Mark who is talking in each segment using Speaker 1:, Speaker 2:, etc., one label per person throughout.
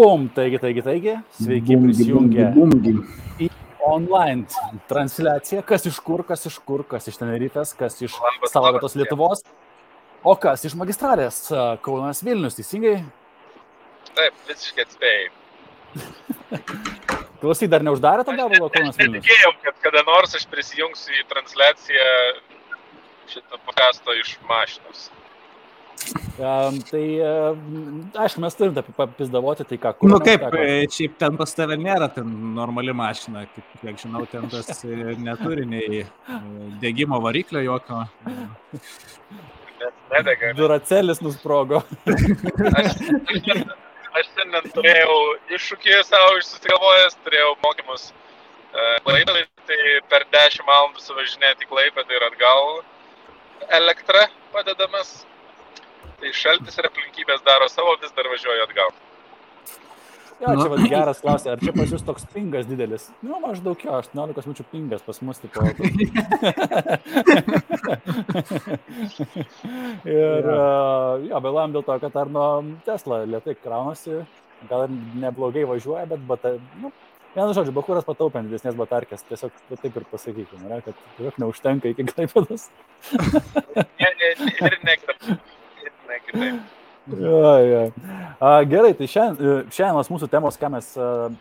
Speaker 1: Bum, taigi, taigi, taigi, sveiki prisijungę į online transliaciją, kas iš kur, kas iš kur, kas iš Tenerifės, kas iš savo vietos Lietuvos, o kas iš magistralės Kaunas Vilnius, teisingai?
Speaker 2: Taip, visiškai atspėjai.
Speaker 1: Klausyk, dar neuždarė to gabalo Kaunas Vilnius?
Speaker 2: Netikėjau, kad kada nors aš prisijungsiu į transliaciją šitą podcastą iš mašinos.
Speaker 1: Um, tai, um, aišku, mes turim apie papizdavoti, tai ką.
Speaker 3: Na nu, kaip, e, šiaip ten pas tave nėra ten normali mašina, kaip, kiek žinau, ten tas e, neturi nei e, degimo variklio jokio.
Speaker 2: Nedega.
Speaker 1: Duracelis nusprogo.
Speaker 2: aš, aš, aš šiandien turėjau iššūkį savo išsigalvojęs, turėjau mokymus Klaipėdai, tai per 10 valandų suvažinėti į Klaipėdą ir atgal elektrą padedamas Tai šaltis ir aplinkybės daro savo, vis dar važiuoju atgal.
Speaker 1: Jo, čia vad geras klausimas, ar čia pas jūs toks pingas didelis? Nu, maždaug jo, 18 minučių pingas pas mus tipo. ir jo, vėlam dėl to, kad ar nuo Tesla lietai kraunasi, gal ir neblogai važiuoja, bet, bet nu, vienu žodžiu, Bakuras pataupė didesnės batarkės, tiesiog taip ir pasakykime, kad tiesiog neužtenka iki Klaipadas.
Speaker 2: ne, ne, ir nekvėp ne kitaip.
Speaker 1: Ja, ja. A, gerai, tai šiandien, šiandienos mūsų temos, ką mes,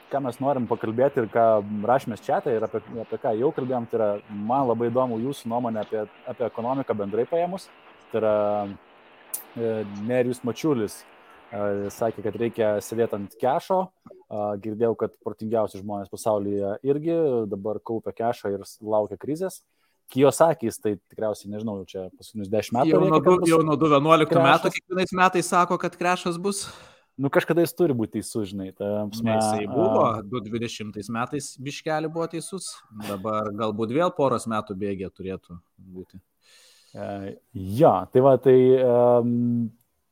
Speaker 1: ką mes norim pakalbėti ir ką rašymės čia, tai ir apie, apie ką jau kalbėjom, tai yra man labai įdomu jūsų nuomonė apie, apie ekonomiką bendrai paėmus. Tai yra e, Nerijus Mačiulis e, sakė, kad reikia sėdėti ant kešo. Girdėjau, kad protingiausi žmonės pasaulyje irgi dabar kaupia kešą ir laukia krizės. Kijosakis, tai tikriausiai, nežinau, čia paskutinius 10 metų.
Speaker 3: Jau nuo, du, jau nuo 11 metų kiekvienais metais sako, kad krešas bus.
Speaker 1: Nu, kažkada jis turi būti teisus, žinai. Ta,
Speaker 3: ne, jisai buvo, 2020 metais biškelį buvo teisus, dabar galbūt vėl poros metų bėgė turėtų būti.
Speaker 1: Uh, ja, tai va, tai um,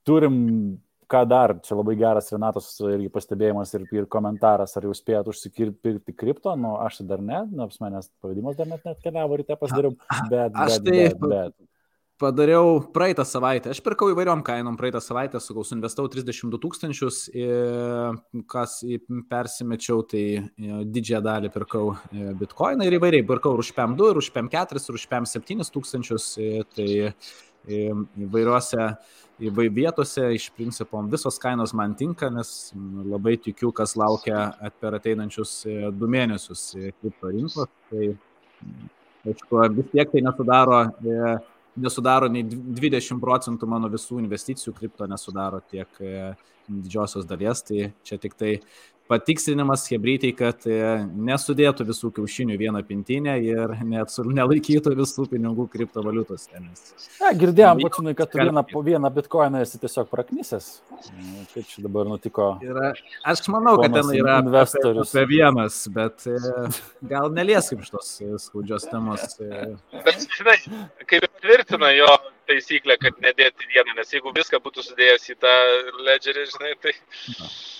Speaker 1: turim ką dar, čia labai geras Renatos irgi pastebėjimas ir, ir komentaras, ar jau spėjot užsikirpti kripto, nu aš tai dar ne, nu, manęs pavadimas dar net net keliavo ryte pasidariau, bet,
Speaker 3: aš
Speaker 1: bet,
Speaker 3: tai
Speaker 1: bet, bet.
Speaker 3: Padariau praeitą savaitę, aš pirkau įvairiom kainom praeitą savaitę, sakau, suinvestavau 32 tūkstančius, kas persimečiau, tai didžiąją dalį pirkau bitkoiną ir įvairiai pirkau ir už PM2, ir už PM4, ir už PM7 tūkstančius, tai įvairiuose vietose iš principo visos kainos man tinka, nes labai tikiu, kas laukia per ateinančius e, du mėnesius kripto rinkos. Tai, aišku, vis tiek tai nesudaro, e, nesudaro nei 20 procentų mano visų investicijų, kripto nesudaro tiek e, didžiosios dalies, tai čia tik tai patikslinimas hebrytai, kad e, nesudėtų visų kiaušinių vieną pintinę ir nelaikytų visų pinigų kriptovaliutos.
Speaker 1: Ja, girdėjom, pačinai, kad tu vieną, vieną bitkoiną esi tiesiog praknysęs. Kaip čia dabar nutiko?
Speaker 3: Yra, aš manau, kad ten yra investorius. Apie, apie vienas, bet e, gal nelieskim šitos e, skaudžios temos.
Speaker 2: Bet, žinai, kaip tvirtina jo taisyklė, kad nedėti vieną, nes jeigu viską būtų sudėjęs į tą ledgerį, žinai, tai...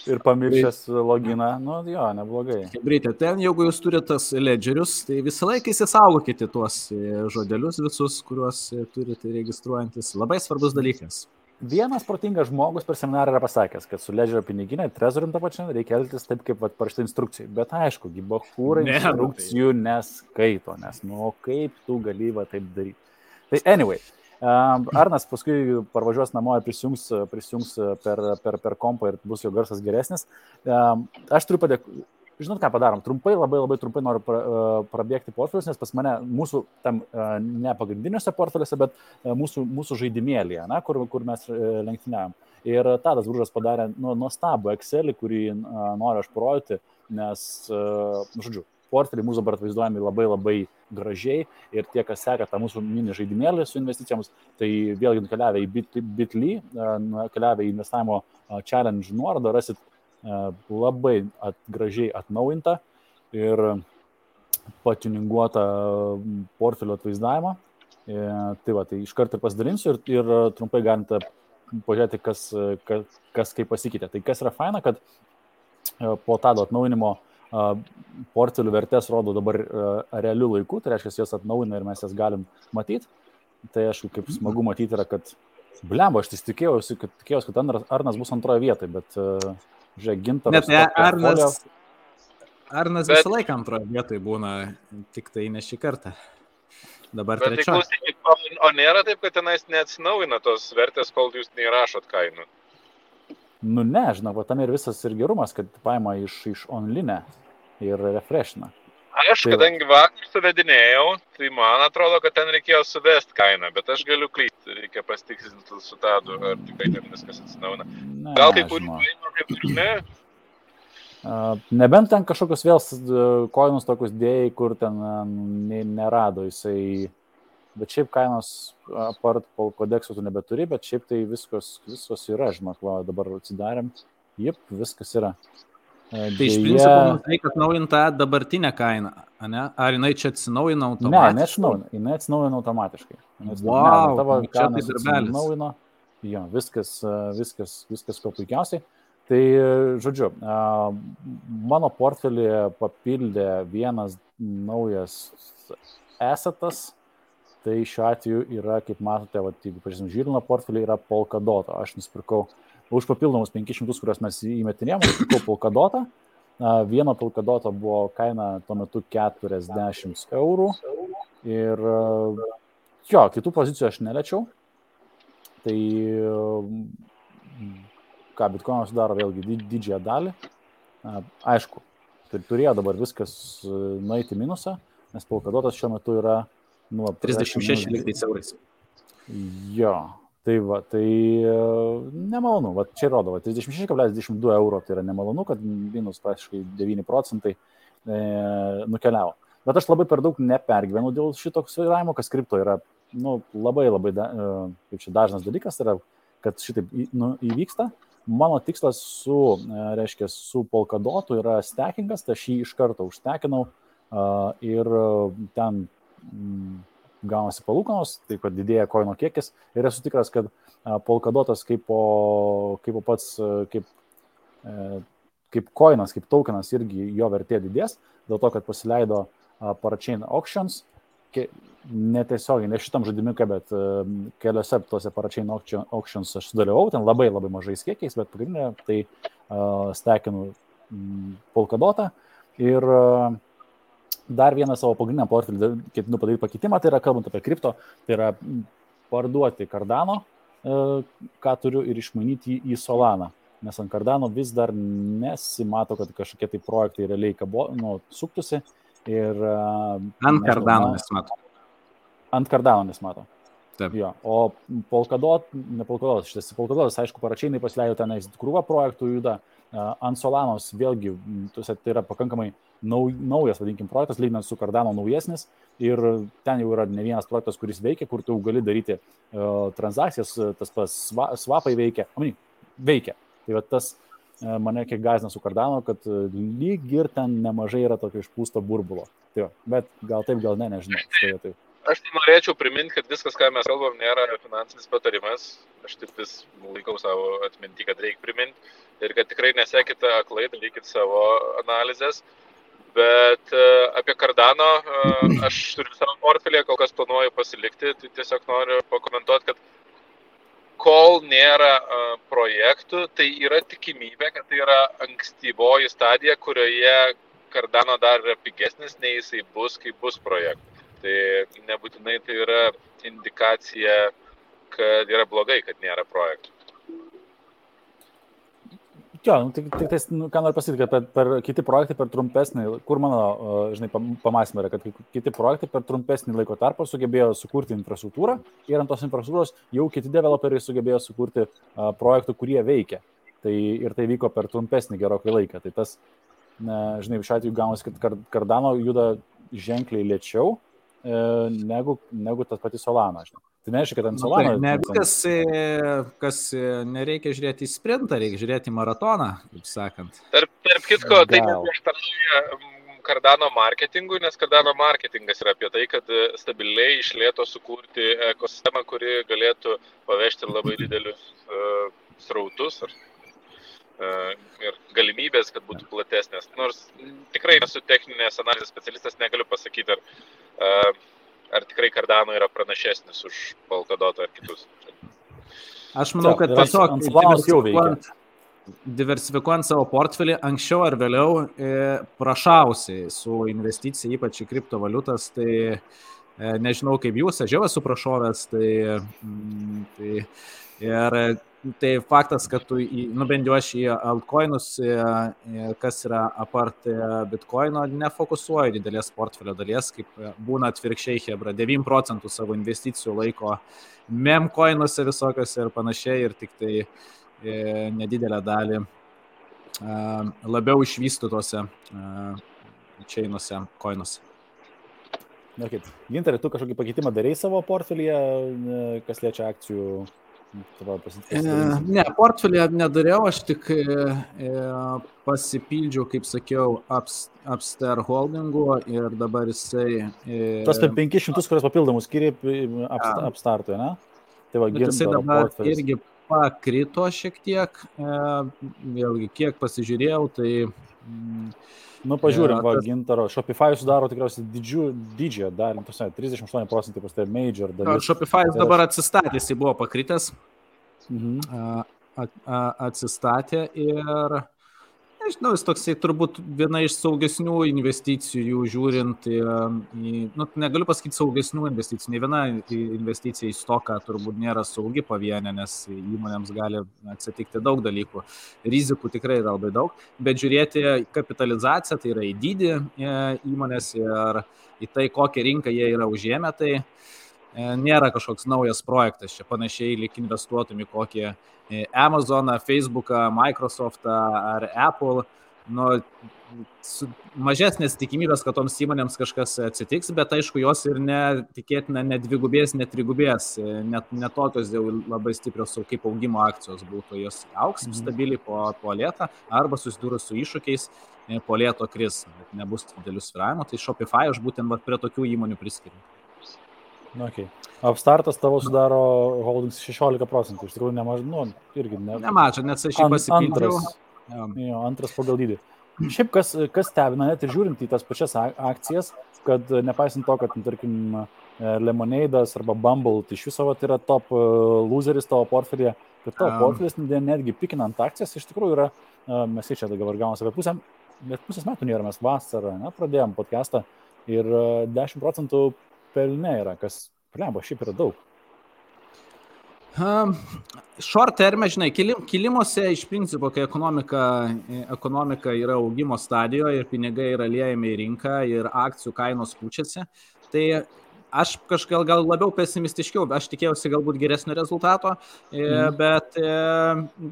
Speaker 1: Ir pamiršęs loginą, nu jo, neblogai.
Speaker 3: Britė, ten jeigu jūs turite tas ledgerius, tai visą laiką įsisaugokite tuos e, žodelius visus, kuriuos e, turite registruojantis. Labai svarbus dalykas.
Speaker 1: Vienas protingas žmogus per seminarą yra pasakęs, kad su ledžerio piniginė, trezorim tą pačią, reikia elgtis taip, kaip parašyta instrukcijai. Bet aišku, gibachūrai
Speaker 3: nu
Speaker 1: instrukcijų tai... neskaito, nes, nu, kaip tu gali va taip daryti. Tai anyway, Arnas paskui parvažiuos namo ir prisijungs, prisijungs per, per, per kompą ir bus jo garsas geresnis. Aš turiu padėkoti. Žinot, ką padarom? Trumpai, labai labai trumpai noriu pra, prabėgti portfelius, nes pas mane mūsų, tam ne pagrindiniuose portfeliuose, bet mūsų, mūsų žaidimėlėje, na, kur, kur mes lenktyniavam. Ir Tadas Brūžas padarė nu, nuostabų Excel, kurį noriu aš parodyti, nes, žodžiu, portfeliai mūsų dabar atvaizduojami labai labai gražiai ir tie, kas seka tą mūsų mini žaidimėlį su investicijoms, tai vėlgi nukeliavę į Bitly, nukeliavę į investavimo challenge nuorodą, rasit labai at, gražiai atnaujintą ir patininguotą portfelio atvaizdavimą. E, tai va, tai iš karto pasidalinsiu ir, ir trumpai galite pažiūrėti, kas, kas, kas kaip pasikeitė. Tai kas yra faina, kad po tado atnaujinimo portfelių vertės rodo dabar realių laikų, tai reiškia, jas atnaujina ir mes jas galim matyti. Tai aišku, kaip smagu matyti yra, kad, blemba, aš tikėjausi, kad, tikėjausi, kad Arnas bus antroje vietoje, bet Žiūrėk, gintaras.
Speaker 3: Net ne,
Speaker 1: tokia folija-
Speaker 3: Arnas, Arnas
Speaker 4: Bet-
Speaker 3: visą laiką antroje vietoje būna, tik tai ne šį kartą. Dabar
Speaker 4: tai
Speaker 3: trečia.
Speaker 4: o, o nėra taip, kad tenais neatsinaujina tos vertės, kol jūs neįrašot kainų.
Speaker 1: Nu ne, žinau, va tam ir visas ir gerumas, kad paima iš, iš online ir refreshina.
Speaker 4: Aš,
Speaker 1: Tai
Speaker 4: kadangi vakar suvedinėjau, tai man atrodo, kad ten reikėjo suvesti kainą, bet aš galiu klysti, reikia pasitikslinti su tadu, ar tikrai ten viskas atsinaujina.
Speaker 1: Ne,
Speaker 4: Gal kai kur
Speaker 1: žinau.
Speaker 4: paima, kaip ir ne.
Speaker 1: Nebent ten kažkokius vėl koinus tokius dėjai, kur ten nerado jisai. Bet šiaip kainos apart po kodekso tu nebeturi, bet šiaip tai viskas, viskas yra, žinok, va, dabar atsidarėm. Jep, viskas yra.
Speaker 3: Tai iš
Speaker 1: deja-
Speaker 3: principo mums reikia atnaujinti tą dabartinę kainą, ane? Ar jinai čia atsinaujina
Speaker 1: Ne,
Speaker 3: automatiškai?
Speaker 1: neatsinaujina, jinai atsinaujina automatiškai. Atsinaujina-
Speaker 3: Vau,
Speaker 1: ne, tavo
Speaker 3: čia tai
Speaker 1: atsinaujino. Jo, viskas, viskas, viskas kuo puikiausiai. Tai, žodžiu, mano portfelį papildė vienas naujas esatas. Tai šiuo atveju yra, kaip matote, va, jeigu pažiūrėsim, žyrino portfelį yra Polkadota. Aš nusipirkau už papildomus 500, kuriuos mes įmetinėjom, nusipirkau Polkadotą. Vieno Polkadoto buvo kaina tuo metu 40 eurų. Ir jo, kitų pozicijų aš neliečiau. Tai ką, bitkoinas sudaro vėlgi di- didžiąją dalį. Aišku, turėjo dabar viskas e, nueiti minusą, nes Polkadotas šiuo metu yra nu,
Speaker 3: 36 liktais eurais.
Speaker 1: Jo, tai va, tai e, nemalonu, va, čia rodo, va, 36,22 euro, tai yra nemalonu, kad minus praktiškai 9 procentai e, nukeliavo. Bet aš labai per daug nepergyvenu dėl šito sviravimo, kas kripto yra nu, labai labai da, e, kaip čia dažnas dalykas, yra, kad šitaip į- nu, įvyksta. Mano tikslas su, e, reiškia, su Polkadotu yra stackingas, tai aš jį iš karto užstekinau a, ir ten gaunasi palūkanos, taip kad didėja koino kiekis. Ir esu tikras, kad Polkadotas kaip, po, kaip po pats, kaip, kaip koinas, kaip tokenas irgi jo vertė didės, dėl to, kad pasileido Parachain Auctions, netiesiogiai, ne šitam žaidimiuke, bet keliose tuose Parachain Auction- Auctions aš sudalyvau, ten labai labai mažais kiekiais, bet pagrindinė tai stekinu mm, Polkadotą. Ir uh, dar vieną savo pagrindinę portfelį ketinu padaryti pakeitimą, tai yra kalbant apie kripto, tai yra parduoti Cardano, e, ką turiu ir išmanyti į Solaną. Nes ant Cardano vis dar nesimato, kad kažkokie tai projektai realiai kabo, nu, suktųsi. Ir, e,
Speaker 3: Ant
Speaker 1: man-
Speaker 3: nesimato.
Speaker 1: Ant Cardano nesimato.
Speaker 3: Taip.
Speaker 1: Jo. O Polkadot, ne Polkadot, šitas Polkadotas, aišku, paračiai pasileido tenais krūvą projektų juda. A, Ant Solanos vėlgi, tai yra pakankamai nau, naujas, vadinkim, projektas, lyginant su Cardano naujesnis. Ir ten jau yra ne vienas projektas, kuris veikia, kur tu gali daryti transakcijas, tas pas sva- svapai veikia. Amini, veikia. Tai va tas mane kiek gazina su Cardano, kad lyg ir ten nemažai yra tokio išpūsto burbulo. Tai va, bet gal taip, gal ne, nežinau. Tai, tai.
Speaker 4: Aš tai norėčiau priminti, kad viskas, ką mes kalbam, nėra finansinis patarimas. Aš taip vis laikau savo atmintį, kad reikia priminti. Ir kad tikrai nesekite aklai, darykit savo analizės. Bet e, apie Cardano e, aš turiu savo portfelį, kol kas planuoju pasilikti. Tai tiesiog noriu pakomentuoti, kad kol nėra e, projektų, tai yra tikimybė, kad tai yra ankstyvoji stadija, kurioje Cardano dar yra pigesnis, nei jisai bus, kai bus projektų. Tai nebūtinai tai yra indikacija, kad yra blogai, kad nėra projektų.
Speaker 1: Jo, nu, tik, tik tais, nu, ką noriu pasakyti, kad per, per kiti projektai per trumpesnį, kur mano, žinai, pam- pamąstymai yra, kad kiti projektai per trumpesnį laiko tarpą sugebėjo sukurti infrastruktūrą ir ant tos infrastruktūros jau kiti developeriai sugebėjo sukurti uh, projektų, kurie veikia. Tai ir tai vyko per trumpesnį gerokai laiką. Tai tas, na, žinai, šiuo atveju gaunasi, kad Kar- Cardano juda ženkliai lėčiau negu, negu tas pati Solana. Žinai. Tai nereiškia, kad ant Solano.
Speaker 3: Ne viskas, e, kas e, nereikia žiūrėti į sprintą, reikia žiūrėti į maratoną, kaip sakant.
Speaker 4: Tarp, tarp kitko, tai
Speaker 1: Gal.
Speaker 4: neprieštarauja mm, Cardano marketingui, nes Cardano marketingas yra apie tai, kad e, stabiliai išlėto sukurti ekosistemą, kuri galėtų pavežti labai didelius uh, srautus ar, uh, ir galimybės, kad būtų platesnės. Nors tikrai nesu techninės analizės specialistas, negaliu pasakyti, ar, ar tikrai Cardano yra pranašesnis už Polkadotą ar kitus.
Speaker 3: Aš manau, kad
Speaker 1: ir ant-
Speaker 3: tiesiog diversifikuojant- diversifikuojant savo portfelį, anksčiau ar vėliau e, prašausiai su investicija, ypač į kriptovaliutas, tai e, nežinau kaip jūs, aš jau esu prašovęs, tai, mm, tai ir tai faktas, kad tu, nu bent jau aš į altcoinus, kas yra apart bitcoino, nefokusuoju didelės portfelio dalies, kaip būna atvirkščiai, Hebra, 9 procentų savo investicijų laiko memcoinuose visokiose ir panašiai, ir tik tai E, nedidelę dalį e, labiau išvystytose čeinuose, koinuose.
Speaker 1: Na kaip, Ginterai, tu kažkokį pakeitimą darėjai savo portfelyje, e, kas liečia akcijų
Speaker 3: Ne, portfelį nedariau, aš tik pasipildžiau, kaip sakiau, Upster holdingu ir dabar jisai...
Speaker 1: Tas per 500, kurias papildomus skiriai Upstartui, ne?
Speaker 3: Tai va, jisai dabar portfelis. irgi pakrito šiek tiek, e, vėlgi kiek pasižiūrėjau, tai...
Speaker 1: Mm, nu, pažiūrim, va, tas... gintaro, Shopify sudaro tikriausiai didžiu, didžiąją dalį, 38 procentai pas tai major dalis.
Speaker 3: Shopify tai dabar atsistatė, jis buvo pakritęs, mhm. atsistatė ir Nežinau, jis toksai turbūt viena iš saugesnių investicijų žiūrint į, į nu, negaliu pasakyti saugesnių investicijų, ne viena investicija į stoką turbūt nėra saugi pavienė, nes įmonėms gali atsitikti daug dalykų, rizikų tikrai yra labai daug, bet žiūrėti kapitalizaciją, tai yra į dydį e, įmonės ir į tai, kokią rinką jie yra užėmę, tai nėra kažkoks naujas projektas, čia panašiai lik investuotum į kokį Amazoną, Facebooką, Microsoftą ar Apple, nu, mažesnės tikimybės, kad toms įmonėms kažkas atsitiks, bet aišku, jos ir netikėtina net dvigubės, net trigubės, net, net tokios jau labai stiprios kaip augimo akcijos būtų, jos auks mhm. stabiliai po, po lėtą arba susidūrus su iššūkiais po lėto kris, nebus didelių sviravimų, tai Shopify aš būtent prie tokių įmonių priskiriu.
Speaker 1: Okay. Upstartas tavo sudaro holdings 16 procentų, iš tikrųjų nemažai, nu, irgi ne.
Speaker 3: Nemažai, net aš jį pasipildžiau.
Speaker 1: Antras, jo, antras pagal dydį. Šiaip kas, kas stebina, net ir žiūrint į tas pačias akcijas, kad nepaisant to, kad, tarkim, Lemonade'as arba Bumble, tai iš viso tai yra top e, loseris tavo portfelėje, kad tavo um. portfelis netgi pikinant akcijas iš tikrųjų yra, e, mes čia dabar gavome apie pusę, bet pusės metų nėra, mes vasarą ne, pradėjom podcastą ir 10 e, procentų pelne yra, kas, plemba, šiaip yra daug.
Speaker 3: Um, short terme, žinai, kilim, kilimuose iš principo, kai ekonomika, ekonomika yra augimo stadijoje ir pinigai yra liejami į rinką ir akcijų kainos pučiasi, tai aš kažkaip gal labiau pesimistiškiau, aš tikėjausi galbūt geresnio rezultato, mm. bet,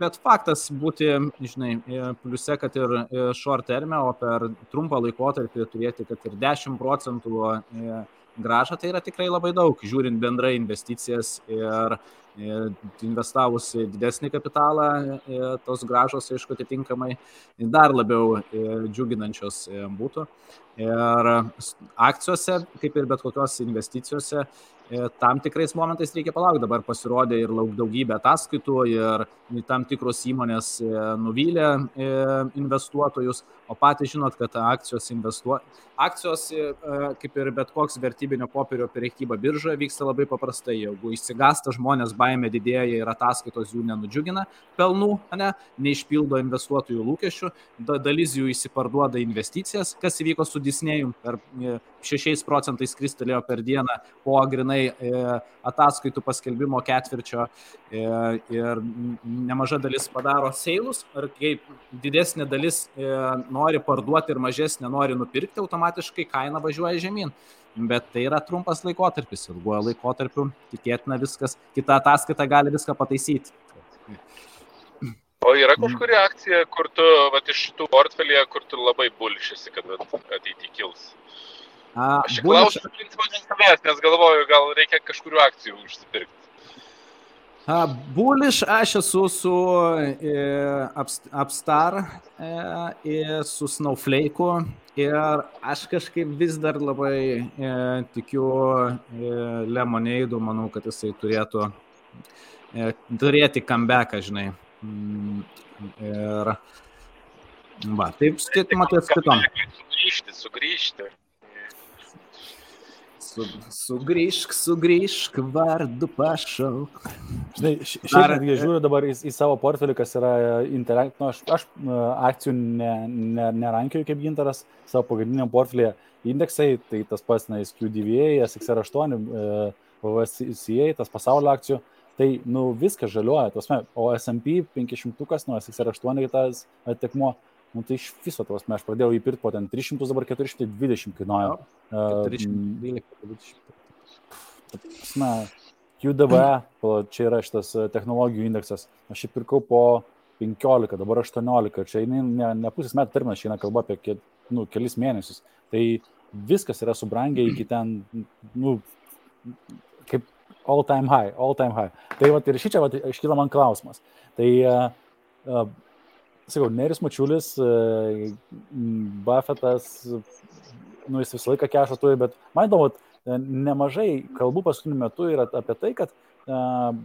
Speaker 3: bet faktas būti, žinai, pliuse, kad ir short terme, o per trumpą laikotarpį turėti, kad ir 10 procentų gražą tai yra tikrai labai daug, žiūrint bendrai investicijas ir, investavus didesnį kapitalą, tos gražos, aišku, atitinkamai dar labiau džiuginančios būtų. Ir akcijose, kaip ir bet kokios investicijose, tam tikrais momentais reikia palaukti. Dabar pasirodė ir daugybė ataskaitų ir tam tikros įmonės nuvylė investuotojus, o patys žinot, kad akcijos investuoja. Akcijos, kaip ir bet koks vertybinio popierio priekyba biržoje, vyksta labai paprastai. Jeigu įsigasta žmonės, baime didėja ir ataskaitos jų nenudžiugina pelnų, ne, neišpildo investuotojų lūkesčių, dalis jų įsiparduoda investicijas, kas įvyko su Disney'um per 6 e, procentais kristelėjo per dieną po grinai e, ataskaitų paskelbimo ketvirčio e, ir nemaža dalis padaro seilus, ar kaip didesnė dalis nori parduoti ir mažesnė nori nupirkti, automatiškai kaina važiuoja žemyn. Bet tai yra trumpas laikotarpis, ilguoju laikotarpiu tikėtina viskas, kita ataskaita gali viską pataisyti.
Speaker 2: O yra kažkuri akcija, kur tu, va, iš šitų portfelėje, kur tu labai bulšėsi, kad ateityje kils? Aš čia klausiu, principą, dėl savęs, nes galvoju, gal reikia kažkurių akcijų užsipirkti.
Speaker 3: Buliš aš esu su e, Upstar e, ir su Snowflake'u ir aš kažkaip vis dar labai e, tikiu e, Lemoneidų, manau, kad jisai turėtų e, turėti comebacką, žinai. Mm, ir va, taip skaityma ties kitom.
Speaker 2: Sugrįžti, sugrįžti.
Speaker 3: Su, sugrįžk, sugrįžk, vardu pašauk.
Speaker 1: Žinai, šiandien netgi žiūriu dabar į, į savo portfelį, kas yra interakt, nu, aš, aš akcijų ne, ne, nerankioju kaip gintaras savo pagrindiniam portfelį. Indeksai, tai tas pats, na, QDVA, SXR8, PVCA, tas pasaulio akcijų, tai, nu, viskas žaliuoja, tasme, o S&P 500, nu, SXR8 tas atitikmuo, nu, tai iš viso tos, aš pradėjau įpirkti po ten 300, dabar 420 kainuoja.
Speaker 3: 420.
Speaker 1: Na, QDV, čia yra šitas technologijų indeksas, aš jį pirkau po 15, dabar 18, čia ne, ne, ne pusės metų terminas, čia eina kalba apie ke, nu, kelis mėnesius. Tai viskas yra subrangę iki ten, nu, all time high, all time high. Tai va ir šičia iškyla man klausimas. Tai, uh, uh, sakau, Neris Mačiulis, uh, Buffettas, nu jis visą laiką kešą turi, bet man įdomu, nemažai kalbų paskutiniu metu yra apie tai, kad uh,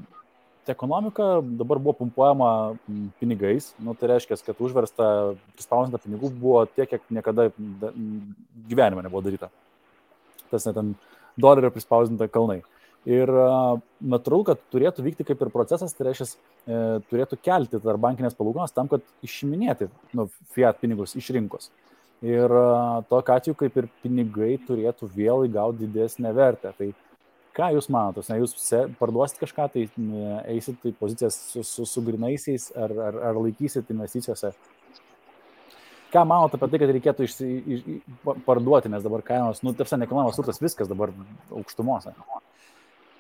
Speaker 1: ekonomika dabar buvo pumpuojama pinigais, nu, tai reiškia, kad užversta, prispausinta pinigų buvo tiek, kiek niekada gyvenime nebuvo daryta. Tas net ten dolerio prispausinta kalnai. Ir natūralu, kad turėtų vykti kaip ir procesas, tai reiškia, e, turėtų kelti tarp bankinės palūkanos tam, kad išiminėti nu, fiat pinigus iš rinkos. Ir tokiu atveju, kaip ir pinigai turėtų vėl įgauti didesnę vertę. Tai ką jūs manote, ne, jūs parduosit kažką, tai eisit į pozicijas su, su, su grinaisiais ar, ar, ar laikysit investicijose ką manote apie tai, kad reikėtų išsi, iš, parduoti, nes dabar kainos, nu, tarsi nekilnojamas turtas, viskas dabar aukštumose?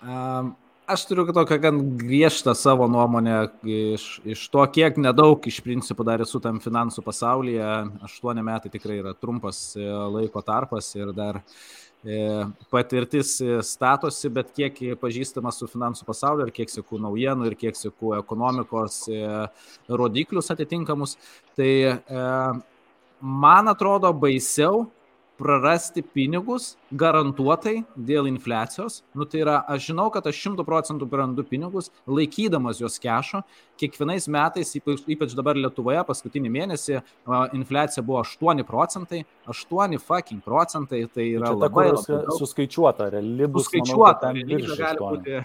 Speaker 3: Um, aš turiu tokią gan griežtą savo nuomonę iš, iš to, kiek nedaug iš principo dar esu tam finansų pasaulyje. Aštuoni metai tikrai yra trumpas e, laiko tarpas ir dar e, patirtis statosi, bet kiek pažįstamas su finansų pasauliu ir kiek sėku naujienų ir kiek sėku ekonomikos e, rodiklius atitinkamus, tai man atrodo baisiau prarasti pinigus garantuotai dėl infliacijos. Nu, tai yra, aš žinau, kad aš šimtų procentų prarandu pinigus, laikydamas juos kešo. Kiekvienais metais, ypač, dabar Lietuvoje, paskutinį mėnesį infliacija buvo 8 procentai. 8 fucking procentai, tai yra
Speaker 1: Čia labai, ta, labai suskaičiuota, reali bus.
Speaker 3: Suskaičiuota, reali gali būti.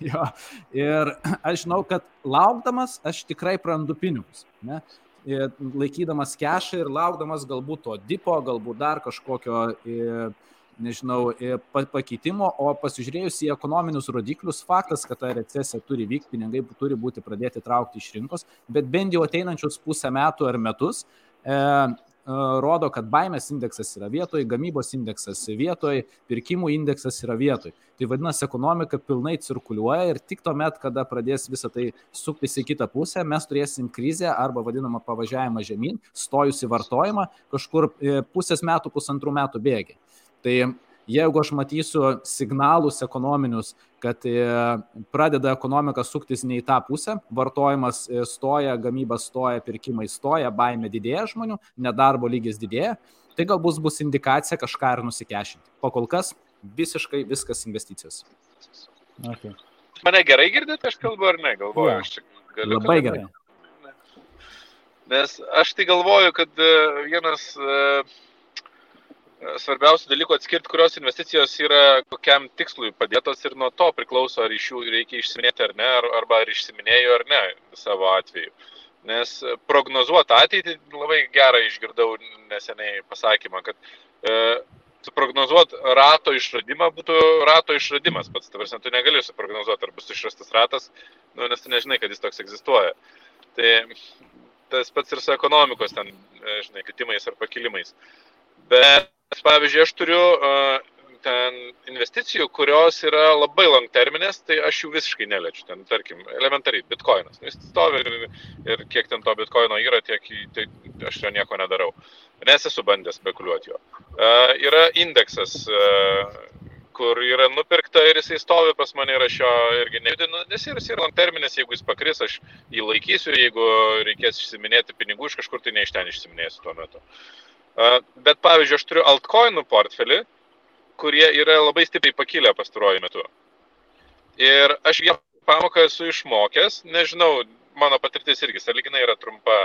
Speaker 3: Jo. Ir aš žinau, kad laukdamas aš tikrai prarandu pinigus. Ne? Laikydamas kešą ir laukdamas galbūt to dipo, galbūt dar kažkokio, nežinau, pakeitimo, o pasižiūrėjus į ekonominius rodiklius, faktas, kad ta recesija turi vykti, pinigai turi būti pradėti traukti iš rinkos, bet bent jau ateinančius pusę metų ar metus e, rodo, kad baimės indeksas yra vietoj, gamybos indeksas vietoj, pirkimų indeksas yra vietoj. Tai vadinasi, ekonomika pilnai cirkuliuoja ir tik tuomet, kada pradės visą tai suktis į kitą pusę, mes turėsim krizę arba vadinamą pavažiavimą žemyn, stojusi vartojimą kažkur e, pusės metų, pusantrų metų bėgiai. Tai jeigu aš matysiu signalus ekonominius, kad e, pradeda ekonomika suktis ne į tą pusę, vartojimas e, stoja, gamyba stoja, pirkimai stoja, baime didėja žmonių, nedarbo lygis didėja, tai galbūt bus indikacija kažką ir nusikešinti. O kol kas visiškai viskas investicijos.
Speaker 1: Okay.
Speaker 4: Mane gerai girdite, aš kalbu ar ne, galvoju, ja. aš čia
Speaker 3: galiu. Labai gerai.
Speaker 4: Nes aš tai galvoju, kad e, vienas uh, svarbiausių dalykų atskirti, kurios investicijos yra kokiam tikslui padėtos ir nuo to priklauso, ar iš jų reikia išsiminėti ar ne, ar, arba ar išsiminėjo ar ne savo atveju. Nes prognozuoti ateitį labai gerai išgirdau neseniai pasakymą, kad e, suprognozuoti rato išradimą būtų rato išradimas pats. Tavars, tu negali suprognozuoti, ar bus išrastas ratas, nu, nes tu nežinai, kad jis toks egzistuoja. Tai tas pats ir su ekonomikos ten, e, žinai, kitimais ar pakilimais. Bet Nes pavyzdžiui, aš turiu uh, ten investicijų, kurios yra labai long terminės, tai aš jų visiškai neliečiu. Ten, tarkim, elementariai, bitkoinas. Nu, jis stovi ir, ir kiek ten to bitkoino yra, tiek tai aš jo nieko nedarau. Nes esu bandęs spekuliuoti jo. Uh, yra indeksas, uh, kur yra nupirkta ir jisai stovi pas mane ir aš jo irgi nejudinu, nes jis yra long terminės, jeigu jis pakris, aš jį laikysiu, jeigu reikės išsiminėti pinigų iš kažkur, tai ne iš ten išsiminėsiu tuo metu. Uh, Bet pavyzdžiui, aš turiu altcoinų portfelį, kurie yra labai stipriai pakilę pastaruoju metu. Ir aš vieną pamoką esu išmokęs, nežinau, mano patirtis irgi saliginai yra trumpa,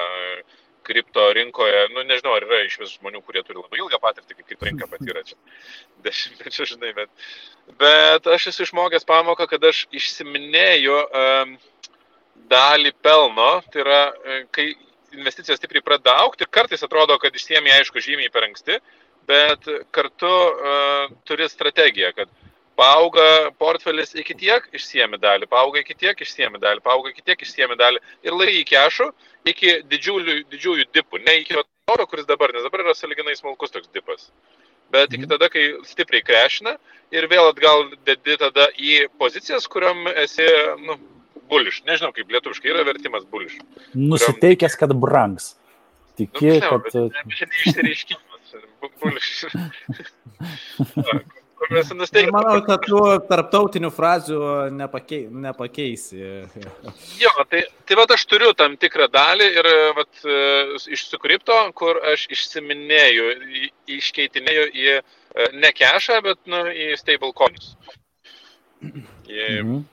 Speaker 4: kripto rinkoje, nu nežinau, ar yra iš vis žmonių, kurie turi labai ilgą patirtį, kaip kripto rinka patyrė čia. Dešimtmečių, žinai, bet, bet aš esu išmokęs pamoką, kad aš išsiminėjau um, dalį pelno, tai yra, kai investicijos stipriai pradeda aukti kartais atrodo, kad išsiemi aišku žymiai per anksti, bet kartu uh, turi strategiją, kad paauga portfelis iki tiek, išsiemi dalį, paauga iki tiek, išsiemi dalį, paauga iki tiek, išsiemi dalį ir lai į kešų iki didžiulių, didžiųjų dipų, ne iki to, kuris dabar, nes dabar yra saliginai smulkus toks dipas. Bet iki mhm. tada, kai stipriai krešina ir vėl atgal dedi tada į pozicijas, kuriam esi, nu, buliš. Nežinau, kaip lietuviškai yra vertimas buliš.
Speaker 1: Nusiteikęs, kad brangs. Tiki, nu, kad...
Speaker 4: Čia neišsireiškimas. Buliš.
Speaker 3: Manau, kad tu tarptautinių frazių nepakei, nepakeisi.
Speaker 4: jo, tai, tai va aš turiu tam tikrą dalį ir vat, iš sukripto, kur aš išsiminėjau, iškeitinėjau į ne kešą, bet nu, į stablecoins. Mhm.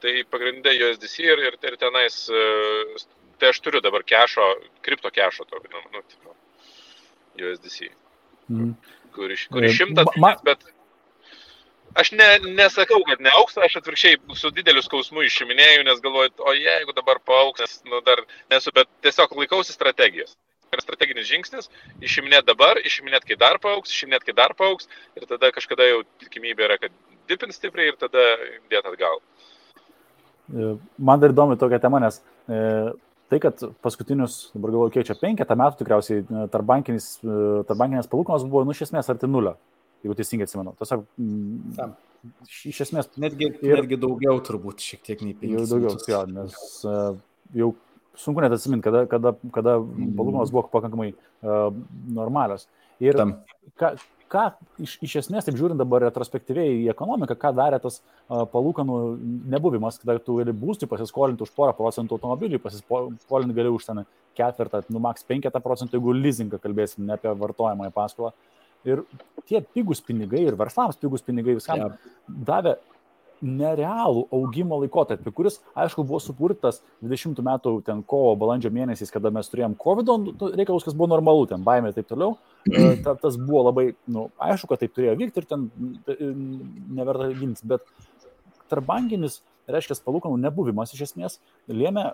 Speaker 4: Tai pagrindė USDC ir, ir, ir tenais, tai aš turiu dabar kešo, kripto kešo, to, nu, nu, USDC. Mhm kur, kur iš šimtas, ma... bet aš ne, nesakau, kad neauks, aš atvirkščiai su dideliu skausmu išiminėjau, nes galvoju, o jeigu dabar paauks, nes nu, dar nesu, bet tiesiog laikausi strategijos. yra strateginis žingsnis, išiminėt dabar, išiminėt, kai dar paauks, išiminėt, kai dar paauks ir tada kažkada jau tikimybė yra, kad dipins stipriai ir tada dėt atgal.
Speaker 1: E, man dar įdomi tokia tema, nes e, tai, kad paskutinius, dabar galvoju, kiek čia penketą metų tikriausiai e, tarbankinės tar palūkanos buvo, nu, iš esmės arti nulio, jeigu teisingai atsimenu. Tiesiog, mm, iš esmės.
Speaker 3: Netgi, ir, netgi daugiau turbūt, šiek tiek nei penkių.
Speaker 1: Jau daugiau, jo, nes jau sunku net atsiminti, kada, kada, kada mm. palūkanos buvo pakankamai uh, normalios. Ir Tam. ką, ką iš, iš esmės, taip žiūrint dabar retrospektyviai į ekonomiką, ką darė tas uh, palūkanų nebuvimas, kada tu gali būstui pasiskolinti už porą procentų automobilį, pasiskolinti gali už ten ketvirtą, nu maks penketą procentų, jeigu leasingą kalbėsim, ne apie vartojamąją paskolą. Ir tie pigus pinigai ir verslams pigus pinigai viskam ja. davė nerealų augimo laikotarpį, kuris, aišku, buvo sukurtas 20 metų ten kovo, balandžio mėnesiais, kada mes turėjom COVID nu, reikalus, kas buvo normalu, ten baimė ir taip toliau. E, ta, tas buvo labai, na, nu, aišku, kad taip turėjo vykti ir ten e, neverta gintis, bet tarbankinis, reiškia, palūkanų nebuvimas iš esmės lėmė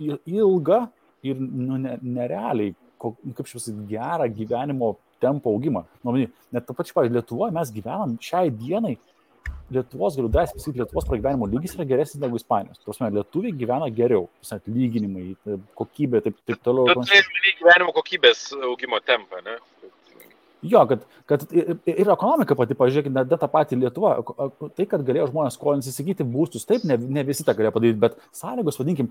Speaker 1: ilgą ir nu, nerealiai, kaip šis gerą gyvenimo tempo augimą. Nu, net to pačiu, pavyzdžiui, Lietuvoje mes gyvenam šiai dienai Lietuvos, galiu drąsiai pasakyti, Lietuvos pragyvenimo lygis yra geresnis negu Ispanijos. Tuos metu, lietuviai gyvena geriau, atlyginimai, kokybė, taip, taip toliau.
Speaker 4: Tai gyvenimo kokybės augimo tempą, ne?
Speaker 1: Jo, kad, kad ir ekonomika pati, pažiūrėkit, net tą patį Lietuvą, tai, kad galėjo žmonės skolintis įsigyti būstus, taip, ne, ne visi tą galėjo padaryti, bet sąlygos, vadinkim,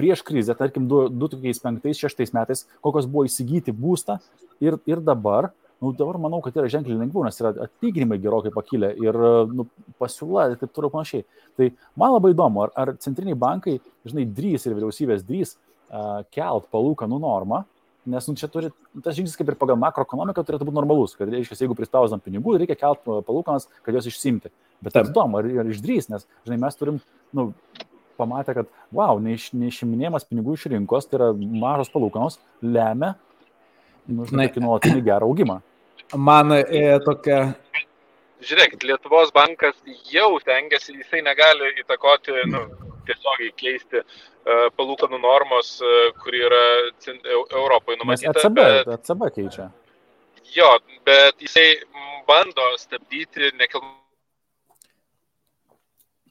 Speaker 1: prieš krizę, tarkim, 2005-2006 metais, kokios buvo įsigyti būstą ir, ir dabar, Nu, dabar manau, kad yra ženkliai lengviau, nes yra atlyginimai gerokai pakilę ir nu, pasiūla ir taip toliau panašiai. Tai man labai įdomu, ar, ar centriniai bankai, žinai, drys ir vyriausybės drys uh, kelt palūkanų normą, nes nu, čia turi, tas žingsnis kaip ir pagal makroekonomiką turėtų būti normalus, kad reiškia, jeigu prispausdam pinigų, reikia kelt palūkanas, kad jos išsimti. Bet tai įdomu, ar, ar išdrys, nes, žinai, mes turim, nu, pamatę, kad, wow, neiš, neišiminėjimas pinigų iš rinkos, tai yra mažos palūkanos, lemia nu, žinai, nuolatinį gerą augimą.
Speaker 3: Man e, tokia.
Speaker 4: Žiūrėkit, Lietuvos bankas jau tengiasi, jisai negali įtakoti, nu, tiesiogiai keisti uh, palūkanų normos, uh, kuri yra Europoje numatyta.
Speaker 1: ECB, bet, ECB keičia.
Speaker 4: Jo, bet jisai bando stabdyti nekilnojamą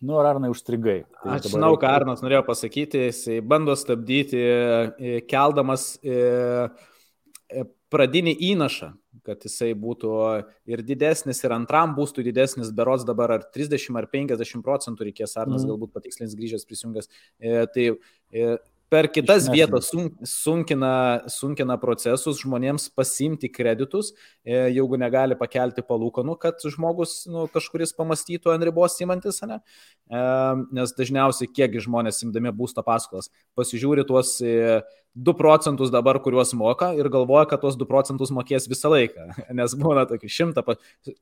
Speaker 1: Nu, ar Arnai užstrigai?
Speaker 3: Tai Aš žinau, ką Arnas norėjo pasakyti, jisai bando stabdyti, e, keldamas E, pradinį įnašą, kad jisai būtų ir didesnis, ir antram būstų didesnis, berots dabar ar 30 ar 50 procentų reikės, Arnas mm. galbūt patikslins grįžęs prisijungęs. E, tai e, per kitas vietas sunkina, sunkina procesus žmonėms pasimti kreditus, e, jeigu negali pakelti palūkanų, kad žmogus nu, kažkuris pamastytų ant ribos įmantis, ne? E, nes dažniausiai kiek žmonės simdami būsto paskolas pasižiūri tuos 2 e, procentus dabar, kuriuos moka ir galvoja, kad tuos 2 procentus mokės visą laiką. Nes būna tokių šimtą,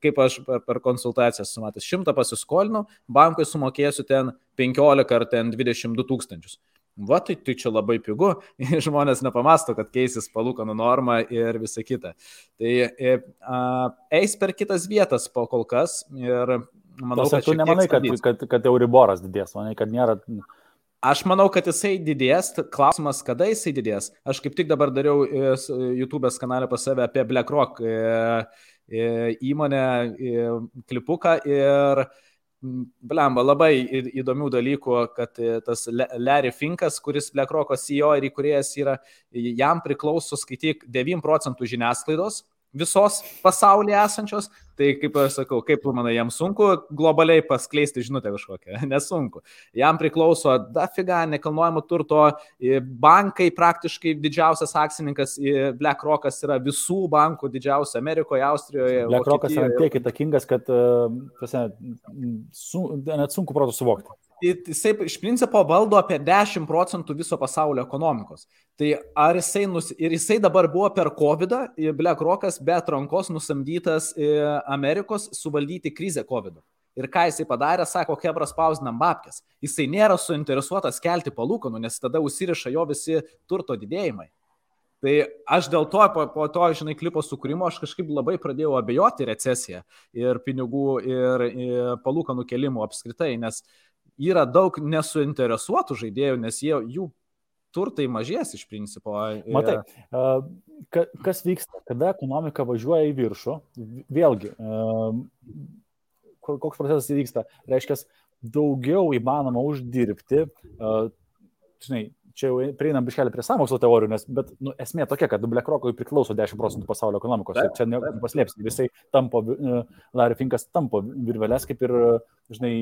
Speaker 3: kaip aš per, per konsultacijas sumatęs, šimtą pasiskolinu, bankui sumokėsiu ten 15 ar ten 22 tūkstančius Va, tai, tai čia labai pigu, žmonės nepamasto, kad keisis palūkanų norma ir visa kita. Tai e, a, eis per kitas vietas po kol kas ir manau,
Speaker 1: Tos, kad tu nemanai, kad, kad, kad Euriboras didės, manai, kad nėra...
Speaker 3: Aš manau, kad jisai didės, klausimas, kada jisai didės. Aš kaip tik dabar dariau e, YouTube'ės kanalę pas save apie BlackRock e, įmonę klipuką ir Blemba, labai įdomių dalykų, kad e, tas Larry Finkas, kuris BlackRock CEO ir įkurėjas yra, jam priklauso skaityk 9 procentų žiniasklaidos, visos pasaulyje esančios, tai kaip aš sakau, kaip tu manai, jam sunku globaliai paskleisti žinutę kažkokią, nesunku. Jam priklauso dafiga nekilnojamo turto, bankai praktiškai didžiausias akcininkas, BlackRockas yra visų bankų didžiausia Amerikoje, Austrijoje.
Speaker 1: BlackRockas yra tiek įtakingas, kad su, net sunku protų suvokti
Speaker 3: jisai iš principo valdo apie 10 procentų viso pasaulio ekonomikos. Tai ar jisai, nus, ir jisai dabar buvo per COVID, BlackRockas be atrankos nusamdytas Amerikos suvaldyti krizę COVID. Ir ką jisai padarė, sako, Hebra spausdinam babkės. Jisai nėra suinteresuotas kelti palūkanų, nes tada užsiriša jo visi turto didėjimai. Tai aš dėl to, po, po to, žinai, klipo sukūrimo, aš kažkaip labai pradėjau abejoti recesiją ir pinigų ir, ir palūkanų kelimų apskritai, nes yra daug nesuinteresuotų žaidėjų, nes jie, jų turtai mažės iš principo.
Speaker 1: Matai, kas vyksta, kada ekonomika važiuoja į viršų, vėlgi, koks procesas įvyksta, reiškia, daugiau įmanoma uždirbti, žinai, čia jau prieinam biškelį prie samokslo teorijų, nes, bet nu, esmė tokia, kad BlackRock'ui priklauso 10 procentų pasaulio ekonomikos. Taip, čia nepaslėpsi, visai tampo, Larry Finkas tampo virvelės, kaip ir, žinai,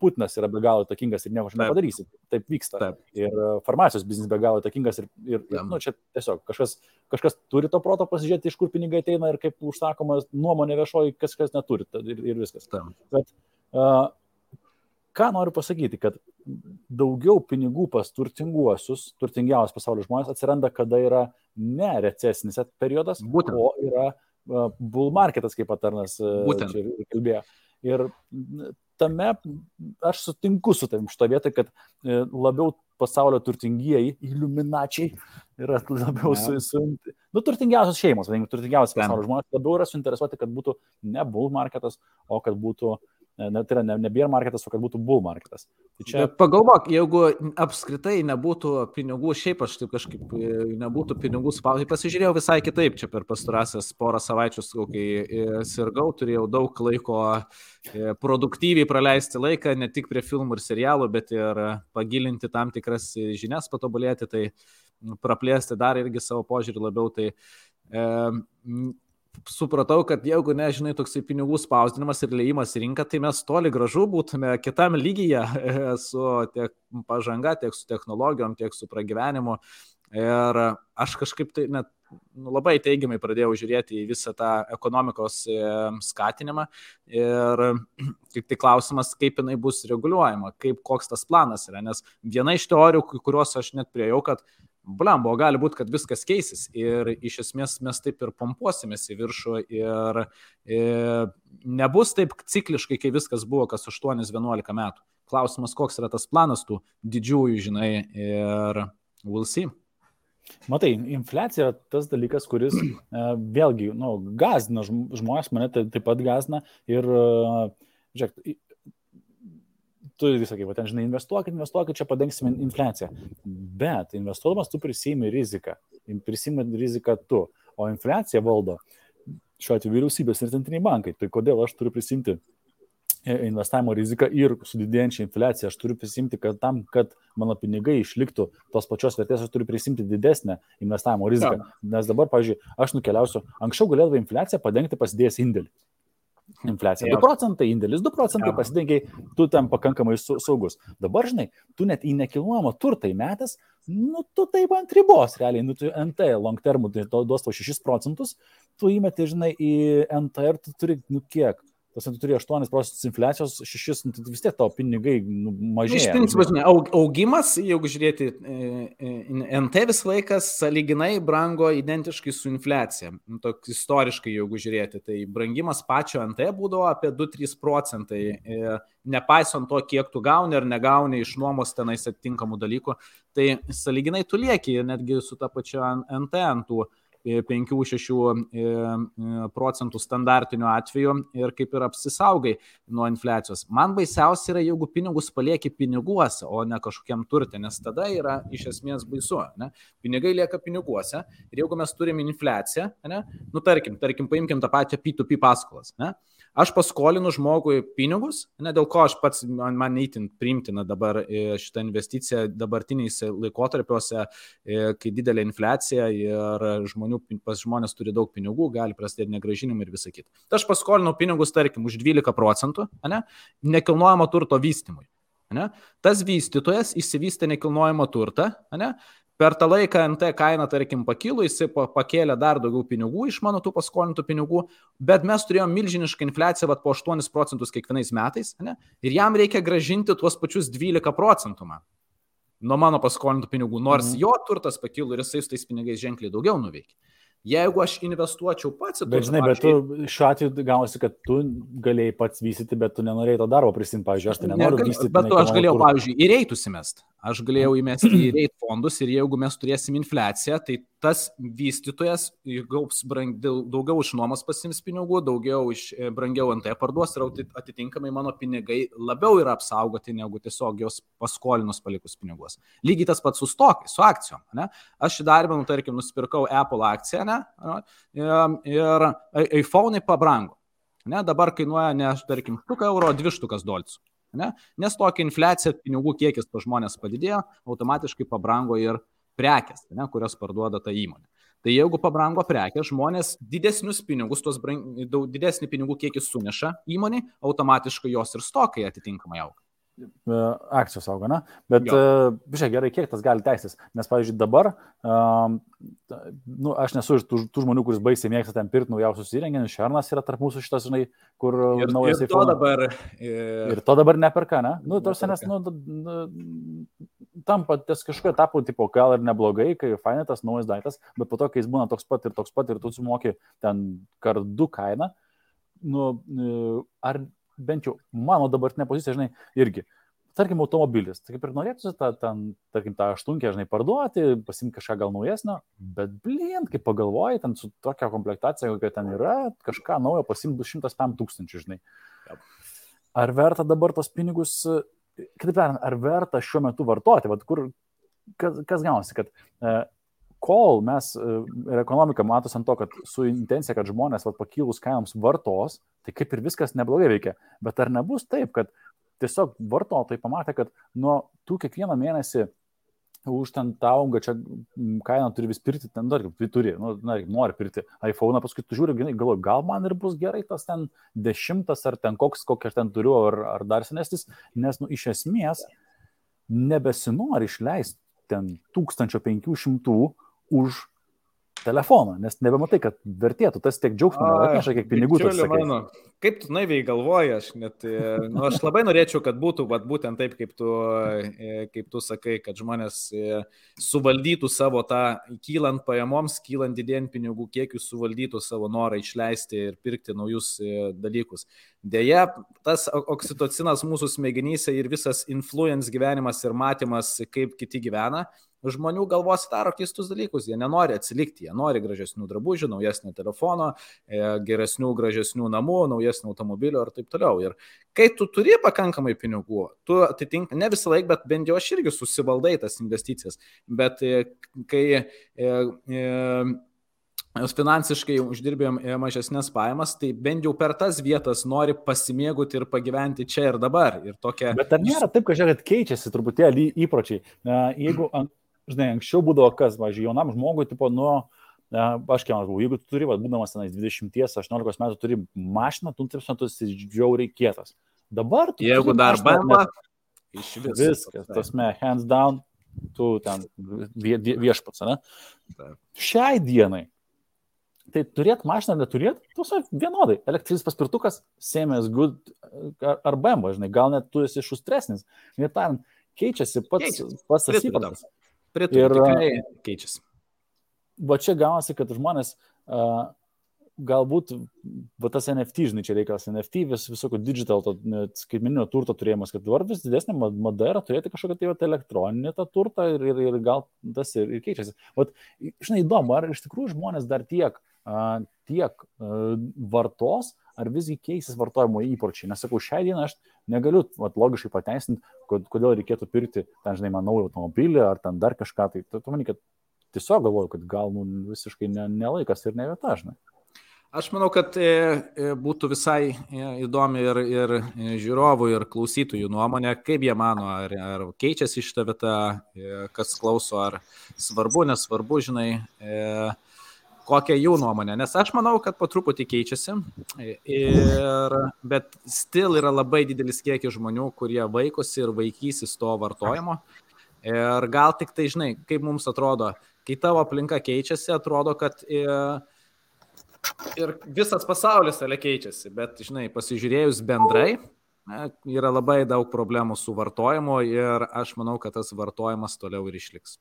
Speaker 1: Putinas yra be galo takingas ir nieko aš nepadarysi. Taip vyksta. Taip. Ir farmacijos biznis be galo takingas ir, ir, ir nu, čia tiesiog kažkas, kažkas turi to proto pasižiūrėti, iš kur pinigai ateina ir kaip užsakoma nuomonė viešoji, kas kas neturi ir, ir viskas. Taip. Bet, uh, ką noriu pasakyti, kad daugiau pinigų pas turtinguosius, turtingiausius pasaulio žmonės atsiranda, kada yra ne recesinis periodas, Būtent. o yra bull marketas, kaip patarnas čia kalbėjo. Ir tame aš sutinku su tavim šito vietoj, kad e, labiau pasaulio turtingieji, iliuminačiai, yra labiau su, su nu, turtingiausios šeimos, vadinkim, turtingiausios pasaulio žmonės labiau yra suinteresuoti, kad būtų ne bull marketas, o kad būtų ne, tai yra ne, ne bear marketas, o kad būtų bull marketas. Tai
Speaker 3: čia... Bet pagalvok, jeigu apskritai nebūtų pinigų, šiaip aš taip kažkaip e, nebūtų pinigų spaudai, pasižiūrėjau visai kitaip čia per pastarąsias porą savaičių, kai e, sirgau, turėjau daug laiko e, produktyviai praleisti laiką, ne tik prie filmų ir serialų, bet ir pagilinti tam tikras žinias, patobulėti, tai praplėsti dar irgi savo požiūrį labiau. Tai, e, supratau, kad jeigu nežinai toksai pinigų spausdinimas ir leidimas į rinką, tai mes toli gražu būtume kitam lygyje su tiek pažanga, tiek su technologijom, tiek su pragyvenimu. Ir aš kažkaip tai net nu, labai teigiamai pradėjau žiūrėti į visą tą ekonomikos e, skatinimą ir tik tai klausimas, kaip jinai bus reguliuojama, kaip koks tas planas yra, nes viena iš teorijų, kuriuos aš net priejau, kad Blembo, gali būti, kad viskas keisis ir iš esmės mes taip ir pompuosimės į viršų ir, e, nebus taip cikliškai, kai viskas buvo kas 8-11 metų. Klausimas, koks yra tas planas tų didžiųjų, žinai, ir we'll see.
Speaker 1: Matai, infliacija yra tas dalykas, kuris e, vėlgi, nu, gazina žmonės, mane tai taip pat gazina ir, e, žiūrėk, tu visą kaip, ten žinai, investuokit, investuokit, čia padengsime infliaciją. Bet investuodamas tu prisimi riziką. Prisimi riziką tu. O infliacija valdo šiuo atveju vyriausybės ir centriniai bankai. Tai kodėl aš turiu prisimti e, investavimo riziką ir su didėjančia infliacija aš turiu prisimti, kad tam, kad mano pinigai išliktų tos pačios vertės, aš turiu prisimti didesnę investavimo riziką. Ja. Nes dabar, pavyzdžiui, aš nukeliausiu, anksčiau galėdavau infliaciją padengti pasidėjęs indėlį. Infliacija 2 procentai, indėlis 2 procentai, pasidengiai, tu tam pakankamai saugus. Dabar, žinai, tu net į nekilnojamą turtą įmetęs, nu, tu taip ant ribos, realiai, nu, tu NT long term, tai duos tau 6 procentus, tu įmeti, žinai, į NT ir tu turi, nu, kiek, tas tu turi 8 procentus infliacijos, 6, nu, tai vis tiek tavo pinigai nu, mažėja.
Speaker 3: Iš principo, žinai, augimas, jeigu žiūrėti, e, e, NT vis laikas saliginai brango identiškai su infliacija. Nu, Tok, istoriškai, jeigu žiūrėti, tai brangimas pačio NT būdavo apie 2-3 procentai. E, nepaisant to, kiek tu gauni ar negauni iš nuomos tenais atitinkamų dalykų, tai saliginai tu lieki netgi su ta pačia NT ant tų 5-6 e, e, procentų standartiniu atveju ir kaip ir apsisaugai nuo infliacijos. Man baisiausia yra, jeigu pinigus palieki piniguose, o ne kažkokiam turtė, nes tada yra iš esmės baisu. Ne? Pinigai lieka piniguose ir jeigu mes turime infliaciją, ne? nu tarkim, tarkim, paimkim tą pačią P2P paskolas. Ne? Aš paskolinu žmogui pinigus, ne dėl ko aš pats, man, man neįtin priimtina dabar e, šitą investiciją dabartiniais laikotarpiuose, kai didelė infliacija ir žmonių, pas žmonės turi daug pinigų, gali prasidėti negražinimai ir visa kita. Tai aš paskolinau pinigus, tarkim, už 12 procentų, ne, nekilnojamo turto vystymui. Ne? Tas vystytojas įsivystė nekilnojamo turtą, ne? Per tą laiką NT kaina, tarkim, pakilo, jisai pakėlė dar daugiau pinigų iš mano tų paskolintų pinigų, bet mes turėjome milžinišką infliaciją vat, po 8 procentus kiekvienais metais ne? ir jam reikia gražinti tuos pačius 12 procentų man nuo mano paskolintų pinigų, nors mm. jo turtas pakilo ir jisai su tais pinigais ženkliai daugiau nuveikė. Jeigu aš investuočiau pats į tai.
Speaker 1: Bet žinai, bet tu šiuo atveju gausi, kad tu galėjai pats vystyti, bet tu nenorėjai to darbo prisimti, pavyzdžiui, aš tai nenoriu
Speaker 3: Negal,
Speaker 1: vystyti.
Speaker 3: Bet tu, aš galėjau, kur... pavyzdžiui, į reitus įmest. Aš galėjau įmesti į reit fondus ir jeigu mes turėsim infliaciją, tai tas vystytojas gaus brang, daugiau iš nuomos pasims pinigų, daugiau iš e, brangiau tai parduos ir atitinkamai mano pinigai labiau yra apsaugoti negu tiesiog jos paskolinus palikus pinigus. Lygiai tas pats su stokai, su akcijom. Ne? Aš įdarbinu, tarkim, nusipirkau Apple akciją ne? Ir iPhone'ai pabrango. Ne, dabar kainuoja ne, tarkim, štuką euro, dvi štukas dolcų. Ne? Nes tokia infliacija, pinigų kiekis pas žmonės padidėjo, automatiškai pabrango ir prekes, ne, kurias parduoda ta įmonė. Tai jeigu pabrango prekės, žmonės didesnius pinigus, tuos brang, didesnį pinigų kiekį suneša įmonė, automatiškai jos ir stokai atitinkamai auga.
Speaker 1: E, akcijos auga, na, bet, žiūrėk, gerai, kiek tas gali teistis, nes, pavyzdžiui, dabar, um, nu, aš nesu iš tų, tų žmonių, kuris baisiai mėgsta ten pirkti naujausius įrenginius, Šernas yra tarp mūsų šitas, žinai, kur
Speaker 3: ir,
Speaker 1: naujas
Speaker 3: ir to dabar.
Speaker 1: Ir... ir to dabar neperka, ne? Nu, tarsi, nes, nu, tampa ties kažkokiu etapu, tipo, gal ir neblogai, kai fainai tas naujas daiktas, bet po to, kai jis būna toks pat ir toks pat ir tu sumoki ten kartu kainą, nu, ar bent jau mano dabartinė pozicija, žinai, irgi. Tarkim, automobilis, tai kaip ir norėtųsi tą, ten, tarkim, tą aštunkę, žinai, parduoti, pasimti kažką gal naujesnio, bet blint, kaip pagalvoji, ten su tokia komplektacija, kokia ten yra, kažką naujo pasimti bus 105 tūkstančių, žinai. Ar verta dabar tos pinigus, kitaip tariant, ar verta šiuo metu vartoti, vad kur, kas, kas gaunasi, kad e, kol mes e, ir ekonomika matosi ant to, kad su intencija, kad žmonės vat, pakilus kainoms vartos, tai kaip ir viskas neblogai veikia. Bet ar nebus taip, kad tiesiog vartotojai pamatė, kad nuo tų kiekvieną mėnesį už ten tą aungą čia kainą turi vis pirkti, ten dar turi, nu, na, nori pirkti iPhone, paskui tu žiūri, galvoji, gal man ir bus gerai tas ten dešimtas ar ten koks, kokį aš ten turiu, ar, ar dar senesnis, nes, nu, iš esmės nebesinori išleisti ten 1500 už telefoną, nes nebematai, kad vertėtų, tas tiek džiaugsmo atneša, kiek pinigų tas
Speaker 3: mano. Kaip tu naiviai galvoji, aš net, e, nu, aš labai norėčiau, kad būtų vat, būtent taip, kaip tu, e, kaip tu sakai, kad žmonės e, suvaldytų savo tą, kylant pajamoms, kylant didėjant pinigų kiekius, suvaldytų savo norą išleisti ir pirkti naujus dalykus. Deja, tas oksitocinas mūsų smegenyse ir visas influence gyvenimas ir matymas, kaip kiti gyvena, žmonių galvos daro keistus dalykus, jie nenori atsilikti, jie nori gražesnių drabužių, naujesnio telefono, e, geresnių, gražesnių namų, naujesnio automobilio ir taip toliau. Ir kai tu turi pakankamai pinigų, tu atitinka, ne visą laiką, bet bent jau aš irgi susivaldai tas investicijas, bet e, kai e, e, finansiškai uždirbėm mažesnės pajamas, tai bent jau per tas vietas nori pasimėgauti ir pagyventi čia ir dabar. Ir tokia...
Speaker 1: Bet ar nėra taip, kad keičiasi truputėlį įpročiai? Jeigu žinai, anksčiau būdavo kas, važiuoju, jaunam žmogui, tipo, nuo, aš kiek manau, jeigu tu turi, va, būdamas tenais 20-18 metų, turi mašiną, tu taip metus žiauriai kietas. Dabar tu...
Speaker 3: Jeigu dar bamba,
Speaker 1: iš vis. Viskas, tasme, hands down, tu ten vie, viešpats, ne? Taip. Šiai dienai Tai turėt mašiną, neturėt, tiesiog vienodai. Elektrinis paspirtukas, same as good ar, ar BMW, žinai, gal net tu esi šustresnis. Net tariant, keičiasi pats,
Speaker 3: Keičiasi.
Speaker 1: pats tas
Speaker 3: Pritariu
Speaker 1: įprotis.
Speaker 3: Pritariu,
Speaker 1: Ir-
Speaker 3: tikrai keičiasi.
Speaker 1: Va čia gaunasi, kad žmonės uh, galbūt, va tas NFT, žinai, čia reikalas NFT, vis, visokio digital, to, skaitmeninio turto turėjimas, kad dabar vis didesnė ma- mada yra turėti kažkokią tai vat, elektroninį tą turtą ir, ir, ir gal tas ir, ir keičiasi. Vat, žinai, įdomu, ar iš tikrųjų žmonės dar tiek, uh, tiek uh, vartos, ar visgi keisis vartojimo įpročiai. Nes sakau, šią dieną aš negaliu vat, logiškai pateisinti, kod, kodėl reikėtų pirkti, ten, žinai, man naują automobilį ar ten dar kažką. Tai tu, tu manai, kad tiesiog galvoju, kad gal nu, visiškai ne, nelaikas ir ne vieta, žinai.
Speaker 3: Aš manau, kad e, e, būtų visai e, įdomi ir, ir žiūrovų, ir klausytojų nuomonė, kaip jie mano, ar, ar keičiasi šitą vietą, kas klauso, ar svarbu, nesvarbu, žinai, e, kokia jų nuomonė. Nes aš manau, kad po truputį keičiasi, ir, bet still yra labai didelis kiekis žmonių, kurie vaikosi ir vaikysis to vartojimo. Ir gal tik tai, žinai, kaip mums atrodo, kai tavo aplinka keičiasi, atrodo, kad e, ir visas pasaulis ale keičiasi, bet, žinai, pasižiūrėjus bendrai, yra labai daug problemų su vartojimu ir aš manau, kad tas vartojimas toliau ir išliks.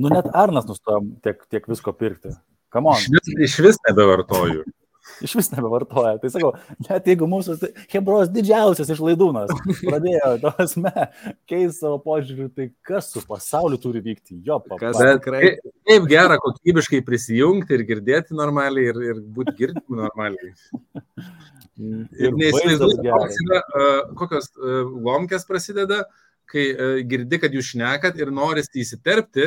Speaker 1: Nu net Arnas nustojo tiek, tiek visko pirkti.
Speaker 4: Iš vis, iš vis nebevartoju.
Speaker 1: iš vis nebevartoja. Tai sakau, net jeigu mūsų tai Hebros didžiausias išlaidūnas pradėjo, tos me, keis savo požiūrį, tai kas su pasauliu turi vykti, jo
Speaker 3: tikrai.
Speaker 4: kaip- gera kokybiškai prisijungti ir girdėti normaliai ir, ir būti girdimi normaliai. Ir neįsivaizduoju,
Speaker 1: geras.
Speaker 4: kokios, uh, lomkės prasideda, kai uh, girdi, kad jūs šnekat ir norisi įsiterpti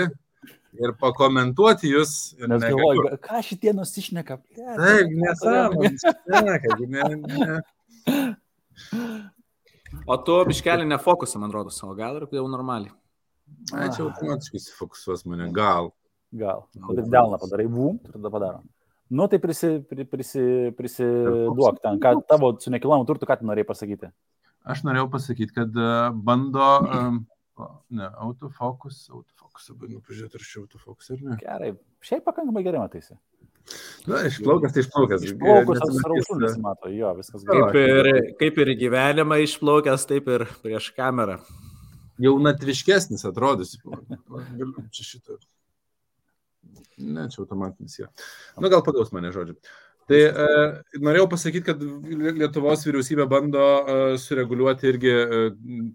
Speaker 4: ir pakomentuoti jūs. ir
Speaker 1: Nes
Speaker 4: negaliu.
Speaker 1: galvoju, ką šitie nusišneka.
Speaker 4: Taip,
Speaker 1: nesąmonė.
Speaker 4: nesąmonė. Ne, ne.
Speaker 3: O tu biškelį nefokusą, man rodo, savo gal ir jau normaliai.
Speaker 4: Ai, čia automatiškai sufokusuos mane. Gal.
Speaker 1: Gal. Taip delną padarai, bum, ir tada padarom. Nu tai prisi, pri- prisi, prisiduok ten, ką tavo su nekilnojamu turtu, ką tu norėjai pasakyti.
Speaker 5: Aš norėjau pasakyti, kad e, bando, um, ne, autofokus, autofokus, bandau pažiūrėti, ar čia autofokus ar ne.
Speaker 1: Gerai, šiaip pakankamai gerai mataisi.
Speaker 4: Na, išplaukęs, tai išplaukęs.
Speaker 1: Raukšų
Speaker 4: e,
Speaker 1: nesimato, jo, viskas
Speaker 4: Jo,
Speaker 1: gerai.
Speaker 3: Kaip ir, kaip ir gyvenimą išplaukęs, taip ir prieš kamerą.
Speaker 4: jaunatviškesnis atrodys. Galiu čia šitą. Ne, čia automatinis yra. Nu, gal pagaus mane žodžiu. Tai e, norėjau pasakyti, kad Lietuvos vyriausybė bando e, sureguliuoti irgi e,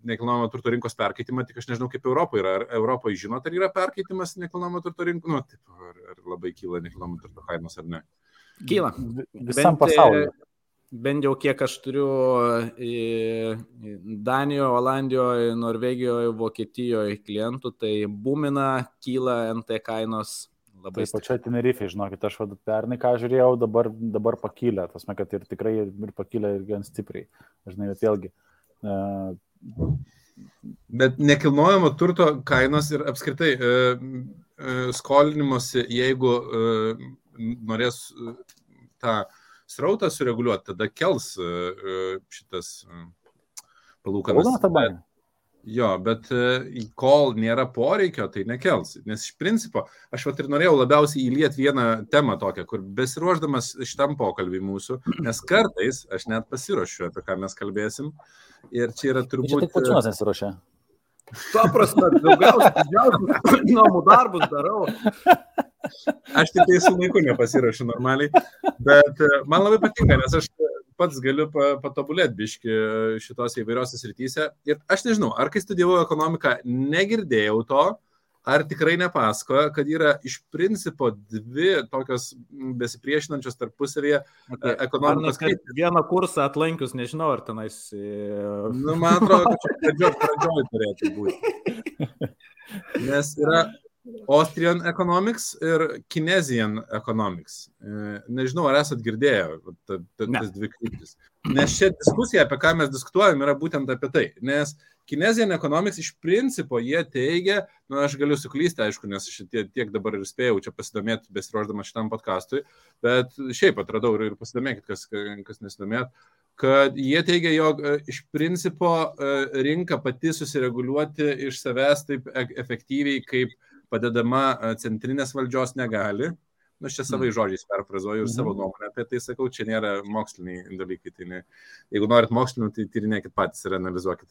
Speaker 4: nekilnojamo turto rinkos perkeitimą, tik aš nežinau, kaip Europoje yra. Ar Europoje žinot, ar yra perkeitimas nekilnojamo turto rinkos, nu, taip, ar, ar labai kyla nekilnojamo turto kainos ar ne.
Speaker 3: Kyla.
Speaker 1: Visam
Speaker 3: Bent,
Speaker 1: pasauliu.
Speaker 3: Bent jau kiek aš turiu į į Danijoje, Olandijoje, Norvegijoje, Vokietijoje klientų, tai būmina, kyla NT kainos labai
Speaker 1: Tai pačioje Tenerife'e, žinokit, aš vad pernai ką žiūrėjau, dabar, dabar pakilę, tas me, kad ir tikrai ir pakilę ir gan stipriai. Žinai, bet vėlgi. Uh,
Speaker 4: Bet nekilnojamo turto kainos ir apskritai e, e, skolinimuose, jeigu e, norės e, tą srautą sureguliuoti, tada kels e, šitas e, palūkanas.
Speaker 1: Baimė.
Speaker 4: Jo, bet e, kol nėra poreikio, tai nekels. Nes iš principo, aš vat ir norėjau labiausiai įliet vieną temą tokią, kur besiruoždamas šitam pokalbį mūsų, nes kartais aš net pasiruošiu, apie ką mes kalbėsim. Ir čia yra turbūt...
Speaker 1: tik pačiunas nesiuošia.
Speaker 3: Tuo prasme, daugiausiai namų darbus darau.
Speaker 4: Aš tik tai su laiku nepasirašau normaliai, bet e, man labai patinka, nes aš pats galiu pa, patobulėti biški šitose įvairiose srityse. Ir aš nežinau, ar kai studijavau ekonomiką, negirdėjau to, ar tikrai nepasakoja, kad yra iš principo dvi tokios besipriešinančios tarpusavėje e, ekonomikos kryptys.
Speaker 3: Vieną kursą atlankius, nežinau, ar tenais. e,
Speaker 4: Nu, man atrodo, kad čia pradžioj turėtų būti. Nes yra Austrian Economics ir Kinesian Economics. E, Nežinau, ar esat girdėję ta- ta- tas dvi kryptis. Nes čia diskusija, apie ką mes diskutuojam, yra būtent apie tai. Nes Kinesian Economics iš principo jie teigia, na, nu, aš galiu suklysti, aišku, nes aš tiek, tiek dabar ir spėjau čia pasidomėti, besiruošdamas šitam podkastui, bet šiaip atradau ir, ir pasidomėkit, kas, kas nesidomėt, kad jie teigia, jog e, iš principo e, rinka pati susireguliuoti iš savęs taip efektyviai, kaip padedama e, centrinės valdžios negali. Nu, aš čia savai žodžiais perfrazuoju ir
Speaker 1: Mhm.
Speaker 4: savo nuomonę apie tai sakau, čia nėra moksliniai dalykai. Tai ne, jeigu norit mokslinių, tai tyrinėkit patys ir analizuokit.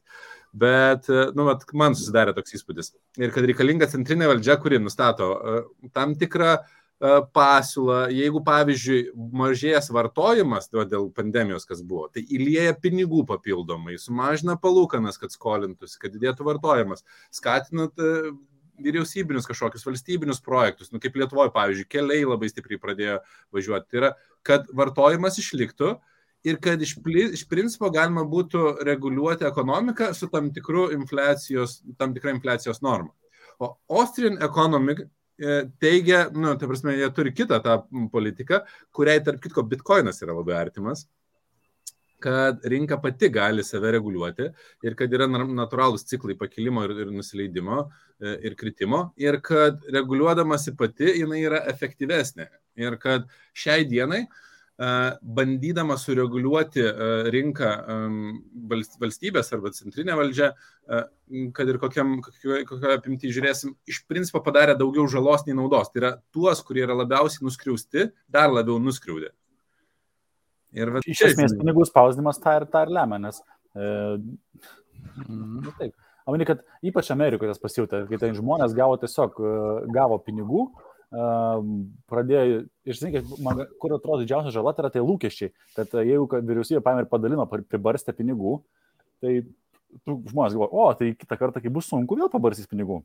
Speaker 4: Bet, e, nu, vat, man susidarė toks įspūdis. Ir kad reikalinga centrinė valdžia, kuri nustato e, tam tikrą pasiūlą, jeigu, pavyzdžiui, mažės vartojimas va, dėl pandemijos, kas buvo, tai įlieja pinigų papildomai, sumažina palūkanas, kad skolintųsi, kad didėtų vartojimas, skatinat vyriausybinius kažkokius valstybinius projektus, nu kaip Lietuvoje, pavyzdžiui, keliai labai stipriai pradėjo važiuoti. Tai yra, kad vartojimas išliktų ir kad iš, iš principo galima būtų reguliuoti ekonomiką su tam, infliacijos, tam tikra infliacijos norma. O Austrian Economic e, teigia, nu, tai prasme, jie turi kitą tą politiką, kuriai, tarp kitko, bitkoinas yra labai artimas kad rinka pati gali save reguliuoti ir kad yra na- natūralūs ciklai pakilimo ir, ir nusileidimo e, ir kritimo ir kad reguliuodamasi pati jinai yra efektyvesnė ir kad šiai dienai e, bandydama sureguliuoti e, rinką valstybės arba centrinė valdžia, kad ir kokiam, kokioje kokio apimti žiūrėsim, iš principo padarė daugiau žalos nei naudos. Tai yra tuos, kurie yra labiausiai nuskriausti, dar labiau nuskriaudė. Ir va,
Speaker 1: Iš esmės, pinigų spausdimas tą ir, tą ir lemia, nes e,
Speaker 3: Mhm.
Speaker 1: Nu, taip. Amini, kad ypač Amerikoje tas pasijūtė, kai ten žmonės gavo tiesiog, e, gavo pinigų, e, pradėjo, žinai, man, kur atrodo didžiausia žala, tai yra tai lūkesčiai, kad e, jeigu vyriausybė paėmė ir padalino, pribarstė pinigų, tai žmonės galvoja, o, tai kitą kartą, kai bus sunku, vėl pabarstys pinigų.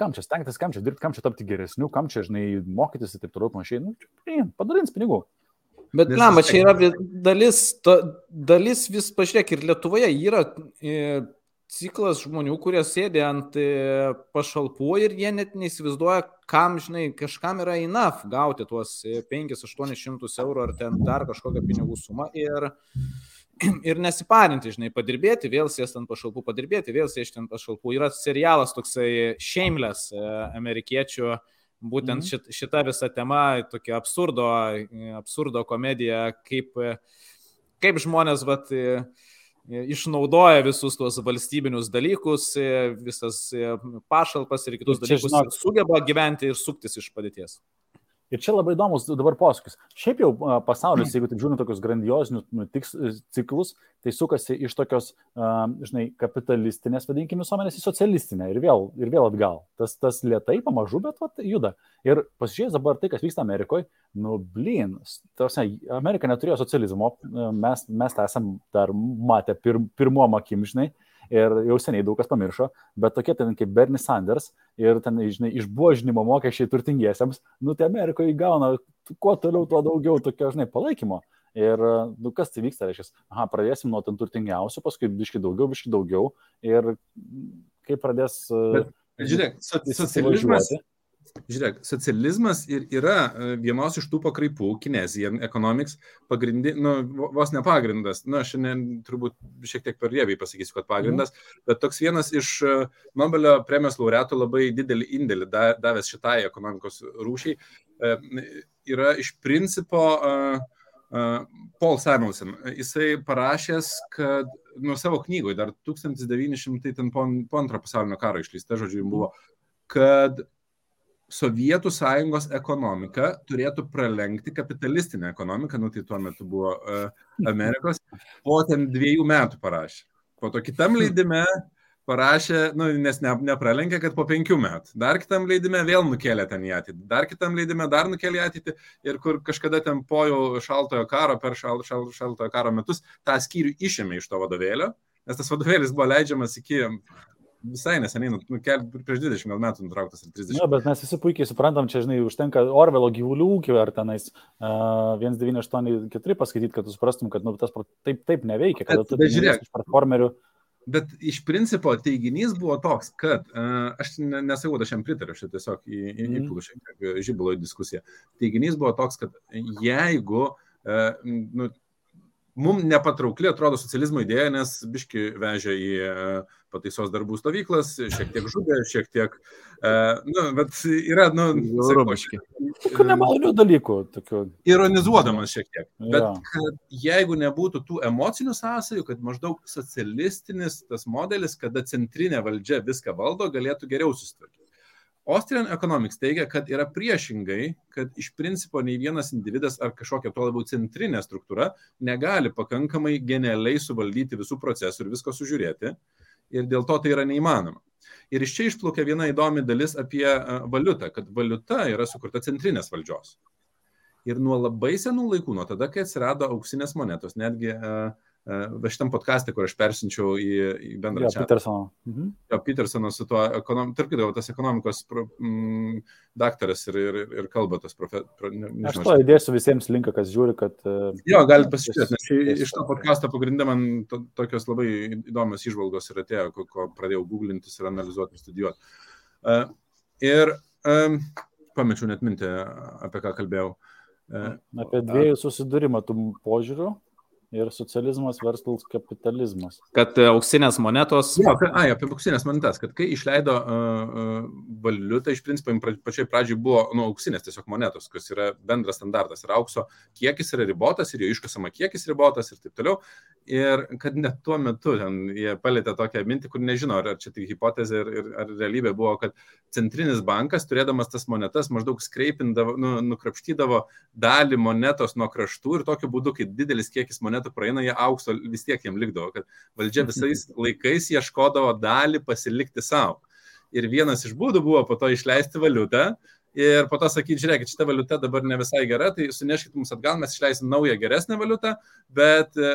Speaker 1: Kam čia stengtis, kam čia dirbti, kam čia tapti geresniu, kam čia, žinai, mokytis ir taip toliau panašiai, nu, padalins pinigų.
Speaker 3: Bet,
Speaker 4: Nes
Speaker 3: blema,
Speaker 4: vis
Speaker 3: čia yra dalis, to, dalis vis, pažiūrėk, ir Lietuvoje yra e, ciklas žmonių, kurie sėdi ant e, pašalpų ir jie net neįsivaizduoja, kam, žinai, kažkam yra enough gauti tuos 5-800 eurų ar ten dar kažkokią pinigų sumą ir, ir nesiparinti, žinai, padirbėti, vėl sėsti ant pašalpų, padirbėti, vėl sėsti ant pašalpų. Yra serialas toksai Shameless e, amerikiečių, būtent
Speaker 1: Mhm.
Speaker 3: šit, šita visa tema, tokia absurdo, absurdo komedija, kaip, kaip žmonės vat, išnaudoja visus tuos valstybinius dalykus, visas pašalpas ir kitus
Speaker 1: Ir čia,
Speaker 3: dalykus,
Speaker 1: žinok-
Speaker 3: sugeba gyventi ir suktis iš padėties.
Speaker 1: Ir čia labai įdomus dabar posūkis. Šiaip jau pasaulis, jeigu taip žiūrint tokius grandiozinius tiks, ciklus, tai sukasi iš tokios, žinai, kapitalistinės, vadinkime, visuomenės į socialistinę ir vėl, ir vėl atgal. Tas, tas lietai, pamažu, bet vat, juda. Ir pasižiūrėjus dabar tai, kas vyksta Amerikoje, nu, blin, tarsi, Amerika neturėjo socializmo, a, mes, mes tą esam dar matę pir, pirmuom akim, žinai. Ir jau seniai daug kas pamiršo, bet tokie ten kaip Bernie Sanders ir ten, žinai, išbuožinimo mokesčiai turtingiesiams, nu tai Amerikoje įgauna kuo toliau, tuo daugiau tokio, žinai, palaikymo. Ir, nu, kas tai vyksta, reiškia, aha, pradėsim nuo ten turtingiausių, paskui biški daugiau, biški daugiau. Ir kai pradės
Speaker 4: Bet, Žiūrėk, so, socializmas, žiūrėk, socializmas ir yra e, vienos iš tų pakraipų, kinezijan economics, pagrindi, nu, vo- vos ne pagrindas, nu, aš šiandien turbūt šiek tiek per riebiai pasakysiu, kad pagrindas, bet toks vienas iš e, Nobelio premijos laureatų labai didelį indėlį da, davęs šitai ekonomikos rūšiai, e, yra iš principo Paul Samuelson. Jisai parašęs, kad nuo savo knygoje dar 1900 ten po, po antro pasaulinio karo išleista, žodžiu, buvo, kad Sovietų sąjungos ekonomika turėtų pralenkti kapitalistinę ekonomiką, nu tai tuo metu buvo uh, Amerikos, po ten dviejų metų parašė. Po to kitam leidime parašė, nu, nes ne, nepralenkė, kad po penkių metų. Dar kitam leidime vėl nukėlė ten į ateitį. Dar kitam leidime dar nukėlė į ateitį ir kur kažkada ten po jau šaltojo karo, per šal, šal, šaltojo karo metus, tą skyrių išėmė iš to vadovėlio, nes tas vadovėlis buvo leidžiamas iki visai neseniai, nu, nu, kel, prieš 20 gal metų nutrauktas ir 30.
Speaker 1: Na, bet mes visi puikiai suprantam, čia, žinai, užtenka Orvelo gyvulių ūkio ar tenais uh, 1984 paskaityti, kad tu suprastum, kad nu, tas taip, taip neveikia, kad tu
Speaker 4: žiūrėk.
Speaker 1: iš platformerių.
Speaker 4: Bet iš principo teiginys buvo toks, kad uh, aš ne, nesakau, aš jam pritariu, aš tiesiog į, į,
Speaker 1: Mhm.
Speaker 4: įpilu šiek tiek žibalo į diskusiją. Teiginys buvo toks, kad jeigu uh, nu, mums nepatraukli atrodo socializmo idėja, nes biški vežė į uh, pataisos darbų stovyklas, šiek tiek žudė, šiek tiek, uh, nu, bet yra, nu, sakau,
Speaker 3: Rubiški.
Speaker 1: Tokių nemalonių dalykų. Tokių,
Speaker 4: ironizuodamas šiek tiek. Bet kad jeigu nebūtų tų emocinių sąsajų, kad maždaug socialistinis tas modelis, kada centrinė valdžia viską valdo, galėtų geriau susitvarkyti. Austrian Economics teigia, kad yra priešingai, kad iš principo nei vienas individas ar kažkokia tuo labiau centrinė struktūra negali pakankamai genialiai suvaldyti visų procesų ir visko sužiūrėti. Ir dėl to tai yra neįmanoma. Ir iš čia išplaukia viena įdomi dalis apie valiutą, kad valiuta yra sukurta centrinės valdžios. Ir nuo labai senų laikų, nuo tada, kai atsirado auksinės monetos, netgi uh, va šitam podcast'e, kur aš persinčiau į, į bendrą čia.
Speaker 1: Petersono. Mhm.
Speaker 4: Jo, Petersonas su tuo, ekonom, tarp kitko, tas ekonomikos pro, mm, daktaras ir, ir, ir kalba tas profesorius.
Speaker 1: Ne, aš to įdėsiu visiems linką, kas žiūri, kad... Uh,
Speaker 4: jo, galite pasižiūrėti, nes iš to podcast'o pagrindė man to, tokios labai įdomios išvalgos ir atėjo, ko, ko pradėjau googlintis ir analizuoti ir studijuoti. Uh, ir um, pamečiau net mintį, apie ką kalbėjau.
Speaker 1: Uh, apie dviejų susidūrimą tų požiūrių ir socializmas versus kapitalizmas.
Speaker 3: Kad e, auksinės monetos.
Speaker 4: Jo, kad, ai, apie auksinės monetas, kad kai išleido uh, uh, valiutą, iš principo, pačiai pradžiai buvo nu, auksinės tiesiog monetos, kas yra bendras standartas. Ir aukso kiekis yra ribotas, ir jo iškasama kiekis ribotas ir taip toliau. Ir kad net tuo metu ten, jie palėtė tokią mintį, kur nežinau, ar čia tik hipotezė ir, ir ar realybė buvo, kad centrinis bankas, turėdamas tas monetas, maždaug skreipindavo, nu, nukrapštydavo dalį monetos nuo kraštų ir tokiu būdu, kai didelis kiekis monetų praeina, jie aukso vis tiek jiem likdavo, kad valdžia visais laikais ieškodavo dalį pasilikti savo. Ir vienas iš būdų buvo po to išleisti valiutą ir po to sakyti, žiūrėkit, šita valiuta dabar ne visai gera, tai suneškit mums atgal, mes išleisim naują geresnę valiutą, bet e,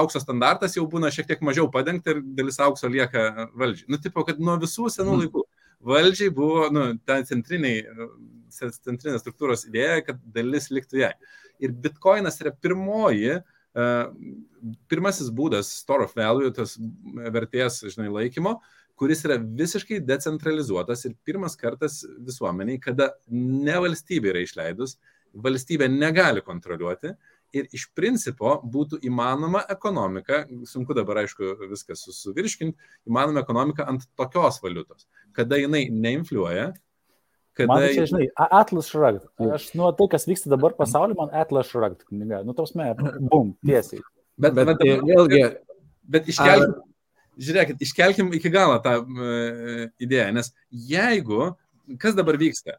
Speaker 4: aukso standartas jau būna šiek tiek mažiau padengti ir dalis aukso lieka valdžiai. Nu, tipo, kad nuo visų senų mhm. laikų valdžiai buvo, nu, ta centriniai, centrinės struktūros idėja, kad dalis liktų jai. Ir bitkoinas yra pirmoji, uh, pirmasis būdas store of value, tas vertės, žinai, laikymo, kuris yra visiškai decentralizuotas ir pirmas kartas visuomeniai, kada ne valstybė yra išleidus, valstybė negali kontroliuoti ir iš principo būtų įmanoma ekonomika, sunku dabar aišku viskas suvirškinti, įmanoma ekonomika ant tokios valiutos, kada jinai neinfliuoja.
Speaker 1: Kada... Man čia, žinai, Atlas Shrugged. Aš nuo tai, kas vyksta dabar pasaulyje, man Atlas Shrugged knyga. Nu, tos me, bum, tiesiai.
Speaker 4: Bet, bet, bet vėlgi, bet iškelkim, žiūrėkit, iškelkim iki galo tą uh, idėją, nes jeigu, kas dabar vyksta,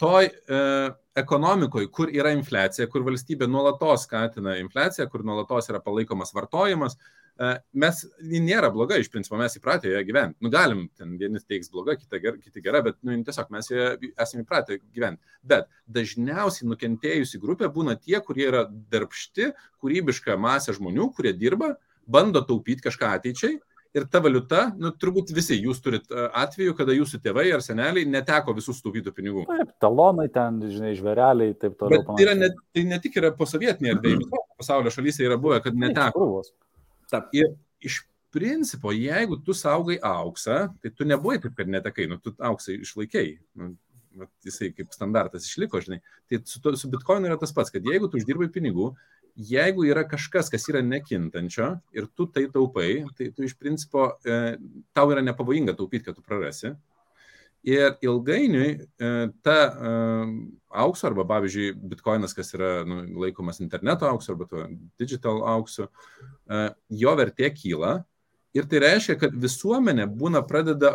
Speaker 4: toj uh, ekonomikoje, kur yra infliacija, kur valstybė nuolatos skatina infliaciją, kur nuolatos yra palaikomas vartojimas, e, mes, ji nėra bloga, iš principo mes įpratę joje gyventi. Nu, galim, ten vieni teiks bloga, kita ger, kiti gera, bet nu, tiesiog mes joje esame įpratę gyventi. Bet dažniausiai nukentėjusi grupė būna tie, kurie yra darbšti, kūrybiška masė žmonių, kurie dirba, bando taupyti kažką ateičiai ir ta valiuta, nu, turbūt visi jūs turit e, atveju, kada jūsų tėvai ar seneliai neteko visų sutaupytų pinigų.
Speaker 1: Taip, talonai ten, žinai, žvereliai, taip toliau.
Speaker 4: Bet tai, yra ne, tai ne tik yra posovietinė erdvė, visose pasaulio šalyse yra buvę, kad neteko. Taip, ir iš principo, jeigu tu saugai auksą, tai tu nebuvai taip, kad netekai, nu, tu auksą išlaikiai. Nu, jisai kaip standartas išliko, žinai. Tai su, su bitkoinu yra tas pats, kad jeigu tu uždirbai pinigų, jeigu yra kažkas, kas yra nekintančio ir tu tai taupai, tai tu iš principo, e, tau yra nepavojinga taupyti, kad tu prarasi. Ir ilgainiui e, ta e, aukso, arba pavyzdžiui, bitkoinas, kas yra nu, laikomas interneto aukso arba to digital aukso, e, jo vertė kyla. Ir tai reiškia, kad visuomenė būna pradeda,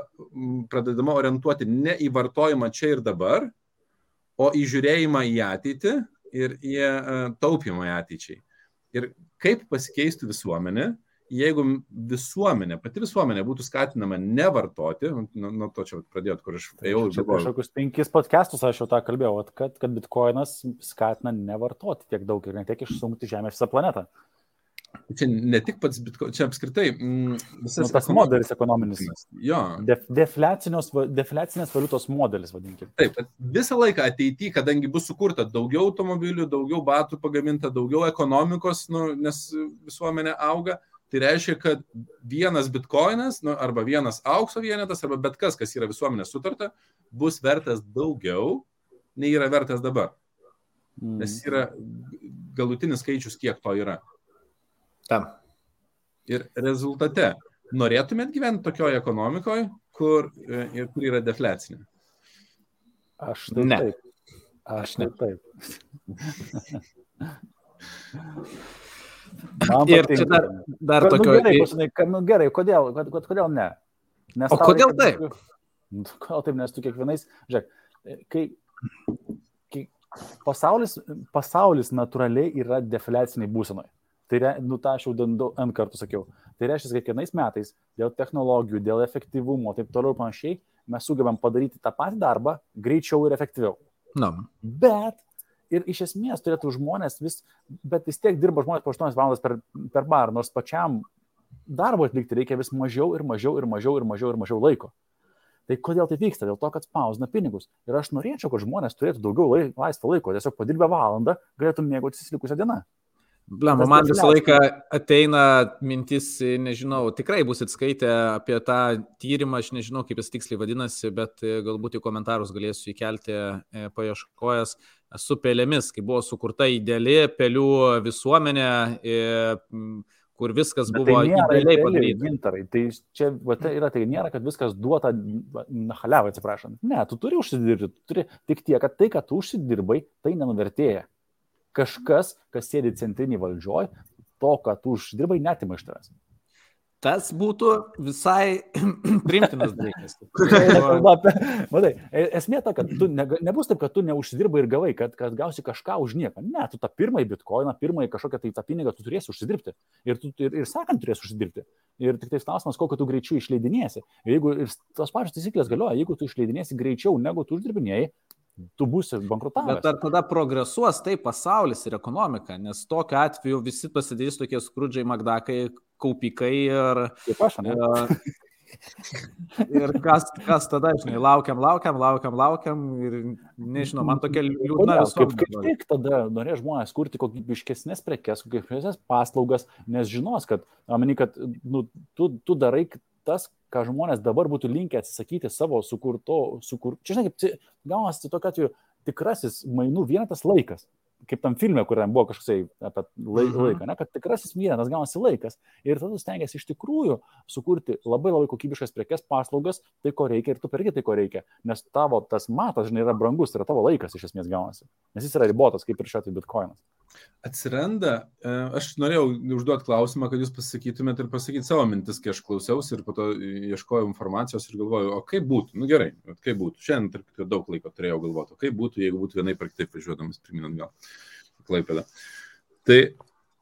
Speaker 4: pradedama orientuoti ne į vartojimą čia ir dabar, o į žiūrėjimą į ateitį ir į e, taupimą ateičiai. Ir kaip pasikeistų visuomenė, jeigu visuomenė, pati visuomenė būtų skatinama nevartoti, nuo nu, to čia pradėjot, kur aš ėjau ir
Speaker 1: galvojau. Prieš kokius penkis podcastus aš jau tą kalbėjau, kad, kad bitkoinas skatina nevartoti tiek daug ir ne tiek išsunkti žemę visą planetą.
Speaker 4: Čia ne tik pats bitkoinas, čia apskritai mm,
Speaker 1: visas nu, tas modelis ekonominis.
Speaker 4: Jo.
Speaker 1: Def, defliacinės valiutos modelis, vadinkime.
Speaker 4: Taip, visą laiką ateityje, kadangi bus sukurta daugiau automobilių, daugiau batų pagaminta, daugiau ekonomikos, nu, nes visuomenė auga, tai reiškia, kad vienas bitkoinas, nu, arba vienas aukso vienetas, arba bet kas, kas yra visuomenės sutarta, bus vertas daugiau, nei yra vertas dabar. Nes mm. yra galutinis skaičius, kiek to yra.
Speaker 3: Tam.
Speaker 4: Ir rezultate, norėtumėt gyventi tokioje ekonomikoje, kur, e, kur yra deflecinė?
Speaker 1: Aš tai ne. taip. Aš ne taip.
Speaker 3: Ir čia dar, dar
Speaker 1: nu,
Speaker 3: tokio...
Speaker 1: Gerai, pasinai, nu, gerai, kodėl, kodėl ne?
Speaker 3: Nes o kodėl taip?
Speaker 1: Nu, Kodėl taip, nes tu kiekvienais, žiūrėk, kai, kai pasaulis, pasaulis natūraliai yra defleciniai būsenoje. Tai, re, nu, tą aš jau ant kartų sakiau. Tai reiškia, kad kiekvienais metais dėl technologijų, dėl efektyvumo, taip toliau ir panašiai, mes sugebam padaryti tą patį darbą greičiau ir efektyviau.
Speaker 3: Na.
Speaker 1: Bet ir iš esmės turėtų žmonės vis, bet vis tiek dirba žmonės po 8 valandas per, per barą, nors pačiam darbo atlikti reikia vis mažiau ir mažiau ir mažiau ir mažiau ir mažiau laiko. Tai kodėl tai vyksta? Dėl to, kad spausina pinigus. Ir aš norėčiau, kad žmonės turėtų daugiau laisvo laiko. Tiesiog padirbę valandą galėtų mėgautis likusią dieną.
Speaker 3: Blemba, man visą laiką ateina mintis, nežinau, tikrai bus atskaitę apie tą tyrimą, aš nežinau, kaip jis tiksliai vadinasi, bet e, galbūt į komentarus galėsiu įkelti e, paieškojęs su pelėmis, kai buvo sukurta ideali pelių visuomenė. E, kur viskas
Speaker 1: Bet
Speaker 3: buvo
Speaker 1: tai
Speaker 3: idealiai padaryta.
Speaker 1: Gintarai, tai čia va, tai yra, tai nėra, kad viskas duota na halevai, atsiprašant. Ne, tu turi užsidirbti, tu turi tik tiek, kad tai, kad tu užsidirbai, tai nenuvertėja. Kažkas, kas sėdi centrinį valdžioj, to, kad tu uždirbai, netima iš tavęs.
Speaker 3: Tas būtų visai primtinas dalykas.
Speaker 1: Tai Matai, e- esmė ta, kad tu ne, nebus taip, kad tu neužsidirbai ir gavai, kad, kad gausi kažką už nieką. Ne, tu tą pirmąjį bitkoiną, pirmąjį kažkokią tai tą pinigą tu turėsi užsidirbti. Ir, tu, ir, ir sakant, turėsi užsidirbti. Ir tik tai klausimas, kokio tu greičiau išleidinėsi. Ir jeigu ir tos pačios taisyklės galioja, jeigu tu išleidinėsi greičiau negu tu uždirbinėjai, tu būsi bankrutavęs.
Speaker 3: Bet ar tada progresuos taip pasaulis ir ekonomika, nes tokiu atveju visi pasidarys tokie skrudžiai magdakai, kaupikai ir,
Speaker 1: Kaip aš, ne?
Speaker 3: ir kas, kas tada, žinai, laukiam, laukiam, laukiam, laukiam ir nežinau, man tokia liūdna
Speaker 1: Kodėl? Kaip,
Speaker 3: visuomenė.
Speaker 1: tik tada norės žmonės kurti kokybiškesnės prekes, kokybiškesnės paslaugas, nes žinos, kad, ameni, kad nu, tu, tu darai tas, ką žmonės dabar būtų linkę atsisakyti savo sukurto, sukur... čia žinai, kaip gaunasi tokia atveju tikrasis mainų vienetas laikas. Kaip tam filme, kuriam buvo kažkoksai apie
Speaker 3: Mhm.
Speaker 1: laiką, ne, kad tikrasis vienetas gaunasi laikas. Ir tada stengiasi iš tikrųjų sukurti labai labai kokybiškas prekes, paslaugas, tai ko reikia ir tu perki tai ko reikia. Nes tavo tas matas, žinai, yra brangus, tai yra tavo laikas iš esmės gaunasi. Nes jis yra ribotas, kaip ir šiuo atveju bitkoinas.
Speaker 4: Atsiranda, e, aš norėjau užduoti klausimą, kad jūs pasakytumėte ir pasakyti savo mintis, kai aš klausiausi ir po to ieškojau informacijos ir galvojau, o kaip būtų, nu gerai, kaip būtų. Šiandien, tarp daug laiko turėjau galvoti, kaip būtų, jeigu būtų vienai per kitaip važiuodamas pirminant gal. Klaipėda. Tai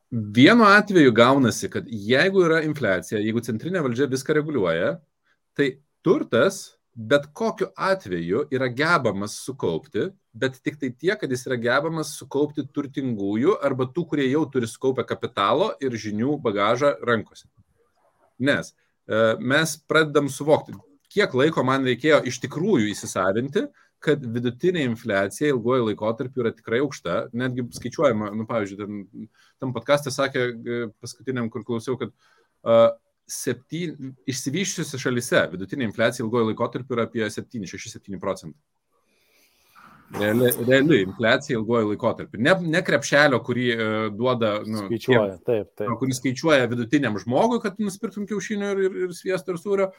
Speaker 4: vienu atveju gaunasi, kad jeigu yra infliacija, jeigu centrinė valdžia viską reguliuoja, tai turtas bet kokiu atveju yra gebamas sukaupti, bet tik tai tiek, kad jis yra gebamas sukaupti turtingųjų arba tų, kurie jau turi sukaupę kapitalo ir žinių bagažą rankose. Nes e, mes pradedam suvokti, kiek laiko man reikėjo iš tikrųjų įsisavinti, kad vidutinė infliacija ilguoju laikotarpiu yra tikrai aukšta. Netgi skaičiuojama, nu, pavyzdžiui, tam, tam podcast'e sakė e, paskutiniam, kur klausiau, kad uh, septyn, išsivyščiusiose šalise vidutinė infliacija ilgojo laikotarpiu yra apie 7-6-7 procentai. Reali, reali infliacija ilgojo laikotarpiu. Ne, ne krepšelio, kurį uh, duoda, nu,
Speaker 1: Skaičiuoja, taip,
Speaker 4: tiem,
Speaker 1: taip.
Speaker 4: kurį skaičiuoja vidutiniam žmogui, kad nusipirktum kiaušinių ir, ir, ir sviesto ir sūrio,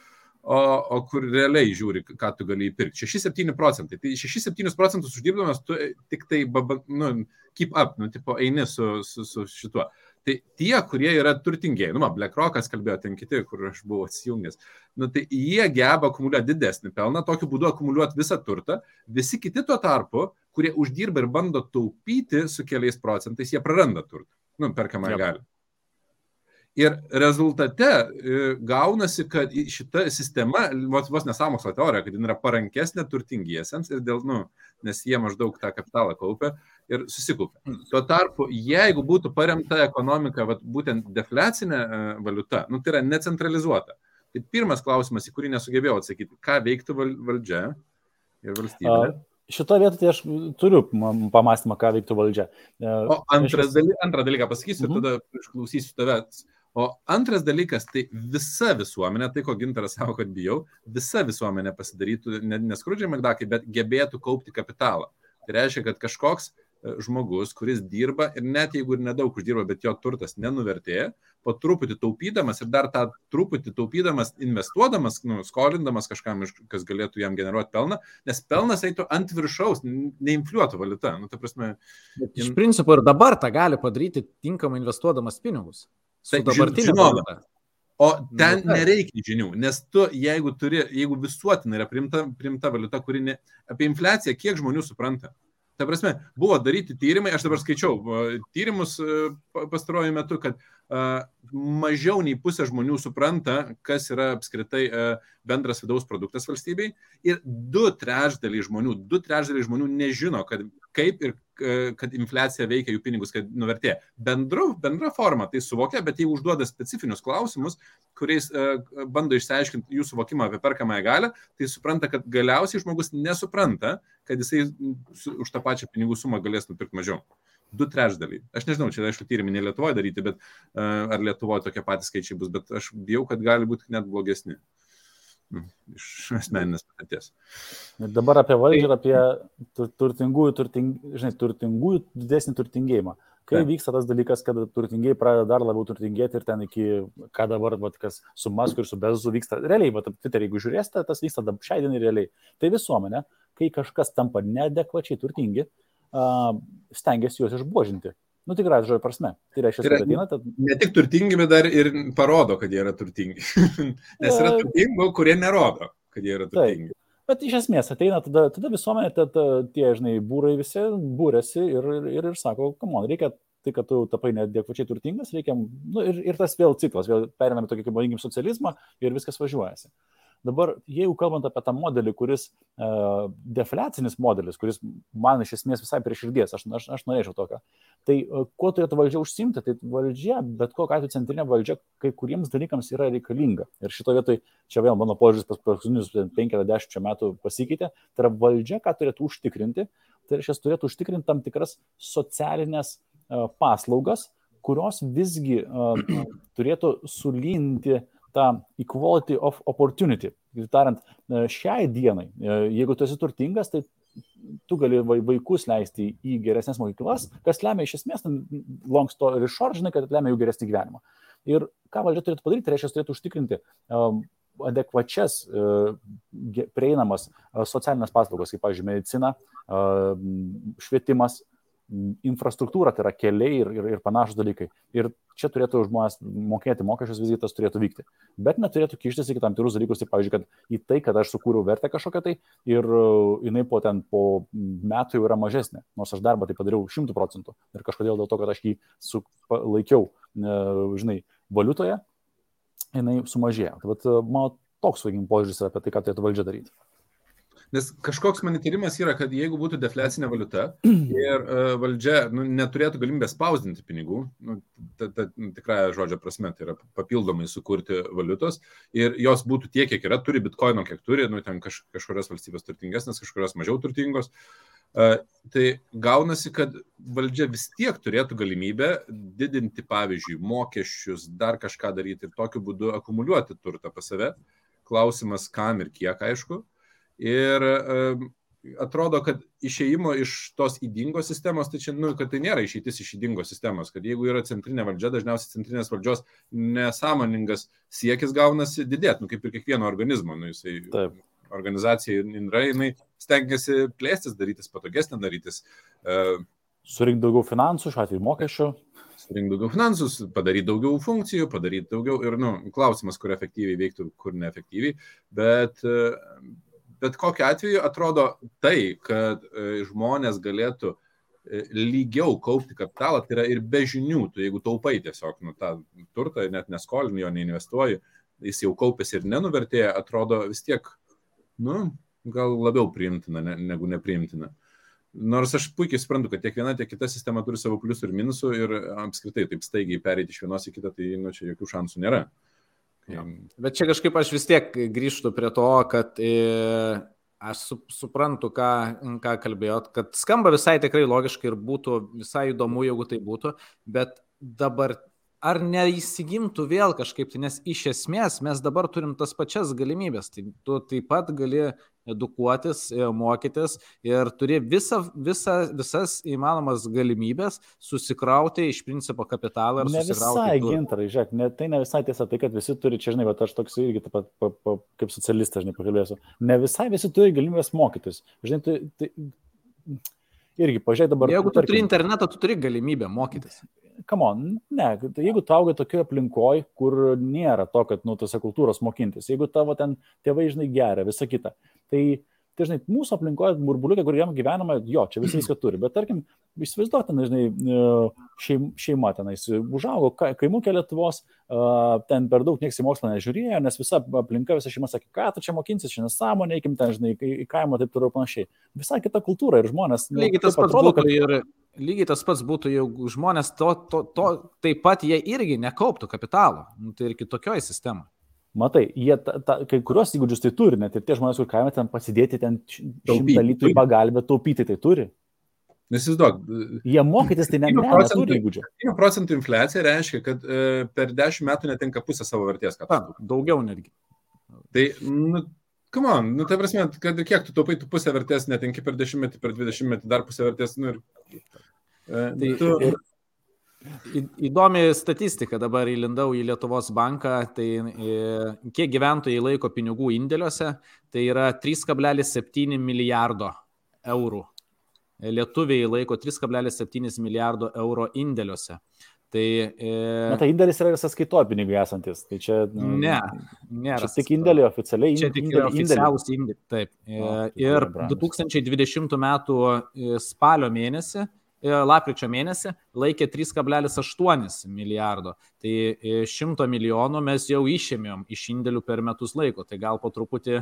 Speaker 4: o, o kur realiai žiūri, ką tu gali įpirkti. 6-7 procentai. Tai 6-7 procentus uždirbdamas, tu tik tai, baba, nu, keep up, nu, tipo, eini su, su, su šituo. Tai tie, kurie yra turtingieji, nu, BlackRockas kalbėjo, ten kiti, kur aš buvau atsijungęs, nu, tai jie geba akumuliuoti didesnį pelną, tokiu būdu akumuliuoti visą turtą, visi kiti tuo tarpu, kurie uždirba ir bando taupyti su keliais procentais, jie praranda turtą, nu, perkamą
Speaker 1: Jep.
Speaker 4: gali. Ir rezultate e, gaunasi, kad šita sistema, vos, vos nesamokslo teorija, kad jin yra parankesnė turtingiesiems ir dėl, nu, nes jie maždaug tą kapitalą kaupia ir susikaupia. Tuo tarpu, jeigu būtų paremta ekonomika, vat, būtent deflecinė e, valiuta, nu, tai yra necentralizuota. Tai pirmas klausimas, į kurį nesugebėjau atsakyti, ką veiktų val, valdžia ir valstybė.
Speaker 1: Šitoje vietoje tai aš turiu pamastymą, ką veiktų valdžia. E,
Speaker 4: O antras daly, antrą dalyką pasakysiu ir
Speaker 1: Mhm.
Speaker 4: tada išklausysiu tavęs. O antras dalykas, tai visa visuomenė, tai ko gintaras savo, kad bijau, visa visuomenė pasidarytų ne, neskrudžiai magdakai, bet gebėtų kaupti kapitalą. Tai reiškia, kad kažkoks e, žmogus, kuris dirba ir net jeigu ir nedaug uždirba, bet jo turtas nenuvertėja, po truputį taupydamas ir dar tą truputį taupydamas, investuodamas, nu, skolindamas kažkam, kas galėtų jam generuoti pelną, nes pelnas eitų ant viršaus, neinfliuotų valiuta. Nu, ta prasme,
Speaker 3: Bet Iš principo ir dabar tą gali padaryti tinkamai investuodamas pinigus.
Speaker 4: Tai
Speaker 3: dabartinė
Speaker 4: žinoma. O ten
Speaker 3: Nu, taip.
Speaker 4: nereikia žinių, nes tu, jeigu, turi, jeigu visuotinai yra primta, primta valiuta, kuri ne, apie infliaciją, kiek žmonių supranta. Ta prasme, buvo daryti tyrimai, aš dabar skaičiau tyrimus e, pa- pastaruoju metu, kad e, mažiau nei pusė žmonių supranta, kas yra apskritai e, bendras vidaus produktas valstybei. Ir du trečdaliai žmonių, du trečdaliai žmonių nežino, kad kaip ir e, kad infliacija veikia jų pinigus, kad nuvertė. Bendru, bendra forma tai suvokia, bet jeigu užduoda specifinius klausimus, kuriais e, bando išsiaiškinti jų suvokimą apie perkamąją galę, tai supranta, kad galiausiai žmogus nesupranta, kad jisai už tą pačią pinigų sumą galės nupirkti mažiau. Du trečdaliai. Aš nežinau, čia aišku tyrimai ne Lietuvoje daryti, bet uh, ar Lietuvoje tokie patys skaičiai bus, bet aš bijau, kad gali būti net blogesni. Nu, iš asmeninės patirties.
Speaker 1: Ir dabar apie valdžią ir apie tur- turtingųjų, turting, žinai, turtingųjų didesnį turtingėjimą. Kai
Speaker 4: Taip.
Speaker 1: vyksta tas dalykas, kad turtingieji pradeda dar labiau turtingėti ir ten iki, ką dabar, vat, kas su Masku ir su Bezu vyksta, realiai, va, Twitter, jeigu žiūrėsite, tas vyksta dab- šiai dienai realiai. Tai visuomenė, kai kažkas tampa neadekvačiai turtingi, stengiasi juos išbožinti. Nu, tikrai žodžio prasme. Tai reiškia,
Speaker 4: Tai
Speaker 1: kad ateina, tad
Speaker 4: Ne tik turtingi, bet dar ir parodo, kad jie yra turtingi. Nes yra
Speaker 1: Taip.
Speaker 4: turtingų, kurie nerodo, kad jie yra
Speaker 1: Taip.
Speaker 4: turtingi.
Speaker 1: Bet iš esmės ateina tada, tada visuomenė, tada tie, žinai, būrai visi būrėsi ir, ir, ir, sako, kamon, reikia tai, kad tu tapai neadekvačiai turtingas, reikia, nu, ir, ir tas vėl ciklas, vėl periname tokį, kaip vadinkim, socializmą ir viskas važiuojasi. Dabar, jeigu kalbant apie tą modelį, kuris uh, defliacinis modelis, kuris man iš esmės visai prie širdies, aš, aš, aš norėčiau tokio, tai uh, kuo turėtų valdžia užsimti, tai valdžia, bet kokia atveju centrinė valdžia kai kuriems dalykams yra reikalinga. Ir šito vietoj, čia vėl mano požiūris pas paskutinius 50 metų pasikeitė, tai yra valdžia, ką turėtų užtikrinti, tai reiškia, turėtų užtikrinti tam tikras socialinės uh, paslaugas, kurios visgi uh, turėtų sulinti tą equality of opportunity. Kitaip tariant, e, šiai dienai, e, jeigu tu esi turtingas, tai tu gali vai- vaikus leisti į geresnės mokyklas, kas lemia iš esmės, ten long story short, žinai, kad lemia jų geresnį gyvenimą. Ir ką valdžia turėtų padaryti, tai reiškia, turėtų užtikrinti um, adekvačias, prieinamas socialinės paslaugos, kaip, pavyzdžiui, medicina, švietimas, infrastruktūra, tai yra keliai ir, ir, ir panašus dalykai. Ir čia turėtų žmonės mokėti mokesčius, visgi tas turėtų vykti. Bet neturėtų kištis į tam tikrus dalykus, tai pavyzdžiui, kad į tai, kad aš sukūriau vertę kažkokią tai ir uh, jinai po ten po metų jau yra mažesnė, nors aš darbą tai padariau šimtų procentų. Ir kažkodėl dėl to, kad aš jį su, laikiau, žinai, valiutoje, jinai sumažėjo. Tai vat, mano toks, sakykim, požiūris yra apie tai, ką turėtų valdžia daryti.
Speaker 4: Nes kažkoks mano tyrimas yra, kad jeigu būtų deflecinė valiuta ir uh, valdžia nu, neturėtų galimybės spausdinti pinigų, nu, ta, ta, tikrąją žodžio prasme, tai yra papildomai sukurti valiutos ir jos būtų tiek, kiek yra, turi bitkoino, kiek turi, nu, ten kaž, kažkurios valstybės turtingesnės, kažkurios mažiau turtingos. Uh, tai gaunasi, kad valdžia vis tiek turėtų galimybę didinti, pavyzdžiui, mokesčius, dar kažką daryti ir tokiu būdu akumuliuoti turtą pas save. Klausimas, kam ir kiek, aišku. Ir atrodo, kad išeimo iš tos įdingos sistemos, tai čia, nu, kad tai nėra išeitis iš įdingos sistemos, kad jeigu yra centrinė valdžia, dažniausiai centrinės valdžios nesąmoningas siekis gaunasi didėti, nu, kaip ir kiekvieno organizmo, nu, jisai
Speaker 1: Taip.
Speaker 4: organizacija yra, jinai stengiasi plėstis, darytis patogesnė, darytis, uh,
Speaker 1: Surinkti daugiau finansų, šiuo atveju mokesčių.
Speaker 4: surinkti daugiau finansus, padaryti daugiau funkcijų, padaryti daugiau ir, nu, klausimas, kur efektyviai veiktų, kur neefektyviai, bet, e, bet kokiu atveju atrodo tai, kad e, žmonės galėtų e, lygiau kaupti kapitalą, tai yra ir be žinių, tu jeigu taupai tiesiog nu, tą turtą, net neskolini jo, neinvestuoji, jis jau kaupėsi ir nenuvertėja, atrodo vis tiek, nu, gal labiau priimtina ne, negu nepriimtina. Nors aš puikiai suprantu, kad tiek viena, tiek kita sistema turi savo pliusų ir minusų ir apskritai taip staigiai pereiti iš vienos į kitą, tai nu, čia jokių šansų nėra.
Speaker 3: Jo. Bet čia kažkaip aš vis tiek grįžtu prie to, kad e, aš su, suprantu, ką, ką kalbėjot, kad skamba visai tikrai logiškai ir būtų visai įdomu, jeigu tai būtų, bet dabar ar neįsigimtų vėl kažkaip, tai, nes iš esmės mes dabar turim tas pačias galimybės, tai tu taip pat gali edukuotis, e, mokytis ir turi visą, visą, visas įmanomas galimybės susikrauti iš principo kapitalą ir
Speaker 1: Ne visai, gintarai, žiūrėk, ne, tai ne visai tiesa, tai kad visi turi, čia žinai, bet aš toks irgi taip pat pa, pa, kaip socialistas, žinai, pakalbėsiu, ne visai visi turi galimybės mokytis. Žinai, tai, tai Irgi, pažiūrėk dabar.
Speaker 3: Jeigu tu turi internetą, tu turi galimybę mokytis.
Speaker 1: Kamon, ne, jeigu tu augai tokioje aplinkoje, kur nėra to, kad, nu, tose kultūros mokintis, jeigu tavo ten tėvai, žinai, geria, visa kita, tai Tai, žinai, mūsų aplinkoje burbuliukė, kur jam gyvenama, jo, čia visi viską turi, bet tarkim, įsivaizduok, ten, žinai, e, šeim, šeima tenais užaugo, kaimukė Lietuvos, ten per daug niekas į mokslą nežiūrėjo, nes visa aplinka, visa šeima sakė, ką tu čia mokinsis, čia nesąmonė, eikim ten, žinai, į kaimą taip toliau panašiai. Visai kita kultūra ir žmonės.
Speaker 3: Nu, lygiai tas pats atrodo, kad... ir, lygiai tas pats būtų, jeigu žmonės to, to, to, taip pat jie irgi nekauptų kapitalo, nu, tai ir kitokioje sistemoje.
Speaker 1: Matai, jie ta, ta, kai kurios įgūdžius tai turi, net ir tie žmonės, kur kaime ten pasidėti ten šimtą litrų į pagalbę, taupyti tai turi.
Speaker 4: Nesizduok.
Speaker 1: Jie mokytis tai ne, ne, neturi įgūdžių.
Speaker 4: 1 procentų infliacija reiškia, kad e, per 10 metų netenka pusę savo vertės.
Speaker 3: Ta, daugiau netgi.
Speaker 4: Tai, nu, come on, nu, tai prasme, kad kiek tu taupai, tu pusę vertės netenki per 10 metų, per 20 metų dar pusę vertės, nu ir...
Speaker 3: E, tai, tu, ir, Įdomi statistika, dabar įlindau į Lietuvos banką, tai e, kiek gyventojai laiko pinigų indėliuose, tai yra 3,7 milijardo eurų. Lietuviai laiko 3,7 milijardo euro indėliuose. Tai,
Speaker 1: e... Na, tai indėlis yra ir sąskaito pinigai esantis. Tai čia,
Speaker 3: nu, ne, nėra.
Speaker 1: Čia tik indėliai oficialiai.
Speaker 3: Čia tik
Speaker 1: indėliai,
Speaker 3: oficialūs indėliai. Taip. E, o, ir 2020 m. E, spalio mėnesį lapkričio mėnesį laikė 3,8 milijardo. Tai 100 e, milijonų mes jau išėmėm iš indėlių per metus laiko. Tai gal po truputį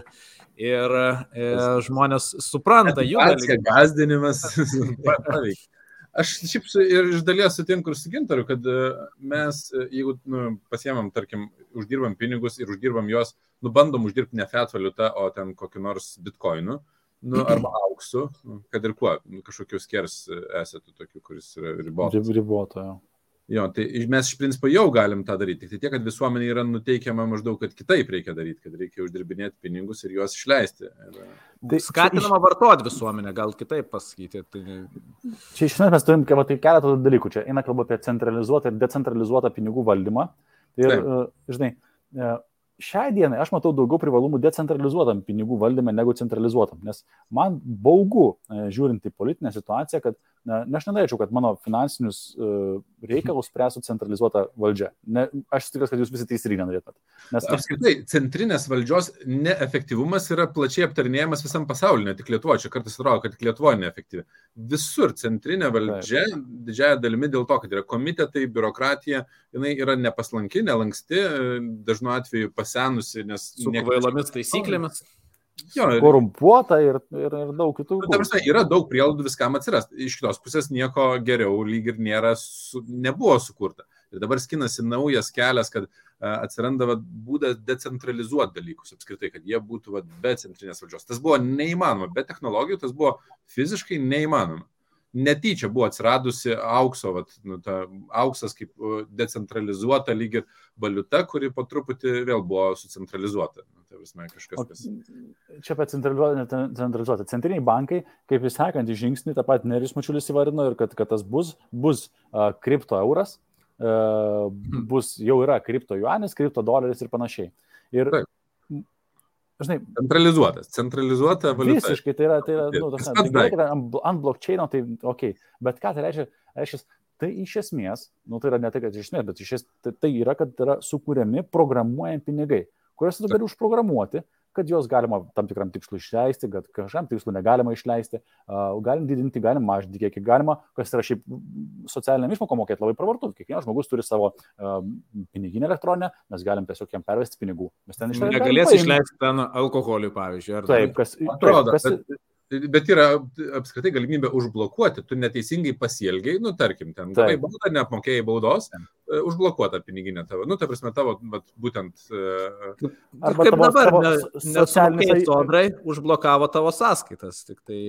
Speaker 3: ir e, žmonės supranta jų.
Speaker 4: Gazdinimas. Aš šiaip ir iš dalies sutinku ir su Gintaru, kad e, mes, jeigu nu, pasiemam, tarkim, uždirbam pinigus ir uždirbam juos, nu, bandom uždirbti ne fiat valiutą, o ten kokį nors bitkoinų, nu, arba auksu, nu, kad ir kuo, nu, kažkokius skers esate tokiu, kuris yra ribotas.
Speaker 1: Riboto, jo.
Speaker 4: Jo, tai mes iš principo jau galim tą daryti, tik tiek, kad visuomenė yra nuteikiama maždaug, kad kitaip reikia daryti, kad reikia uždirbinėti pinigus ir juos išleisti. Ir...
Speaker 3: Tai skatinama iš... vartoti visuomenę, gal kitaip pasakyti. Tai...
Speaker 1: Čia iš esmės mes turim tai keletą dalykų. Čia eina kalba apie centralizuotą ir decentralizuotą pinigų valdymą. Ir, Taip. žinai, šiai dienai aš matau daugiau privalumų decentralizuotam pinigų valdyme negu centralizuotam, nes man baugu, e, žiūrint į politinę situaciją, kad ne, aš nenorėčiau, kad mano finansinius uh, reikalus spręstų centralizuota valdžia. Ne, aš tikras, kad jūs visi teisingai nenorėtumėt.
Speaker 4: Nes apskritai, centrinės valdžios neefektyvumas yra plačiai aptarinėjamas visam pasaulyje, ne tik Lietuvoje. Čia kartais atrodo, kad Lietuvoje neefektyvi. Visur centrinė valdžia, Taip. didžiaja dalimi dėl to, kad yra komitetai, biurokratija, jinai yra nepaslanki, nelanksti, dažnu atveju pasenusi, nes...
Speaker 3: Su kvailomis taisyklėmis.
Speaker 1: Jo, ir, korumpuota ir, ir, ir daug kitų.
Speaker 4: Nu, prasme, yra daug prielaidų viskam atsirasti. Iš kitos pusės nieko geriau lyg ir nėra, su, nebuvo sukurta. Ir dabar skinasi naujas kelias, kad a, atsiranda va, būdas decentralizuoti dalykus apskritai, kad jie būtų va, be centrinės valdžios. Tas buvo neįmanoma, be technologijų tas buvo fiziškai neįmanoma netyčia buvo atsiradusi aukso, vat, nu, ta, auksas kaip decentralizuota lyg ir valiuta, kuri po truputį vėl buvo sucentralizuota. Nu, tai vismai kažkas. Kas...
Speaker 1: Čia apie centralizuotą. Centriniai bankai, kaip vis sekantį žingsnį, tą patį Nerijus Mačiulis įvardino ir kad, kad tas bus, bus uh, kripto euras, uh, bus jau yra kripto juanis, kripto doleris ir panašiai. Ir Taip
Speaker 4: Žinai, centralizuotas, centralizuota valiuta.
Speaker 1: Visiškai, tai yra, tai yra, nu, tas, gerai, kad ant, ant blockchain, tai ok, bet ką tai reiškia? reiškia tai iš esmės, nu tai yra ne tai, kad iš esmės, bet iš esmės tai, tai yra, kad yra sukūriami programuojami pinigai, kuriuos tu gali užprogramuoti, kad juos galima tam tikram tikslui išleisti, kad kažkam tikslui negalima išleisti, galim didinti, galim mažinti kiekį, galima, kas yra šiaip socialiniam išmokom mokėti labai pravartu. Kiekvienas žmogus turi savo piniginę elektroninę, mes galim tiesiog jam pervesti pinigų. Mes
Speaker 3: ten išleidžiame. Negalės išleisti ten alkoholiui, pavyzdžiui.
Speaker 1: Taip, kas, atrodo,
Speaker 4: taip, kas, Bet yra apskritai galimybė užblokuoti, tu neteisingai pasielgiai, nu tarkim, ten gavai baudą, neapmokėjai baudos, užblokuota piniginė tavo, nu ta prasme tavo, bet būtent... Uh,
Speaker 3: Arba kaip tavo, dabar, tavo ne, socialiniai sodrai užblokavo tavo sąskaitas, tik tai...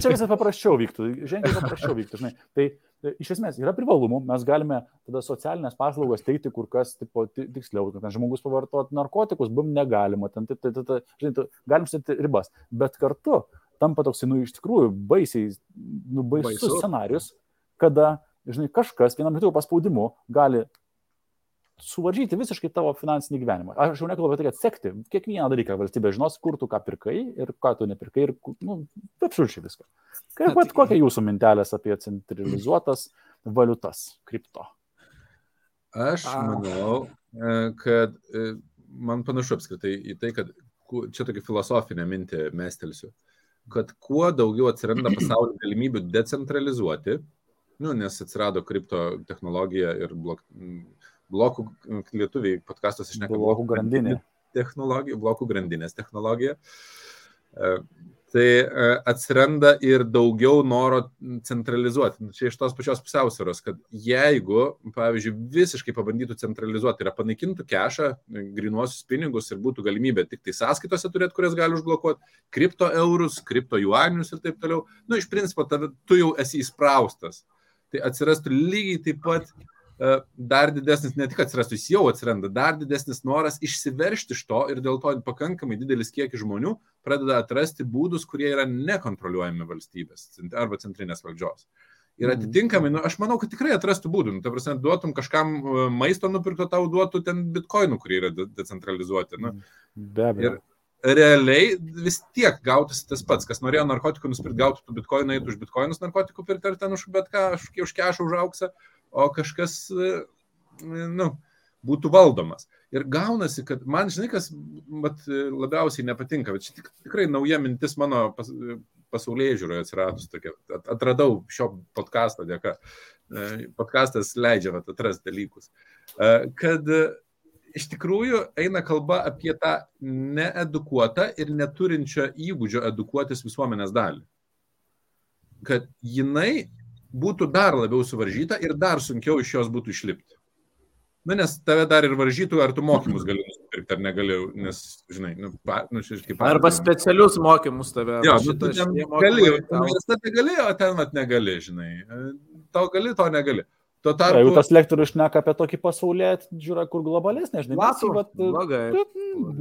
Speaker 1: Čia viskas paprasčiau vyktų, ženkliai paprasčiau vyktų, žinai. Tai E, iš esmės yra privalumų, mes galime tada socialinės paslaugas teikti kur kas tipo, tiksliau, kad žmogus pavartoti narkotikus, bum negalima, ten, tai, tai, tai, žinai, galim sėti ribas, bet kartu tampa toksai, nu, iš tikrųjų, baisiai, nu, baisus Baisu. scenarius, kada, žinai, kažkas vienam kitų paspaudimu gali suvaržyti visiškai tavo finansinį gyvenimą. Aš jau nekalbu apie tai, kad sekti kiekvieną dalyką valstybė žinos, kur tu ką pirkai ir ką tu nepirkai ir, nu, absoliučiai viską. Kaip, pat,
Speaker 3: tai-
Speaker 1: kokia jūsų mintelės apie centralizuotas valiutas, kripto?
Speaker 4: Aš manau, e, kad e, man panašu apskritai į tai, kad čia tokia filosofinė mintė mestelsiu, kad kuo daugiau atsiranda pasaulio galimybių decentralizuoti, nu, nes atsirado kripto technologija ir blok, blokų lietuviai podkastos išneka
Speaker 1: Blokų grandinė.
Speaker 4: technologija, blokų grandinės technologija. E, Tai e, atsiranda ir daugiau noro centralizuoti. Nu, Čia iš tos pačios pusiausvėros, kad jeigu, pavyzdžiui, visiškai pabandytų centralizuoti, yra panaikintų kešą, grinuosius pinigus ir būtų galimybė tik tai sąskaitose turėti, kurias gali užblokuoti, kripto eurus, kripto juanius ir taip toliau, nu, iš principo, tave, tu jau esi įspraustas. Tai atsirastų lygiai taip pat e, dar didesnis, ne tik atsirastų, jis jau atsiranda, dar didesnis noras išsiveršti iš to ir dėl to pakankamai didelis kiekis žmonių pradeda atrasti būdus, kurie yra nekontroliuojami valstybės arba centrinės valdžios. Ir
Speaker 1: Mhm.
Speaker 4: atitinkamai, nu, aš manau, kad tikrai atrastų būdų. Nu, ta prasme, duotum kažkam e, maisto nupirkto, tau duotų ten bitkoinų, kurie yra de- decentralizuoti. Nu,
Speaker 1: Be abejo.
Speaker 4: Ir realiai vis tiek gautųsi tas pats, kas norėjo narkotikų nusipirkti, gautų tų bitkoinų, eitų už bitkoinus narkotikų pirkti ar ten už bet ką, už, už kešą, už auksą, o kažkas, e, nu, būtų valdomas. Ir gaunasi, kad man, žinai, kas vat, labiausiai nepatinka, bet čia tik, tikrai nauja mintis mano pas, pasaulyje žiūroje atsiradus tokia. At- Atradau šio podkasto dėka. E, Podkastas leidžia vat, atrasti dalykus. E, Kad iš tikrųjų eina kalba apie tą needukuotą ir neturinčią įgūdžio edukuotis visuomenės dalį. Kad jinai būtų dar labiau suvaržyta ir dar sunkiau iš jos būtų išlipti. Na, nes tave dar ir varžytų, ar tu mokymus gali nusipirkti, ar negali, nes, žinai, nu, pa, nu čia kaip
Speaker 3: Arba specialius mokymus tave.
Speaker 4: Jo, nu, tu ten
Speaker 3: tau-
Speaker 4: universitete gali, o ten mat negali, žinai. Tau gali, to negali. Tuo
Speaker 1: Jeigu
Speaker 4: tarpu,
Speaker 1: tas lektorius šneka apie tokį pasaulį, žiūra, kur globalesnė, žinai, mes
Speaker 3: Platų,
Speaker 1: jį vat,
Speaker 3: blogai.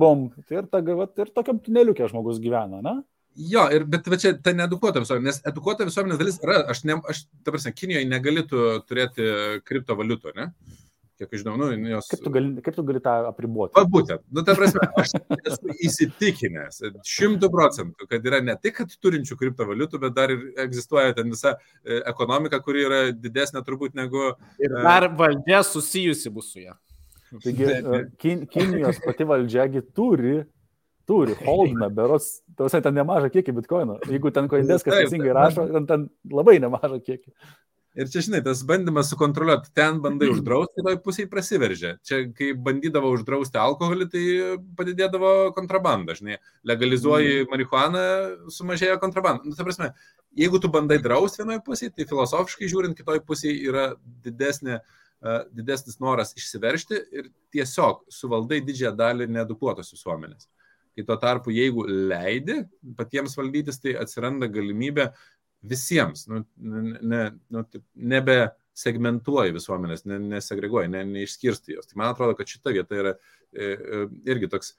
Speaker 1: bom, tai ir, ta, vat, ir tokiam tuneliukė žmogus gyvena, na?
Speaker 4: jo, ir, bet va čia ta needukuota visuomenė, nes edukuota visuomenės dalis yra, aš, ne, aš ta prasme, Kinijoje negali tu turėti kriptovaliutų, ne? Kiek aš žinau, nu, jos...
Speaker 1: Kaip tu gali, kaip tu gali tą apriboti?
Speaker 4: Va būtent, nu, ta prasme, aš esu įsitikinęs šimtų procentų, kad yra ne tik, kad turinčių kriptovaliutų, bet dar ir egzistuoja ten visa e, ekonomika, kuri yra didesnė turbūt negu...
Speaker 3: Ir dar valdžia susijusi bus su ją.
Speaker 1: Taigi, e, Kin, Kinijos pati valdžiagi turi, turi holdiną, beros, tausiai ten nemažą kiekį bitkoino. Jeigu ten koindės, kas teisingai rašo, ten, ten labai nemažą kiekį.
Speaker 4: Ir čia, žinai, tas bandymas sukontroliuoti, ten bandai uždrausti, kitoj pusėje prasiveržia. Čia, kai bandydavo uždrausti alkoholį, tai padidėdavo kontrabanda, žinai. Legalizuoji marihuaną, sumažėjo kontrabanda. Nu, ta prasme, jeigu tu bandai drausti vienoje pusėje, tai filosofiškai žiūrint, kitoj pusėje yra didesnė, uh, didesnis noras išsiveršti ir tiesiog suvaldai didžiąją dalį needukuotos visuomenės. Kai tuo tarpu, jeigu leidi patiems valdytis, tai atsiranda galimybė visiems, nu, ne, nu, nebe segmentuoji visuomenės, ne, nesegreguoji, ne, neišskirsti jos. Tai man atrodo, kad šita vieta yra e, e, irgi toks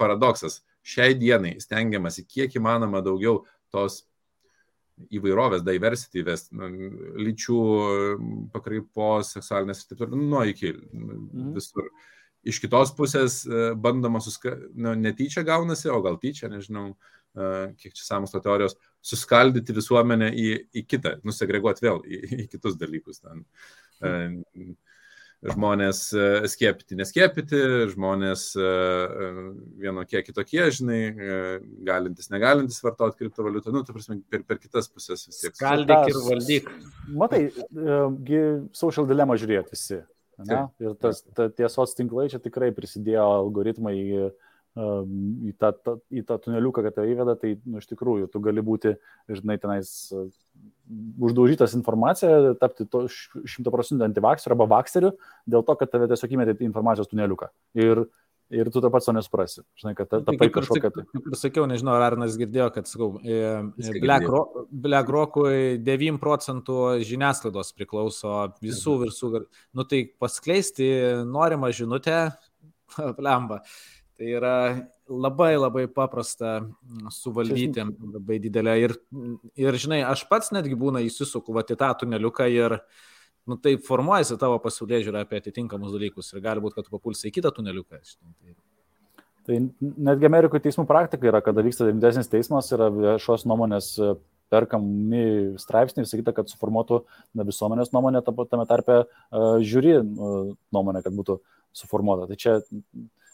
Speaker 4: paradoksas. Šiai dienai stengiamasi kiek įmanoma daugiau tos įvairovės, diversity vest, nu, lyčių pakraipos, seksualinės ir taip toliau, nuo iki
Speaker 1: Mhm.
Speaker 4: visur. Iš kitos pusės e, bandoma suska... nu, netyčia gaunasi, o gal tyčia, nežinau, e, kiek čia samosto teorijos, suskaldyti visuomenę į, į kitą, nusegreguoti vėl į, į kitus dalykus. Ten. E, Žmonės e, skiepyti, neskiepyti, žmonės e, e, vienokie kitokie, žinai, e, galintis, negalintis vartoti kriptovaliutą, nu, tai prasme, per, per kitas pusės vis tiek.
Speaker 3: Skaldyk ir valdyk.
Speaker 1: Matai, e, social dilemma žiūrėti visi. Ne? Ir tas ta, tiesos tinklai čia tikrai prisidėjo algoritmai į, um, į, tą, tą, į tą tuneliuką, kad tai įveda, tai nu, iš tikrųjų tu gali būti, žinai, tenais uh, uždaužytas informacija, tapti to šimto procentų antivakseriu arba vakseriu, dėl to, kad tave tiesiog įmetė į informacijos tuneliuką. Ir, ir tu tą pats to nesuprasi. Žinai, kad ta,
Speaker 3: Tai
Speaker 1: tapai
Speaker 3: kaip, ir,
Speaker 1: kažkokia... tai-
Speaker 3: kaip ir sakiau, nežinau, ar Arnas girdėjo, kad, sakau, e,
Speaker 4: Viską
Speaker 3: Black,
Speaker 4: girdėjau.
Speaker 3: Ro Black Rockui 9 procentų žiniasklaidos priklauso visų visų. Nu tai paskleisti norimą žinutę, lemba. Tai yra labai labai paprasta mm, suvaldyti, labai didelė. Ir, ir žinai, aš pats netgi būna įsisuku va į tą tuneliuką ir nu, tai formuojasi tavo pasaulyje žiūra apie atitinkamus dalykus ir gali būti, kad tu papulsi į kitą tuneliuką. Tai...
Speaker 1: tai netgi Amerikoje teismų praktika yra, kada vyksta didesnis teismas, yra viešos nuomonės e, perkami straipsniai, sakyta, kad suformuotų na, visuomenės nuomonė, tame tarpe uh, žiūri uh, nuomonė, kad būtų suformuota. Tai čia,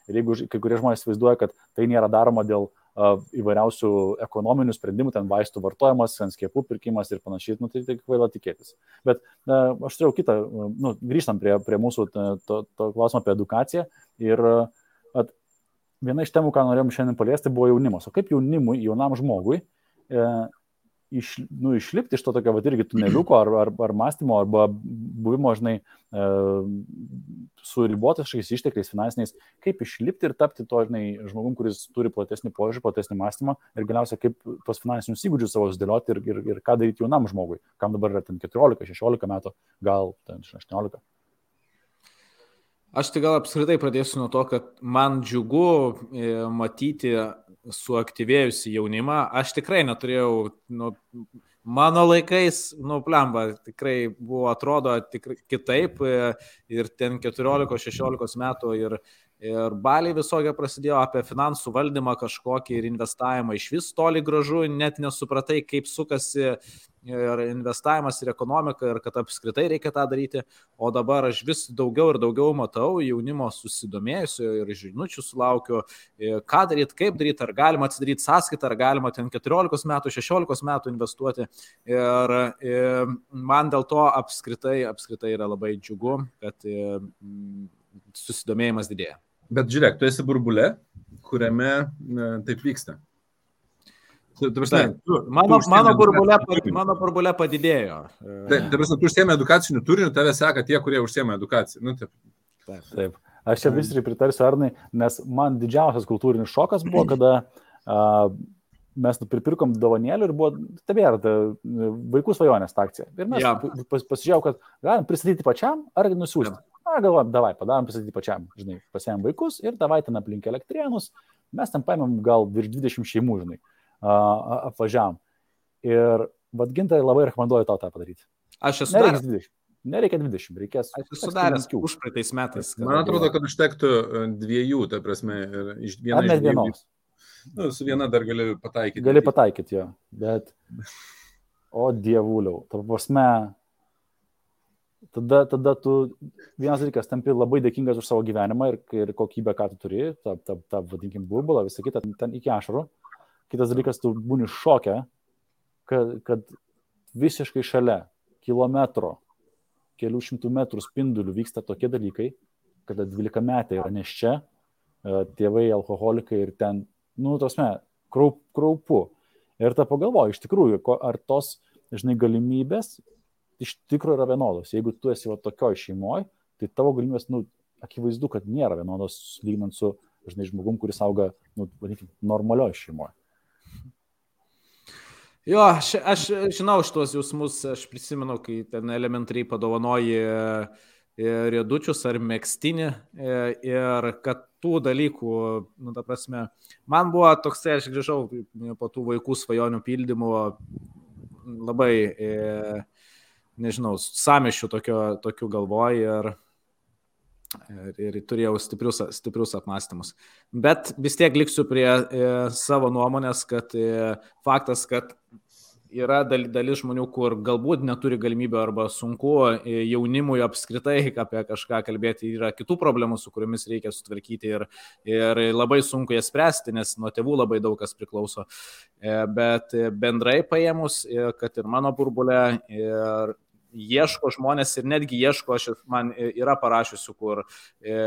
Speaker 1: ir jeigu kai kurie žmonės vaizduoja, kad tai nėra daroma dėl įvairiausių ekonominių sprendimų, ten vaistų vartojimas, ten skiepų pirkimas ir panašiai, nu, tai tai kvaila tikėtis. Bet na, aš turėjau kitą, nu, grįžtam prie, prie mūsų to, to klausimo apie edukaciją ir at, viena iš temų, ką norėjom šiandien paliesti, buvo jaunimas. O kaip jaunimui, jaunam žmogui e, iš, nu, išlipti iš to tokio, va, irgi tuneliuko ar, ar, ar mąstymo, arba buvimo, žinai, e, su ribotais kažkokiais ištekliais finansiniais, kaip išlipti ir tapti to, žinai, žmogum, kuris turi platesnį požiūrį, platesnį mąstymą ir galiausiai kaip tos finansinius įgūdžius savo sudėlioti ir, ir, ir ką daryti jaunam žmogui, kam dabar yra ten 14-16 metų, gal ten 18.
Speaker 3: Aš tai gal apskritai pradėsiu nuo to, kad man džiugu e, matyti suaktyvėjusi jaunimą. Aš tikrai neturėjau, nu, mano laikais, nu, plemba, tikrai buvo, atrodo, tikrai kitaip e, ir ten 14-16 metų ir, ir baliai visokie prasidėjo apie finansų valdymą kažkokį ir investavimą. Iš vis toli gražu, net nesupratai, kaip sukasi ir investavimas ir ekonomika ir kad apskritai reikia tą daryti. O dabar aš vis daugiau ir daugiau matau jaunimo susidomėjusio ir žinučių sulaukiu, ką daryti, kaip daryti, ar galima atsidaryti sąskaitą, ar galima ten 14 metų, 16 metų investuoti. Ir, ir man dėl to apskritai, apskritai yra labai džiugu, kad e, susidomėjimas didėja.
Speaker 4: Bet žiūrėk, tu esi burbule, kuriame ne, taip vyksta.
Speaker 3: Prasme, tu, mano, tu mano, burbulė, mano burbulė padidėjo.
Speaker 4: Taip, ta prasme, tu užsiemi edukaciniu turiniu, tave seka tie, kurie užsiemi edukaciją. Nu, taip.
Speaker 1: Taip, taip. Aš čia visiškai pritarsiu Arnai, nes man didžiausias kultūrinis šokas buvo, kada uh, mes pripirkom dovanėlių ir buvo, tebėra, ta, vaikų svajonės ta akcija. Ir mes ja. pas, pasižiūrėjau, kad galim pristatyti pačiam ar nusiųsti. Ja. Na, galvojam, davai, padarom pristatyti pačiam, žinai, pasėm vaikus ir davai ten aplink elektrienus, mes ten paėmėm gal virš 20 šeimų, žinai apvažiavam. Ir vad gintai labai rekomenduoju tau tą padaryti.
Speaker 3: Aš esu
Speaker 1: Nereikia 20. Nereikia 20, reikės.
Speaker 3: Aš esu sudaręs už praeitais metais.
Speaker 4: Man atrodo, kad užtektų e, dviejų, ta prasme, iš vienos.
Speaker 1: Ar net vienos.
Speaker 4: Nu, su viena dar gali pataikyti.
Speaker 1: Gali pataikyti jo, bet. O dievuliau, ta prasme, tada, tada tu vienas dalykas tampi labai dėkingas už savo gyvenimą ir, ir kokybę, ką tu turi, tą, tą, tą vadinkim, burbulą, visą kitą, ten iki ašarų. Kitas dalykas, tu būni šokę, kad, kad visiškai šalia kilometro, kelių šimtų metrų spindulių vyksta tokie dalykai, kada 12 metai yra neščia, e, tėvai alkoholikai ir ten, nu, tosme, kraup, kraupu. Ir ta pagalvoju, iš tikrųjų, ar tos, žinai, galimybės iš tikrųjų yra vienodos. Jeigu tu esi va tokioj šeimoje, tai tavo galimybės, nu, akivaizdu, kad nėra vienodos lyginant su, žinai, žmogum, kuris auga, nu, vadinkim, normalioje šeimoje.
Speaker 3: Jo, aš, aš žinau šitos jausmus, aš prisimenu, kai ten elementariai padovanoji e, riedučius ar mėgstinį e, ir kad tų dalykų, nu, ta prasme, man buvo toksai, aš grįžau po tų vaikų svajonių pildymų labai, e, nežinau, samišių tokio, tokių galvoj ir ir, ir turėjau stiprius, stiprius apmąstymus. Bet vis tiek liksiu prie e, savo nuomonės, kad e, faktas, kad yra dal, dalis žmonių, kur galbūt neturi galimybę arba sunku e, jaunimui apskritai apie kažką kalbėti, yra kitų problemų, su kuriomis reikia sutvarkyti ir, ir labai sunku jas spręsti, nes nuo tėvų labai daug kas priklauso. E, bet bendrai paėmus, e, kad ir mano burbulė, ir ieško žmonės ir netgi ieško, aš man yra parašiusių, kur e,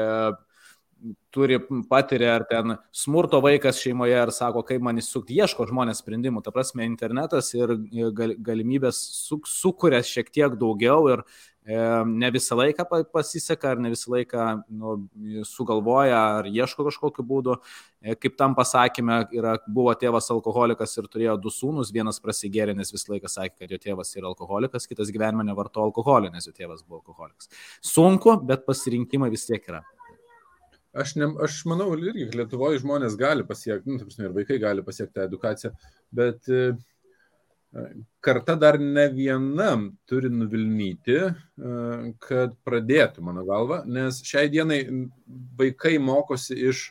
Speaker 3: turi patiria ar ten smurto vaikas šeimoje ir sako, kaip man įsukti, ieško žmonės sprendimų. Ta prasme, internetas ir gal, galimybės su, sukuria šiek tiek daugiau ir e, ne visą laiką pasiseka, ar ne visą laiką nu, sugalvoja, ar ieško kažkokiu būdu. E, kaip tam pasakymė, yra, buvo tėvas alkoholikas ir turėjo du sūnus, vienas prasigėrė, nes visą laiką sakė, kad jo tėvas yra alkoholikas, kitas gyvenime nevarto alkoholio, nes jo tėvas buvo alkoholikas. Sunku, bet pasirinkimai vis tiek yra.
Speaker 4: Aš, ne, aš manau, irgi Lietuvoje žmonės gali pasiekti, nu, prasme, ir vaikai gali pasiekti tą edukaciją, bet e, karta dar ne vienam turi nuvilnyti, kad pradėtų, mano galva, nes šiai dienai vaikai mokosi iš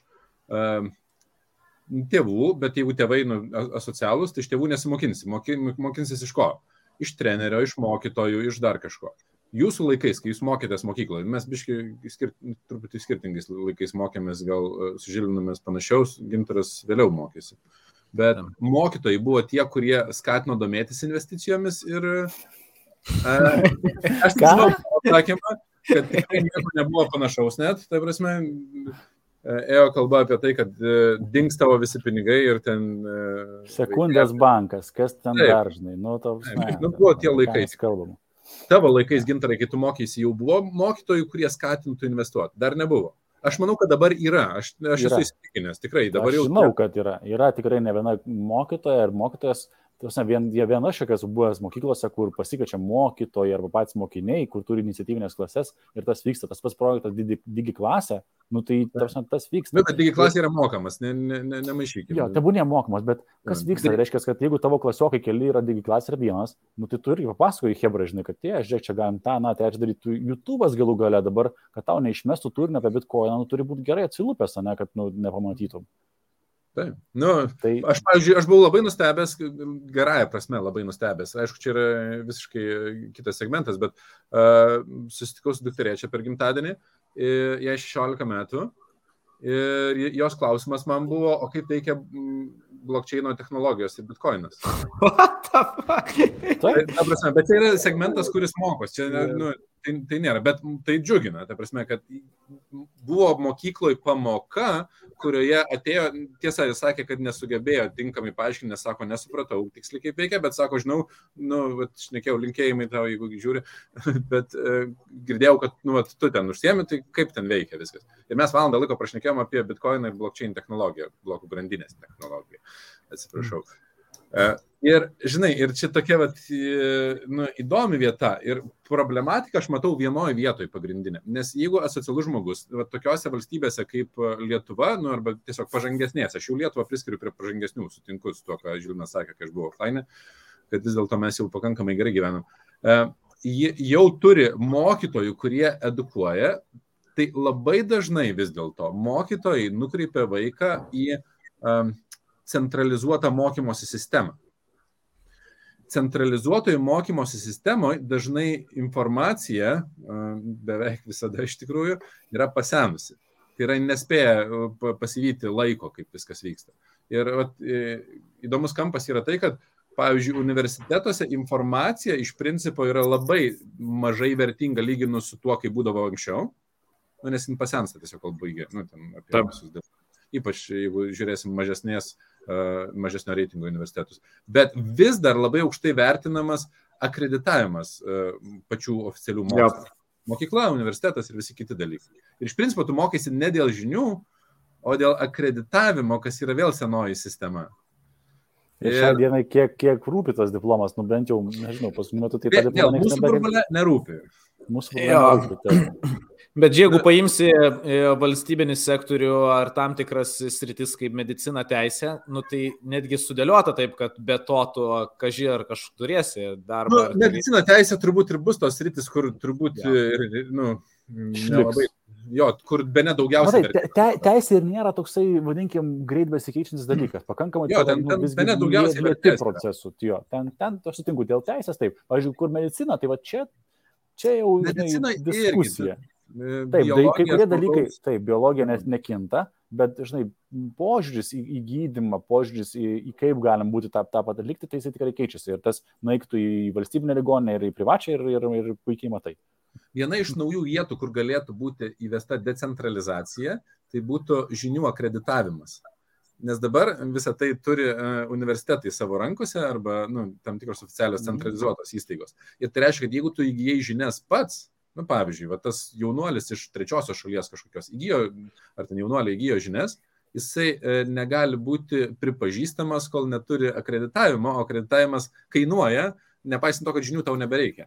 Speaker 4: tėvų, bet jeigu tėvai nu, asocialūs, tai iš tėvų nesimokinsi. Mokinsis iš ko? Iš trenerio, iš mokytojų, iš dar kažko. Jūsų laikais, kai jūs mokėtės mokykloje, mes biškai skir, truputį skirtingais laikais mokėmės, gal sužilinamės panašiaus, gintaras vėliau mokėsi. Bet mokytojai buvo tie, kurie skatino domėtis investicijomis ir a, aš žinau atsakymą, kad tikrai nieko nebuvo panašaus net, tai prasme, ėjo kalba apie tai, kad dings tavo visi pinigai ir ten...
Speaker 1: Sekundės vaikai. bankas, kas ten Taip. dar, žinai, nu, tau...
Speaker 4: Nu, buvo tie laikai. Kalbam. Tavo laikais, gintarai, kai tu mokysi, jau buvo mokytojų, kurie skatintų investuoti. Dar nebuvo. Aš manau, kad dabar yra. Aš, aš yra. esu įsitikinęs, tikrai. Dabar
Speaker 1: aš jau. Žinau, kad yra. Yra tikrai ne viena mokytoja ir mokytojas Tuose, vien, viena aš esu buvęs mokyklose, kur pasikeičia mokytojai arba patys mokiniai, kur turi iniciatyvinės klases ir tas vyksta, tas pats projektas digi, digi klasė, nu tai tarsi, tas vyksta.
Speaker 4: Bet, bet digi klasė yra mokamas, nemaišykime. Ne, ne,
Speaker 1: ne jo, tebu nemokamas, bet kas vyksta, tai reiškia, kad jeigu tavo klasiokai keli yra digi klasė ir vienas, nu tai tu irgi papasakoji Hebra, žinai, kad tie, žiūrėk, čia galim tą, na, tai aš darytų YouTube'as galų gale dabar, kad tau neišmestų turinio apie bitkoiną, nu turi būti gerai atsilupęs, ne, kad nu, nepamatytum.
Speaker 4: Taip. Nu, tai... Aš, pavyzdžiui, aš buvau labai nustebęs, gerąją prasme labai nustebęs. Aišku, čia yra visiškai kitas segmentas, bet uh, susitikau su dukterėčia per gimtadienį, jai 16 metų. Ir jos klausimas man buvo, o kaip veikia blokčiaino technologijos ir bitkoinas. tai, ta prasme, bet tai yra segmentas, kuris mokos. Čia, nu, tai, tai nėra, bet tai džiugina. Ta prasme, kad buvo mokykloje pamoka, kurioje atėjo, tiesa, jis sakė, kad nesugebėjo tinkamai paaiškinti, nes sako, nesupratau tiksliai kaip veikia, bet sako, žinau, nu, šnekėjau linkėjimai tau, jeigu žiūri, bet uh, girdėjau, kad, nu, vat, tu ten užsiemi, tai kaip ten veikia viskas. Ir mes valandą laiko prašnekėjom apie bitkoiną ir blockchain technologiją, blokų grandinės technologiją. Atsiprašau. Mm. Ir, žinai, ir čia tokia vat, nu, įdomi vieta ir problematika aš matau vienoje vietoje pagrindinė. Nes jeigu asocialus žmogus, va, tokiose valstybėse kaip Lietuva, nu, arba tiesiog pažangesnės, aš jau Lietuvą priskiriu prie pažangesnių, sutinku su to, ką Žilnas sakė, kai aš buvau offline, kad vis dėlto mes jau pakankamai gerai gyvenam. Jau turi mokytojų, kurie edukuoja, tai labai dažnai vis dėlto mokytojai nukreipia vaiką į um, centralizuotą mokymosi sistemą. Centralizuotoje mokymosi sistemoje dažnai informacija, beveik visada iš tikrųjų, yra pasenusi. Tai yra nespėja pasivyti laiko, kaip viskas vyksta. Ir vat, įdomus kampas yra tai, kad, pavyzdžiui, universitetuose informacija iš principo yra labai mažai vertinga lyginus su tuo, kaip būdavo anksčiau, nu, nes jin pasensta tiesiog kalbaigia, nu, ten apie visus dalykus. Ypač jeigu žiūrėsim mažesnės uh, mažesnio reitingo universitetus. Bet vis dar labai aukštai vertinamas akreditavimas pačių oficialių mokslų. Yep. Mokykla, universitetas ir visi kiti dalykai. Ir iš principo tu mokaisi ne dėl žinių, o dėl akreditavimo, kas yra vėl senoji sistema.
Speaker 1: Ir šią dieną kiek, kiek rūpi tas diplomas, nu bent jau, nežinau, paskutiniu metu taip
Speaker 4: pat. Mūsų burbulė nerūpi.
Speaker 1: Mūsų burbulė nerūpi.
Speaker 3: Bet jeigu paimsi e, valstybinį sektorių ar tam tikras sritis kaip medicina teisė, nu, tai netgi sudėliota taip, kad be to tu kažį ar kažkur turėsi darbą.
Speaker 4: Nu, medicina teisė turbūt ir bus tos sritis, kur turbūt ja. ir, nu, nelabai jo, kur be ne daugiausiai.
Speaker 1: Matai, te, teisė ir nėra toksai, vadinkim, greit besikeičiantis dalykas. Pakankamai
Speaker 4: jo, ten, ten, ten, be ne daugiausiai lėti
Speaker 1: procesų. Jo, ten, ten aš sutinku dėl teisės, taip. Pavyzdžiui, kur medicina, tai va čia, čia jau
Speaker 4: medicina žinai, diskusija. Irgi,
Speaker 1: taip, tai kai kurie dalykai, taip, biologija nes, nekinta, bet, žinai, požiūris į, į gydimą, požiūris į, į kaip galim būti tą, tą pat atlikti, tai jisai tikrai keičiasi. Ir tas nueiktų į valstybinę ligoninę ir į privačią ir, ir, ir puikiai matai.
Speaker 4: Viena iš naujų vietų, kur galėtų būti įvesta decentralizacija, tai būtų žinių akreditavimas. Nes dabar visą tai turi e, universitetai savo rankose arba nu, tam tikros oficialios mhm. centralizuotos įstaigos. Ir tai reiškia, kad jeigu tu įgyjai žinias pats, Nu, pavyzdžiui, va, tas jaunuolis iš trečiosios šalies kažkokios įgyjo, ar ten jaunuoliai įgyjo žinias, jisai e, negali būti pripažįstamas, kol neturi akreditavimo, o akreditavimas kainuoja, nepaisant to, kad žinių tau nebereikia.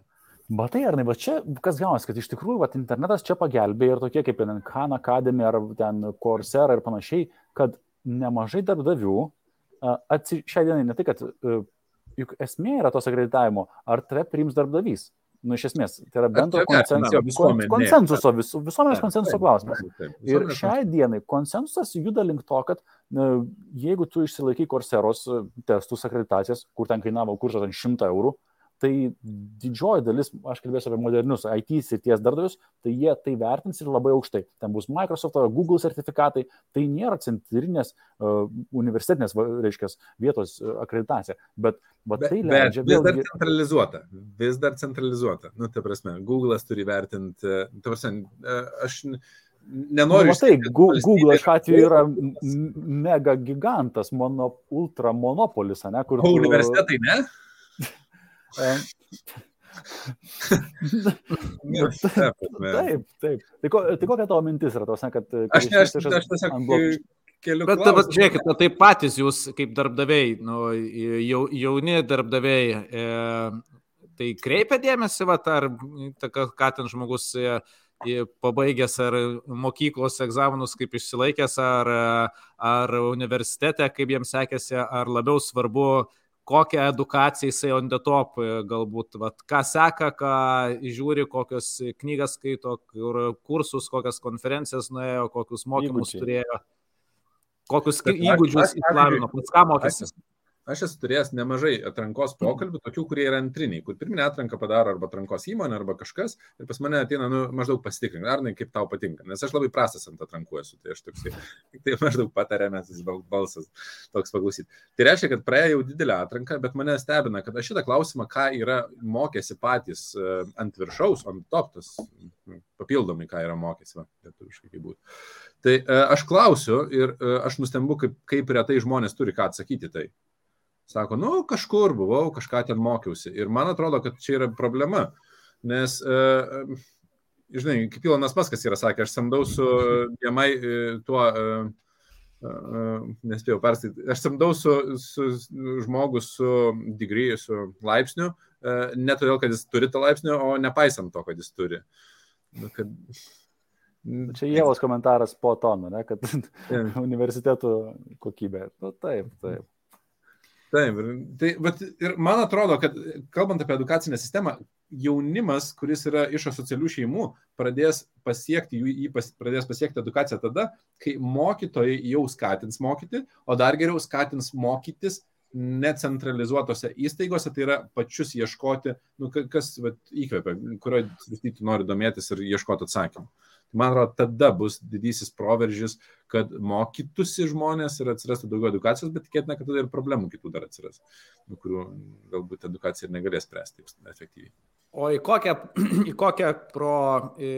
Speaker 1: Matai, ar ne, va čia kas gaunasi, kad iš tikrųjų va, internetas čia pagelbė ir tokie kaip Khan Academy ar ten Coursera ir panašiai, kad nemažai darbdavių šią dieną ne tai, kad juk esmė yra tos akreditavimo, ar tave priims darbdavys. Nu, iš esmės, tai yra bendro konsensuso,
Speaker 4: visuomenė?
Speaker 1: konsensuso, vis, visuomenės konsensuso klausimas. Ir šiai dienai konsensusas juda link to, kad jeigu tu išsilaikai korseros e, testus akreditacijas, kur ten kainavo kursas ant 100 eurų, tai didžioji dalis, aš kalbėsiu apie modernius IT srities darbdavius, tai jie tai vertins ir labai aukštai. Ten bus Microsoft, Google sertifikatai, tai nėra centrinės uh, universitetinės, va, reiškia, vietos uh, akreditacija, bet, bet tai
Speaker 4: Bet, bet
Speaker 1: leidžia
Speaker 4: vis dar
Speaker 1: vėlgi...
Speaker 4: centralizuota. Vis dar centralizuota. Nu, ta prasme, Google'as turi vertinti. Ta prasme, e, aš nenoriu.
Speaker 1: Nu, tai Google šiuo atveju yra mega gigantas, mono, ultra monopolis, ne, kur...
Speaker 4: O universitetai ne? Prasme.
Speaker 1: Taip, taip. Tai, ko, tai kokia tavo mintis yra, tos, kad...
Speaker 4: Aš, ne, aš, aš tiesiog keliu.
Speaker 3: Bet dabar žiūrėkit, tai patys jūs kaip darbdaviai, nu, jau, jauni darbdaviai, e, tai kreipia dėmesį, va, ar ta, ką ten žmogus e, pabaigęs ar mokyklos egzaminus kaip išsilaikęs, ar, ar universitete, kaip jiems sekėsi, ar labiau svarbu, kokią edukaciją jisai on the top e, galbūt, vat, ką seka, ką žiūri, kokias knygas skaito, kur kursus, kokias konferencijas nuėjo, kokius mokymus
Speaker 1: Įgūdžiai.
Speaker 3: turėjo. Kokius
Speaker 4: aš-
Speaker 3: įgūdžius
Speaker 4: aš,
Speaker 3: įslavino, pats ką
Speaker 4: Aš,
Speaker 3: mokėsi?
Speaker 4: esu- aš esu turėjęs nemažai atrankos pokalbių, tokių, kurie yra antriniai, kur pirminę atranką padaro arba atrankos įmonė, arba kažkas, ir pas mane ateina nu, maždaug pasitikrinti, ar ne kaip tau patinka, nes aš labai prastas ant atrankų esu, tai aš toksai, tai maždaug patariamės balsas toks paklausyti. Tai reiškia, kad praėjo jau didelę atranką, bet mane stebina, kad aš šitą klausimą, ką yra mokėsi patys e, ant viršaus, ant top, tas nu, papildomai, ką yra mokėsi, va, lietuviškai kaip būtų. Tai e, aš klausiu ir e, aš nustembu, kaip, kaip retai žmonės turi ką atsakyti tai. Sako, nu, kažkur buvau, kažką ten mokiausi. Ir man atrodo, kad čia yra problema. Nes, e, e, žinai, kaip Ilonas Maskas yra sakė, aš samdau su Jamai e, tuo, e, e, nespėjau perskaityti, aš samdau su, su žmogu su degree, su laipsniu, e, ne todėl, kad jis turi tą laipsnį, o nepaisant to, kad jis turi. Nu, kad,
Speaker 1: Čia Jėvos komentaras po tono, ne, kad universitetų kokybė. Nu, taip, taip.
Speaker 4: Taip, ir, tai, bet, ir man atrodo, kad kalbant apie edukacinę sistemą, jaunimas, kuris yra iš asocialių šeimų, pradės pasiekti, jų, jį pas, pradės pasiekti edukaciją tada, kai mokytojai jau skatins mokyti, o dar geriau skatins mokytis necentralizuotose įstaigose, tai yra pačius ieškoti, nu, ka- kas vat, įkvepia, kurioje srityje nori domėtis ir ieškoti atsakymų. Man atrodo, tada bus didysis proveržis, kad mokytųsi žmonės ir atsirastų daugiau edukacijos, bet tikėtina, kad tada ir problemų kitų dar atsiras, kurių galbūt edukacija ir negalės spręsti efektyviai.
Speaker 3: O į kokią, į kokią pro, į